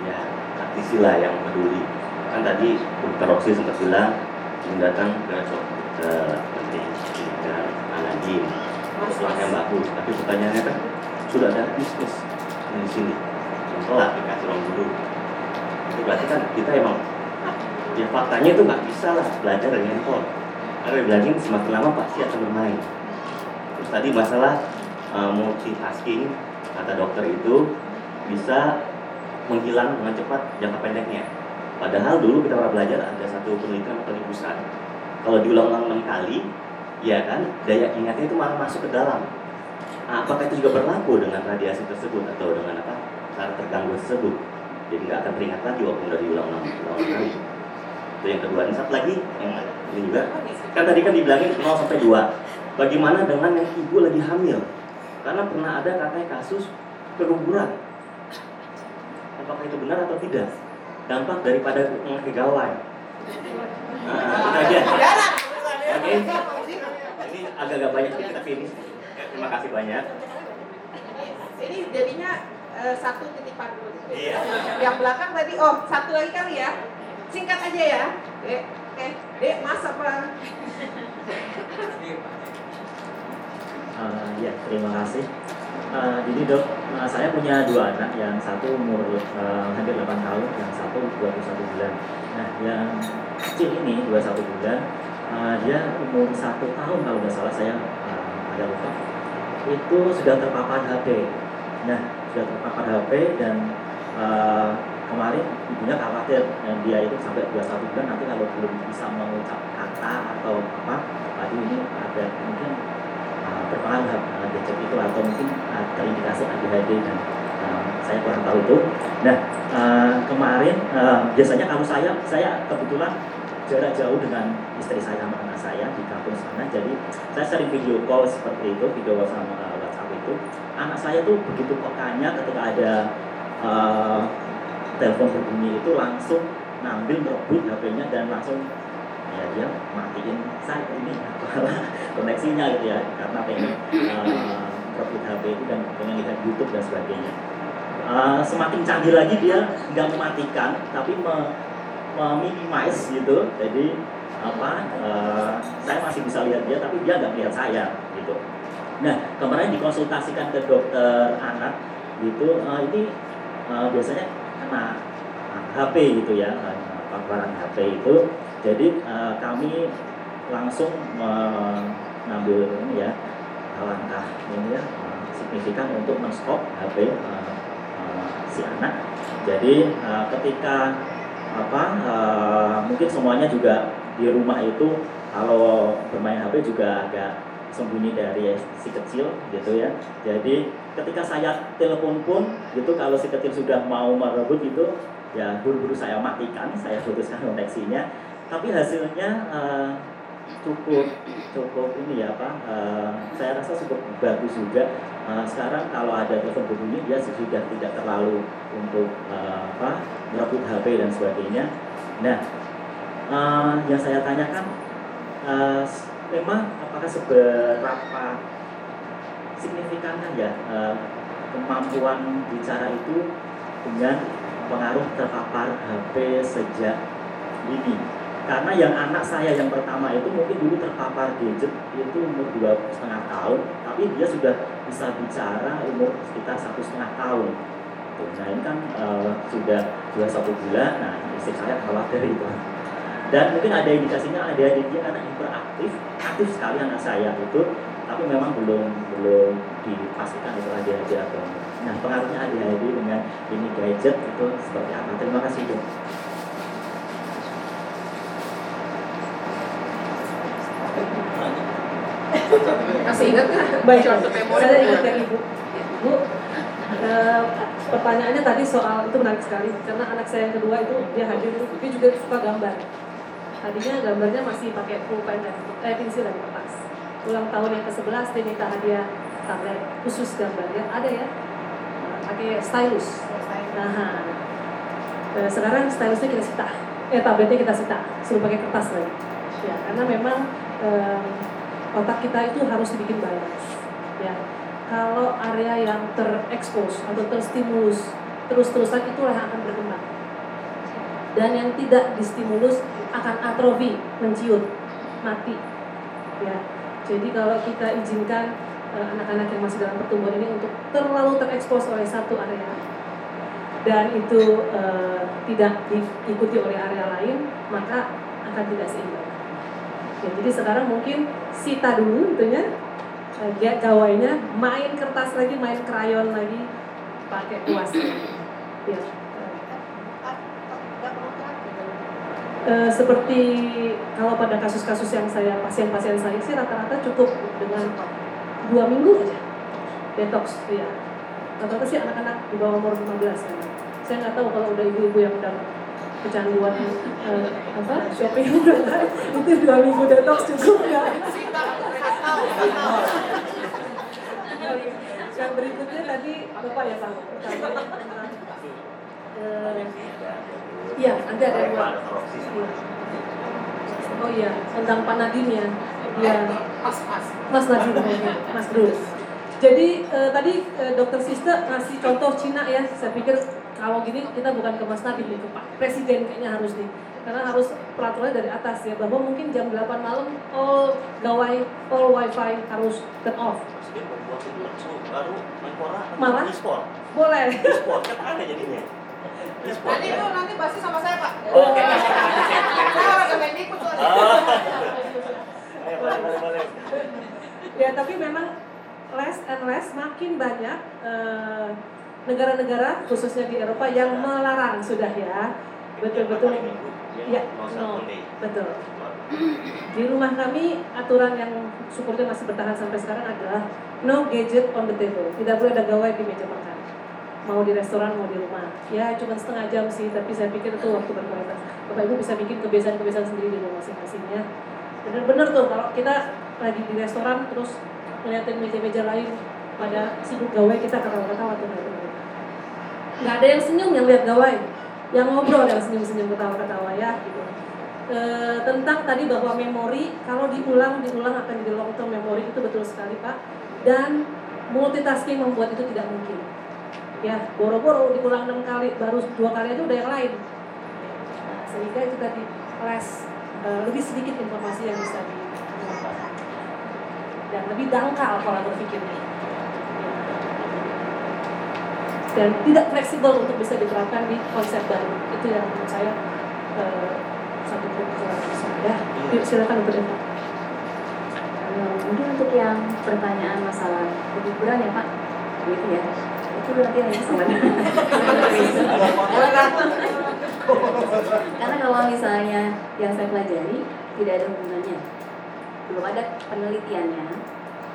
ya praktisi lah yang peduli kan tadi dokter Roksi sempat bilang datang ke ke penting ke Aladin sesuatu yang bagus tapi pertanyaannya kan sudah ada bisnis di sini. Contoh aplikasi ruang guru itu berarti kan kita emang ya faktanya itu nggak bisa lah belajar dengan handphone. Karena belajar semakin lama pasti akan bermain. Terus tadi masalah uh, multitasking kata dokter itu bisa menghilang dengan cepat jangka pendeknya padahal dulu kita pernah belajar ada satu penelitian atau pusat kalau diulang-ulang enam kali ya kan daya ingatnya itu malah masuk ke dalam. Apakah itu juga berlaku dengan radiasi tersebut atau dengan apa cara terganggu tersebut? Jadi nggak akan teringat lagi walaupun udah diulang-ulang ulang kali. Itu yang kedua. Dan satu lagi yang ini juga. Kan tadi kan dibilangin 0 sampai 2 bagaimana dengan yang ibu lagi hamil? Karena pernah ada katanya kasus keguguran apakah itu benar atau tidak dampak daripada memakai gawai nah, itu aja oke ini agak-agak banyak sedikit tapi ini terima kasih banyak Ini jadinya eh, satu titipan dulu. Iya. Yang belakang tadi, oh satu lagi kali ya. Singkat aja ya. Dek, oke. Dek, mas apa? Uh, ya, terima kasih. Jadi dok, uh, saya punya dua anak, yang satu umur uh, hampir 8 tahun, yang satu 21 bulan. Nah, yang kecil ini 21 bulan, uh, dia umur satu tahun kalau nggak salah saya uh, ada lupa, itu sudah terpapar HP. Nah, sudah terpapar HP dan uh, kemarin ibunya khawatir dan dia itu sampai 21 bulan nanti kalau belum bisa mengucap kata atau apa, aduh ini ada mungkin berpengaruh uh, gadget itu atau mungkin uh, terindikasi ADHD dan uh, saya kurang tahu itu. Nah uh, kemarin uh, biasanya kalau saya saya kebetulan jarak jauh dengan istri saya sama anak saya di kampung sana, jadi saya sering video call seperti itu, video call sama uh, WhatsApp itu. Anak saya tuh begitu pekanya ketika ada uh, telepon berbunyi itu langsung ngambil merebut HP-nya dan langsung ya dia matiin saya ini. Koneksinya gitu ya karena pengen uh, merebut HP itu dan pengen lihat YouTube dan sebagainya. Uh, semakin canggih lagi dia nggak mematikan tapi me, meminimize gitu. Jadi apa eh, saya masih bisa lihat dia tapi dia nggak lihat saya gitu. Nah kemarin dikonsultasikan ke dokter anak gitu eh, ini eh, biasanya kena HP gitu ya eh, paparan HP itu. Jadi eh, kami langsung mengambil ini ya langkah ini ya signifikan untuk men-stop HP eh, eh, si anak jadi eh, ketika apa eh, mungkin semuanya juga di rumah itu kalau bermain HP juga agak sembunyi dari si kecil gitu ya. Jadi ketika saya telepon pun gitu kalau si kecil sudah mau merebut gitu ya buru-buru saya matikan, saya putuskan koneksinya. Tapi hasilnya eh, cukup cukup ini ya pak, eh, saya rasa cukup bagus juga. Eh, sekarang kalau ada telepon berbunyi dia sudah tidak terlalu untuk eh, apa merebut HP dan sebagainya. Nah, eh, yang saya tanyakan eh, memang apakah seberapa signifikan ya eh, kemampuan bicara itu dengan pengaruh terpapar HP sejak dini karena yang anak saya yang pertama itu mungkin dulu terpapar gadget itu umur dua setengah tahun tapi dia sudah bisa bicara umur sekitar satu setengah tahun. Nah ini kan eh, sudah dua satu bulan nah istri saya khawatir *laughs* itu. Dan mungkin ada indikasinya ada adik dia anak hiperaktif aktif sekali anak saya itu tapi memang belum belum dipastikan itu ADHD atau nah pengaruhnya ADHD dengan ini gadget itu seperti apa? Terima kasih dok Masih ingat nggak? *laughs* Baik, saya ingat ya Ibu. Bu, eh, pertanyaannya tadi soal itu menarik sekali karena anak saya yang kedua itu dia hadir dia juga suka gambar. Tadinya gambarnya masih pakai pulpen dan eh pensil dan kertas. Ulang tahun yang ke-11 dia minta hadiah tablet khusus gambar ya ada ya pakai stylus. Nah, eh, sekarang stylusnya kita sita, eh tabletnya kita sita, suruh pakai kertas lagi. Ya, karena memang eh, otak kita itu harus dibikin balance ya. Kalau area yang terekspos atau terstimulus terus-terusan itulah yang akan berkembang. Dan yang tidak distimulus akan atrofi menciut mati ya. Jadi kalau kita izinkan eh, anak-anak yang masih dalam pertumbuhan ini untuk terlalu terekspos oleh satu area dan itu eh, tidak diikuti oleh area lain maka akan tidak seimbang Ya, jadi sekarang mungkin sita dulu tentunya eh, dia gawainya main kertas lagi, main krayon lagi, pakai kuas. *clears throat* Ya. Eh, seperti kalau pada kasus-kasus yang saya pasien-pasien saya sih rata-rata cukup dengan dua minggu aja detox ya rata-rata sih anak-anak di bawah umur 15 kan saya nggak tahu kalau udah ibu-ibu yang udah kecanduan eh, apa shopping *laughs* itu dua minggu detox cukup ya yang berikutnya tadi bapak ya pak pertama eh, Iya, ada ada dua. Iya. Oh iya, tentang Pak Nadim ya. Iya. Mas, mas. Mas Nadim, ya, Mas Bruce. Jadi eh, tadi eh, Dokter Sista ngasih contoh Cina ya. Saya pikir kalau gini kita bukan ke Mas nih, ke Pak Presiden kayaknya harus nih. Karena harus peraturannya dari atas ya, bahwa mungkin jam 8 malam all gawai, all wifi harus turn off. Presiden membuat itu baru Menpora Malah? e-sport. Boleh. E-sport kan aneh jadinya. E-sport Nanti itu nanti pasti sama saya pak. Oke. Saya lagi main ikut soalnya. Oh. *laughs* Boleh, boleh, boleh. Ya, tapi memang less and less makin banyak eh, negara-negara khususnya di Eropa yang melarang sudah ya. Betul-betul. Ya, no, betul. Di rumah kami aturan yang syukurnya masih bertahan sampai sekarang adalah no gadget on the table. Tidak boleh ada gawai di meja makan. Mau di restoran mau di rumah. Ya cuma setengah jam sih, tapi saya pikir itu waktu berkualitas. Bapak Ibu bisa bikin kebiasaan-kebiasaan sendiri di rumah masing-masing ya. Bener-bener tuh kalau kita lagi di restoran terus ngeliatin meja-meja lain pada sibuk gawai kita ketawa-ketawa tuh nggak ada yang senyum yang lihat gawai, yang ngobrol yang senyum-senyum ketawa-ketawa ya gitu. E, tentang tadi bahwa memori kalau diulang diulang akan jadi long term memory itu betul sekali Pak. Dan multitasking membuat itu tidak mungkin. Ya boro-boro diulang enam kali baru dua kali aja udah yang lain. Nah, sehingga itu tadi less eh, lebih sedikit informasi yang bisa ditemukan dan lebih dangkal pola berpikirnya dan tidak fleksibel untuk bisa diterapkan di konsep baru. Itu yang menurut saya eh, satu kekurangan besar. Ya silakan Eh, mungkin untuk yang pertanyaan masalah keguguran ya Pak, gitu ya. Itu nanti hanya sama Karena kalau misalnya yang saya pelajari tidak ada hubungannya, belum ada penelitiannya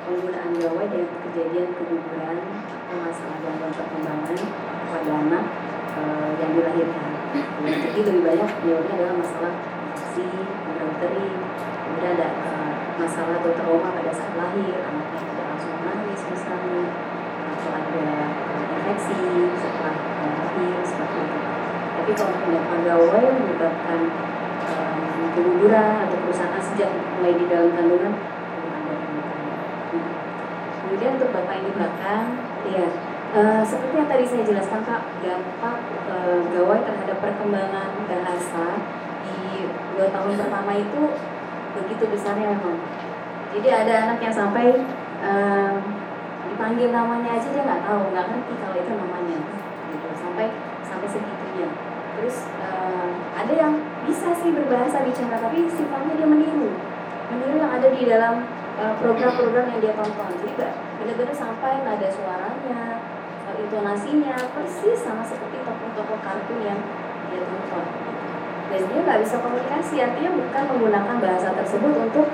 penggunaan gawai dengan kejadian keguguran atau masalah gangguan perkembangan pada anak eh, yang dilahirkan. Jadi *clears throat* lebih banyak teorinya adalah masalah infeksi, bakteri, kemudian ada eh, masalah atau trauma pada saat lahir, anaknya tidak langsung menangis misalnya, atau ada eh, infeksi setelah lahir seperti itu. Tapi kalau gawai yang menyebabkan eh, keguguran atau kerusakan sejak mulai di dalam kandungan belum ada penelitiannya. Hmm. Kemudian untuk bapak di belakang, ya eh, seperti yang tadi saya jelaskan Pak, dampak eh, gawai terhadap perkembangan bahasa di dua tahun pertama itu begitu besarnya memang. Jadi ada anak yang sampai eh, dipanggil namanya aja dia nggak tahu, nggak ngerti kalau itu namanya, gitu. Sampai sampai segitunya. Terus eh, ada yang bisa sih berbahasa bicara tapi sifatnya dia meniru, meniru yang ada di dalam program-program yang dia tonton. Nggak benar-benar sampai nada suaranya, eh, intonasinya persis sama seperti tokoh-tokoh kartun yang dia tonton. Dan dia nggak bisa komunikasi artinya bukan menggunakan bahasa tersebut untuk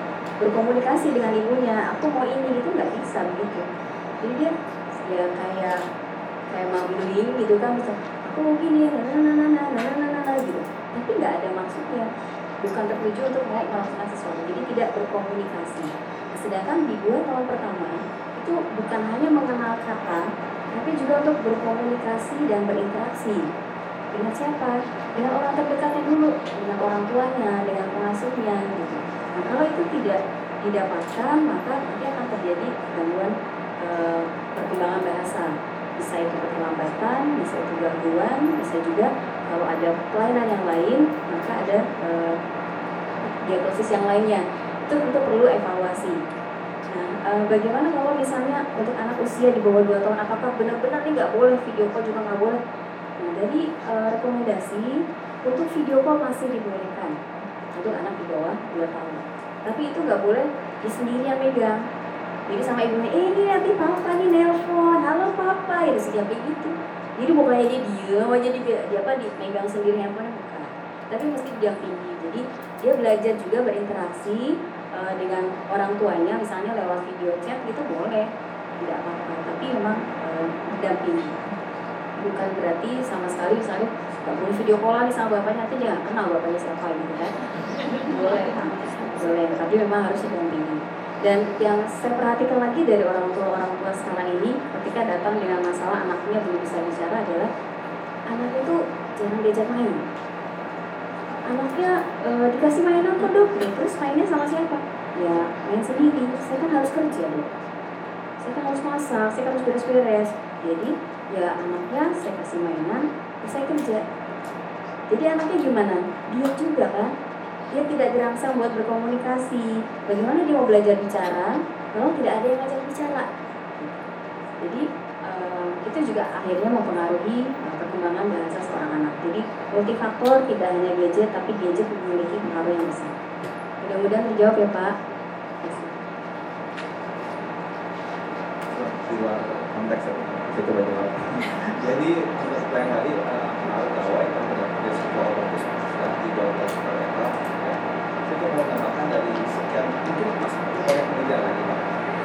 berkomunikasi dengan ibunya. Aku mau ini itu nggak bisa begitu. Jadi dia ya kayak kayak mumbling gitu kan bisa aku mau gini nana gitu. Tapi nggak ada maksudnya. Bukan tertuju untuk melakukan sesuatu jadi tidak berkomunikasi sedangkan di dua tahun pertama itu bukan hanya mengenal kata tapi juga untuk berkomunikasi dan berinteraksi dengan siapa? Dengan orang terdekatnya dulu, dengan orang tuanya, dengan pengasuhnya gitu. Nah kalau itu tidak didapatkan maka nanti akan terjadi gangguan e, perkembangan bahasa. Bisa itu keterlambatan, bisa itu gangguan, bisa juga kalau ada kelainan yang lain maka ada e, diagnosis yang lainnya. Itu tentu perlu evaluasi. Nah, e, bagaimana kalau misalnya untuk anak usia di bawah 2 tahun, apakah benar-benar nih nggak boleh video call juga nggak boleh? Nah, jadi e, rekomendasi untuk video call masih dibolehkan untuk anak di bawah 2 tahun. Tapi itu nggak boleh di sendirian megang. Jadi sama ibunya, eh ini nanti papa nih nelpon, halo papa, ya setiap kayak gitu. Jadi bukannya dia diem aja di, dia apa di megang sendiri handphone bukan. Tapi mesti didampingi. Jadi dia belajar juga berinteraksi e, dengan orang tuanya, misalnya lewat video chat itu boleh, tidak apa-apa. Tapi memang e, didampingi. Bukan berarti sama sekali misalnya nggak boleh video call nih sama bapaknya nanti dia kenal bapaknya siapa gitu kan. Boleh boleh. Tapi memang harus didampingi. Dan yang saya perhatikan lagi dari orang tua orang tua sekarang ini ketika datang dengan masalah anaknya belum bisa bicara adalah anaknya itu jarang diajak main anaknya e, dikasih mainan kok dok ya, terus mainnya sama siapa? Ya main sendiri saya kan harus kerja dok. Saya kan harus masak saya kan harus beres-beres. Jadi ya anaknya saya kasih mainan ya saya kerja. Jadi anaknya gimana? Dia juga kan? Dia tidak dirangsang buat berkomunikasi. Bagaimana dia mau belajar bicara kalau tidak ada yang ngajak bicara? Jadi eh, itu juga akhirnya mempengaruhi eh, perkembangan bahasa jadi multifaktor tidak hanya gadget tapi gadget memiliki pengaruh yang besar mudah-mudahan terjawab ya pak di luar konteks ya, saya coba jawab. *laughs* Jadi untuk tadi eh, pengaruh gawai kan dari sebuah dan dijawab dari mereka. Ya. Saya coba mau menambahkan dari sekian mungkin mas banyak penelitian lagi pak.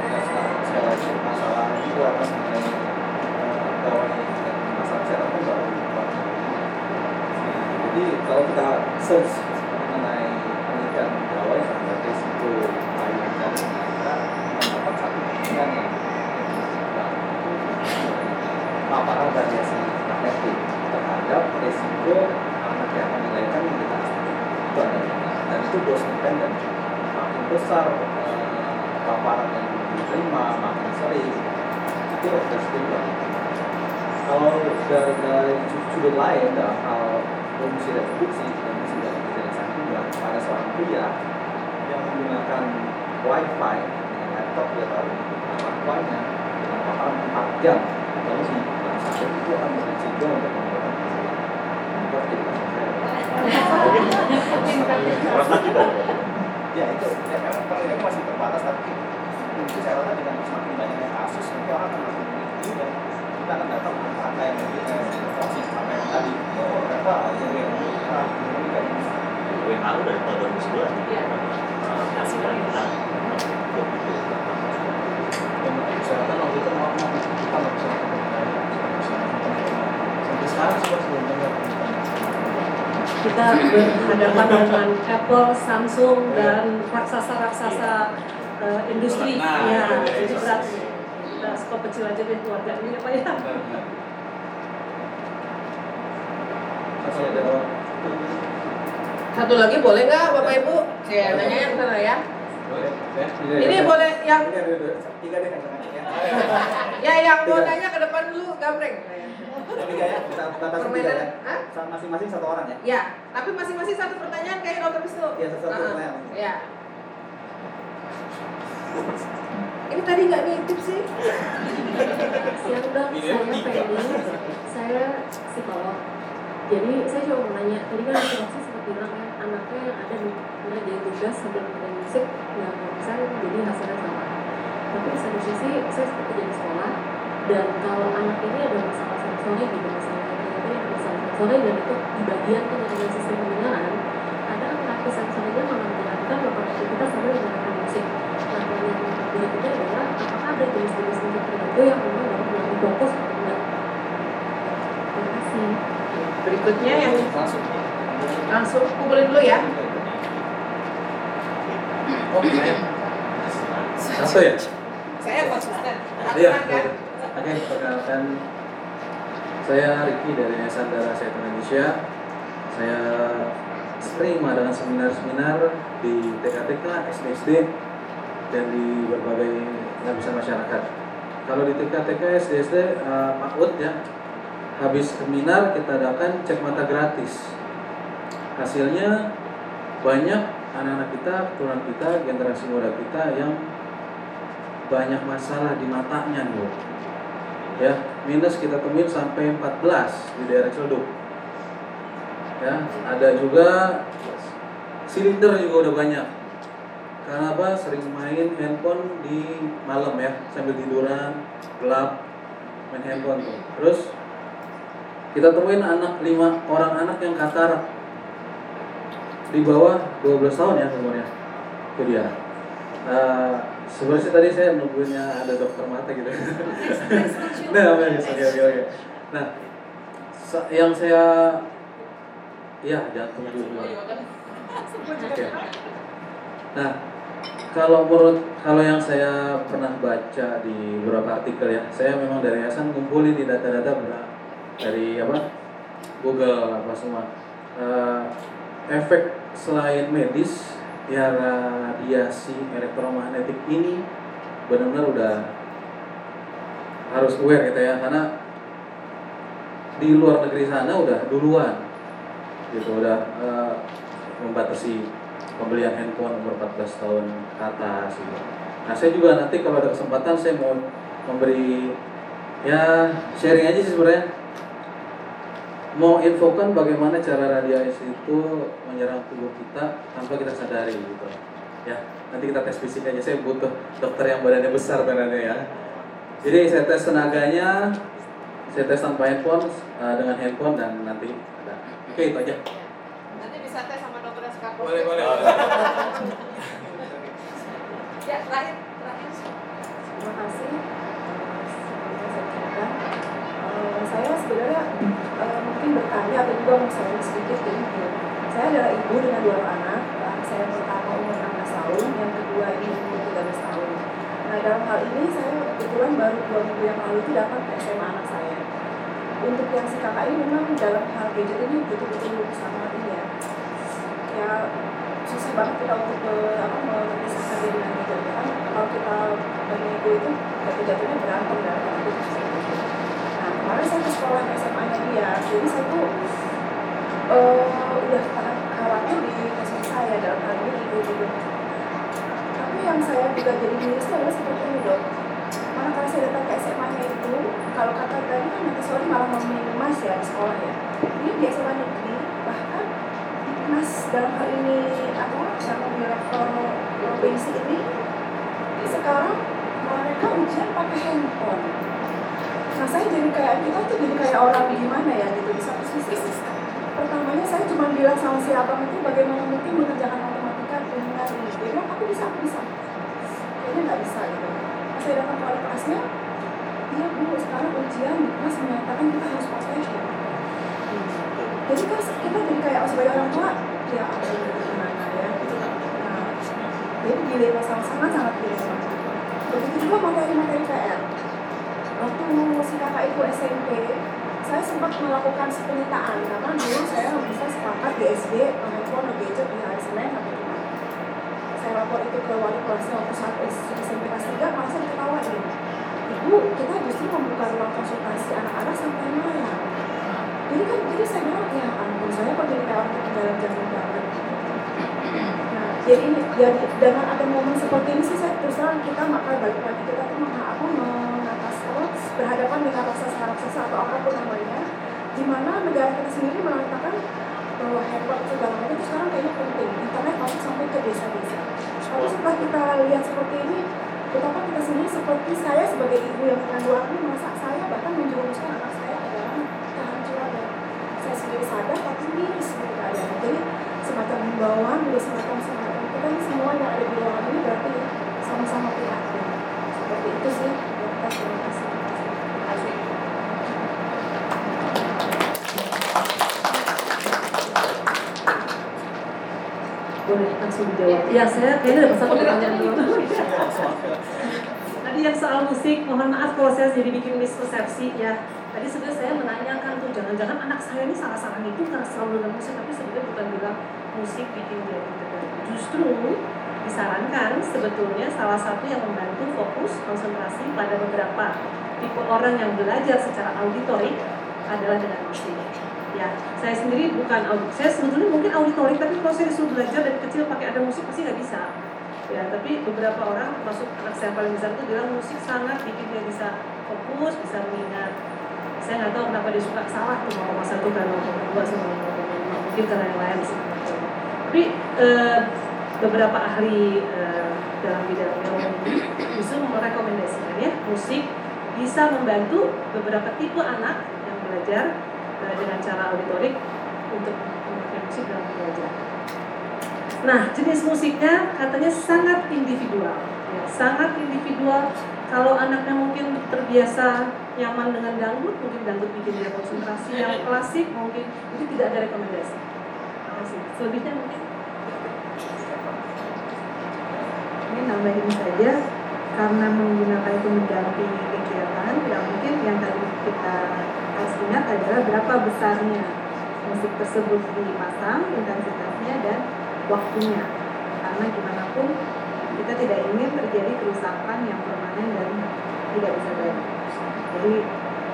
Dan sekarang sekali lagi masalah itu atas mengenai eh, gawai dan masalah kesehatan pun baru baru. Jadi kalau kita search mengenai penelitian gawai terhadap risiko lain dan kita mendapat satu penelitian yang paparan radiasi magnetik terhadap resiko anak yang akan dilahirkan menderita itu ada dan itu dose dependent. Makin besar eh, paparan yang diterima makin sering itu resiko juga kalau dari sudut lain dalam hal reproduksi dan fungsi dari kejadian juga pada seorang pria yang menggunakan wifi dengan laptop dia tahu wifi-nya dengan paparan 4 jam lalu si bangsa itu akan berisiko untuk menggunakan Maka jadi ya itu ya memang kalau ini masih terbatas tapi mungkin saya rasa dengan semakin banyaknya kasus orang akan WHO dari tahun 2011 Iya. kasih kita kesehatan waktu itu mau mau kita nggak bisa sampai sekarang sih masih belum dengar. Kita berhadapan dengan Apple, Samsung dan raksasa-raksasa eh, industri. Nah, ya, jadi berat. Kita skop kecil aja deh keluarga ini ya. Pak ya. masih ada orang Satu lagi boleh nggak Bapak Ibu? Ya, nanya yang sana ya. boleh ya Ini boleh yang tiga deh yang ya ya yang mau nanya ke depan dulu gambreng. tiga ya tiga ya masing-masing satu orang ya Ya, tapi masing-masing satu pertanyaan kayak Dokter Wisnu. Iya, satu pertanyaan. Ya. Ini tadi nggak nitip sih. Siang dok, saya Feni, saya psikolog. Jadi saya cuma mau nanya, tadi kan. Rosi sempat bilang ya, anaknya yang ada di mana jadi tugas sambil dengerin musik, kalau misalnya jadi hasilnya sama. Tapi di satu sisi, saya seperti jadi sekolah, dan kalau anak ini ada masalah sensorik gitu, misalnya ternyata ada masalah sensorik dan itu di bagian tuh dengan sistem pendengaran, ada terapi sensoriknya malah menjalankan melakukan aktivitas sambil mendengarkan musik. Nah, yang berikutnya adalah apakah ada jenis-jenis musik tertentu yang memang dapat melatih fokus atau enggak? Terima kasih. Berikutnya yang langsung langsung kumpulin dulu ya. Saya. Satu ya? Saya konsisten. Iya. Kan? Oke, perkenalkan saya Ricky dari Yayasan Darah Sehat Indonesia. Saya sering mengadakan seminar-seminar di TK-TK, SD-SD, dan di berbagai lapisan masyarakat. Kalau di TK-TK, SD-SD, eh, Pak Ud ya, habis seminar kita adakan cek mata gratis. Hasilnya banyak anak-anak kita, keturunan kita, generasi muda kita yang banyak masalah di matanya Bu. Ya, minus kita temuin sampai 14 di daerah Ciledug. Ya, ada juga silinder juga udah banyak. Karena apa? Sering main handphone di malam ya, sambil tiduran, gelap, main handphone tuh. Terus kita temuin anak lima orang anak yang katarak di bawah 12 tahun ya umurnya. Itu dia. Eh, sebenarnya tadi saya nungguinnya ada dokter mata gitu. Nah oke oke oke nah yang saya ya jantung dulu oke. nah kalau menurut kalau yang saya pernah baca di beberapa artikel ya saya memang dari yayasan ngumpulin di data-data dari apa? Google apa semua. Eh, efek selain medis ya radiasi elektromagnetik ini benar-benar udah harus aware gitu ya karena di luar negeri sana udah duluan gitu udah eh, membatasi pembelian handphone umur 14 tahun ke atas gitu. Nah saya juga nanti kalau ada kesempatan saya mau memberi ya sharing aja sih sebenarnya mau infokan bagaimana cara radiasi itu menyerang tubuh kita tanpa kita sadari gitu ya nanti kita tes fisik aja saya butuh dokter yang badannya besar badannya ya jadi saya tes tenaganya saya tes tanpa handphone eh, dengan handphone dan nanti ada oke itu aja Nanti bisa tes sama dokter Skapos. Boleh, boleh. ya, terakhir, terakhir. Terima kasih. Saya eh, sebenarnya eh, mungkin bertanya atau juga sharing sedikit ya. Saya adalah ibu dengan dua anak. Saya yang pertama umur 16 tahun, yang kedua ini umur 13 tahun. Nah dalam hal ini saya kebetulan baru dua minggu yang lalu itu dapat SMA anak saya. Untuk yang si kakak ini memang dalam hal gadget ini betul-betul sangat ini ya. Ya susah banget kita untuk eh, apa memisahkan dia dengan gadget kan kalau kita bernego itu jatuh jatuhnya berantem dalam hal kemarin saya ke sekolah SMA nya dia jadi saya tuh eh, udah khawatir di kasus saya dalam halnya ibu-ibu. Tapi yang saya juga jadi miris itu adalah seperti ini dok. Mana kalau saya datang ke SMA-nya itu, kalau kata tadi kan Montessori malah meminimas ya di sekolah ya. Ini di SMA negeri, bahkan kelas dalam hal ini apa yang di level provinsi ini, sekarang mereka ujian pakai handphone. Saya jadi kayak kita tuh jadi kayak orang gimana ya gitu di satu sisi. Pertamanya saya cuma bilang sama si abang itu bagaimana mungkin mengerjakan matematika dengan dia bilang aku bisa aku bisa. Kayaknya nggak bisa gitu. Pas saya datang ke kelasnya iya bu sekarang ujian kelas menyatakan kita harus pakai handphone jadi kan kita jadi kayak sebagai orang tua ya aduh gimana ya gitu. Nah jadi dilema sama-sama sangat dilema begitu juga materi-materi PR waktu kakak itu SMP saya sempat melakukan penyitaan karena dulu saya bisa sepakat di SD handphone gadget di hari Senin saya lapor itu ke wali kelasnya waktu saat SMP kelas 3 malah saya diketawain. Ibu kita justru membuka ruang konsultasi anak-anak sampai malam. Jadi kan jadi saya bilang ya ampun saya kok jadi kayak orang ketinggalan zaman banget. Nah jadi ini jadi dengan ada momen seperti ini sih saya terus terang kita maka balik lagi kita tuh apa mengatasi apa berhadapan dengan raksasa raksasa atau apa pun namanya di mana negara kita sendiri mengatakan bahwa handphone segala macam itu sekarang kayaknya penting internet masuk sampai ke desa-desa. Tapi setelah kita lihat seperti ini betapa kita sendiri seperti saya sebagai ibu yang dua anak merasa saya bahkan menjerumuskan anak saya ke dalam kehancuran dan saya sendiri sadar tapi miris gitu keadaannya jadi semacam himbauan juga semacam semacam kita ini semua yang ada di ruangan ini berarti sama-sama prihatin seperti itu sih kita terima kasih boleh langsung dijawab. Ya, saya kayaknya ada satu pertanyaan dulu. Tadi yang soal musik, mohon maaf kalau saya jadi bikin mispersepsi ya. Tadi sebenarnya saya menanyakan tuh, jangan-jangan anak saya ini salah-salah itu karena selalu dengan musik, tapi sebenarnya bukan bilang musik bikin dia gitu. Justru disarankan sebetulnya salah satu yang membantu fokus konsentrasi pada beberapa tipe orang yang belajar secara auditorik adalah dengan musik ya saya sendiri bukan saya sebetulnya mungkin auditorik tapi kalau saya disuruh belajar dari kecil pakai ada musik pasti nggak bisa. Ya tapi beberapa orang masuk anak saya paling besar itu bilang musik sangat bikin dia bisa fokus bisa mengingat. Saya nggak tahu kenapa dia suka salah tuh mau satu kan mau dua sama mungkin karena yang lain sih. Tapi eh, beberapa ahli eh, dalam bidang neurologi justru merekomendasikan ya musik bisa membantu beberapa tipe anak yang belajar dengan cara auditorik untuk memakai musik dalam belajar. Nah, jenis musiknya katanya sangat individual, ya, sangat individual. Kalau anaknya mungkin terbiasa nyaman dengan dangdut, mungkin dangdut bikin dia konsentrasi. Yang *laughs* klasik mungkin itu tidak ada rekomendasi. Selebihnya mungkin. Ini nambahin saja karena menggunakan itu mendampingi kegiatan, tidak mungkin yang tadi kita ingat adalah berapa besarnya musik tersebut dipasang, intensitasnya dan waktunya. Karena gimana pun kita tidak ingin terjadi kerusakan yang permanen dan tidak bisa baik. Jadi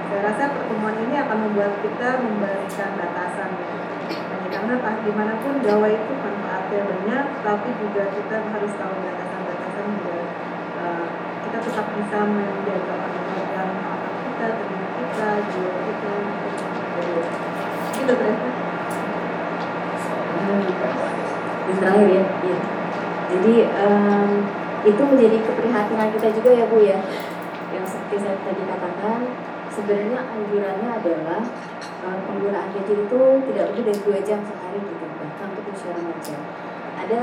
saya rasa pertemuan ini akan membuat kita memberikan batasan. Hanya karena pak gimana pun gawai itu manfaatnya banyak, tapi juga kita harus tahu batasan-batasan biar uh, kita tetap bisa menjaga organ kita, kita, kita, itu. Yang terakhir ya, iya. Jadi em, itu menjadi keprihatinan kita juga ya Bu ya. Yang seperti saya tadi katakan, sebenarnya anjurannya adalah eh, penggunaan gadget itu tidak lebih dari dua jam sehari gitu, bahkan untuk usia remaja. Ada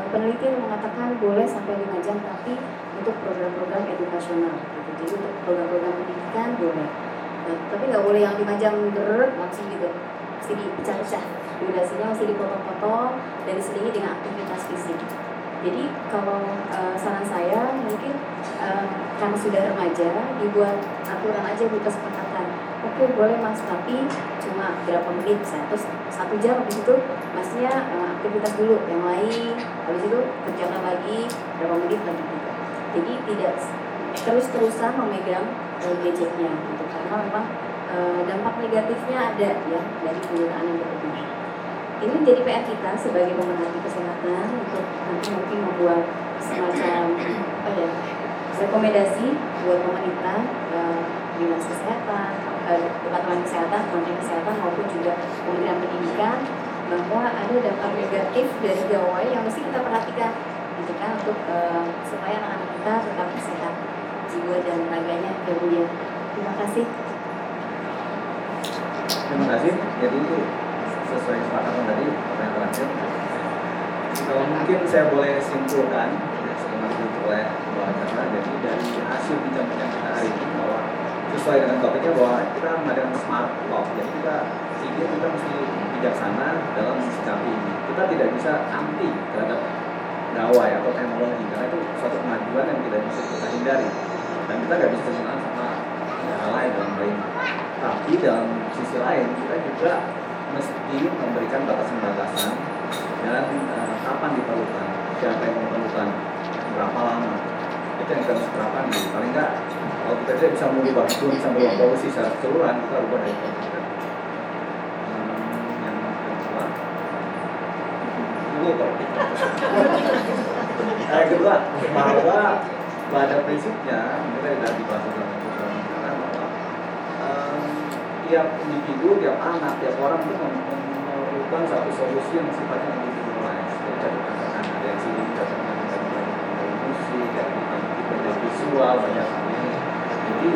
eh, penelitian yang mengatakan boleh sampai lima jam, tapi untuk program-program edukasional gitu. Jadi untuk program-program pendidikan boleh. Nah, tapi nggak boleh yang lima jam ger langsung gitu, mesti dipecah-pecah durasinya masih dipotong-potong dan diselingi dengan aktivitas fisik. Jadi kalau uh, saran saya mungkin uh, karena sudah remaja dibuat aturan aja buat kesepakatan. Oke boleh mas tapi cuma berapa menit saya terus satu jam habis itu masnya uh, aktivitas dulu yang lain habis itu kerjakan lagi berapa menit lagi gitu. Jadi tidak terus-terusan memegang uh, gadgetnya gitu karena memang uh, dampak negatifnya ada ya dari penggunaan yang berlebihan. ini menjadi PR kita sebagai pemerhati kesehatan untuk nanti mungkin membuat semacam apa ya rekomendasi buat pemerintah eh, dinas kesehatan, eh, departemen kesehatan, kementerian kesehatan maupun juga kementerian pendidikan bahwa ada dampak negatif dari gawai yang mesti kita perhatikan gitu kan untuk eh, supaya anak-anak kita tetap sehat jiwa dan raganya ya Terima kasih. Terima kasih. Jadi sesuai kesepakatan tadi pertanyaan terakhir. Kalau mungkin saya boleh simpulkan ya, setelah ditutup oleh dua acara. Jadi dari hasil bincang-bincang kita hari ini bahwa sesuai dengan topiknya bahwa kita mengadakan smart law. Jadi kita pikir kita mesti bijaksana dalam mensikapi ini. Kita tidak bisa anti terhadap gawai atau teknologi karena itu suatu kemajuan yang tidak bisa kita hindari dan kita nggak bisa senang sama hal lain dalam hal. Tapi dalam sisi lain kita juga mesti memberikan batasan-batasan dan uh, kapan diperlukan, siapa yang memerlukan, berapa lama. Itu yang kita harus terapkan di paling enggak kalau kita tidak bisa mengubah itu bisa merubah polusi secara keseluruhan kita ubah dari kita. yang. Yang kedua bahwa pada prinsipnya kita tidak dibahas dalam karena bahwa tiap individu, tiap anak, tiap orang itu mem- mem- memerlukan satu solusi yang sifatnya individualis. Jadi contohnya kan ada yang sini, kita dari musik, dari dari visual, banyak ini. Jadi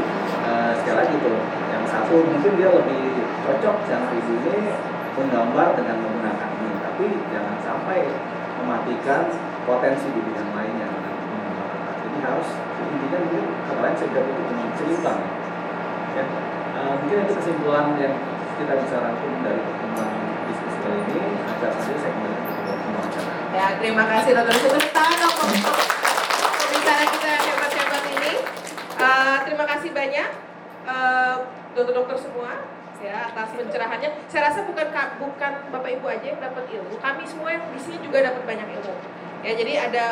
eh, sekali lagi tuh, yang satu mungkin dia lebih cocok yang di sini menggambar dengan menggunakan ini, tapi jangan sampai mematikan potensi di bidang lainnya harus intinya mungkin kata lain segera itu seimbang ya. Eh, mungkin itu kesimpulan yang kita bisa rangkum dari pertemuan diskusi kali ini. Acara saja saya kembali ke pertemuan acara. Ya, terima kasih dokter. Tepuk tangan dong pembicara kita yang hebat-hebat ini. Eh, terima kasih banyak eh, dokter-dokter semua ya atas pencerahannya. Saya rasa bukan ka- bukan Bapak Ibu aja yang dapat ilmu, kami semua yang di sini juga dapat banyak ilmu. Ya, jadi ada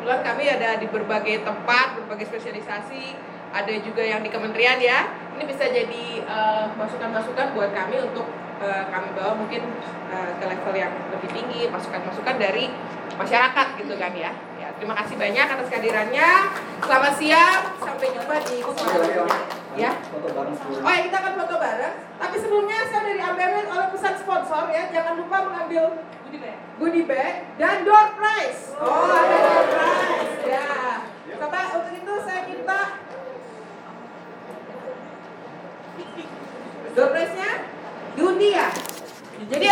kebetulan kami ada di berbagai tempat, berbagai spesialisasi, ada juga yang di kementerian ya. Ini bisa jadi eh, masukan-masukan buat kami untuk eh, kami bawa mungkin eh, ke level yang lebih tinggi, masukan-masukan dari masyarakat gitu kan ya. Ya, terima kasih banyak atas kehadirannya. Selamat siang, sampai jumpa di. Ya. Oh ya kita akan foto bareng. Tapi sebelumnya saya dari ABM oleh pesan sponsor ya, jangan lupa mengambil bag, goodie bag dan door prize. Oh, ada door prize. Ya. Coba untuk itu saya minta door prize-nya dunia. Jadi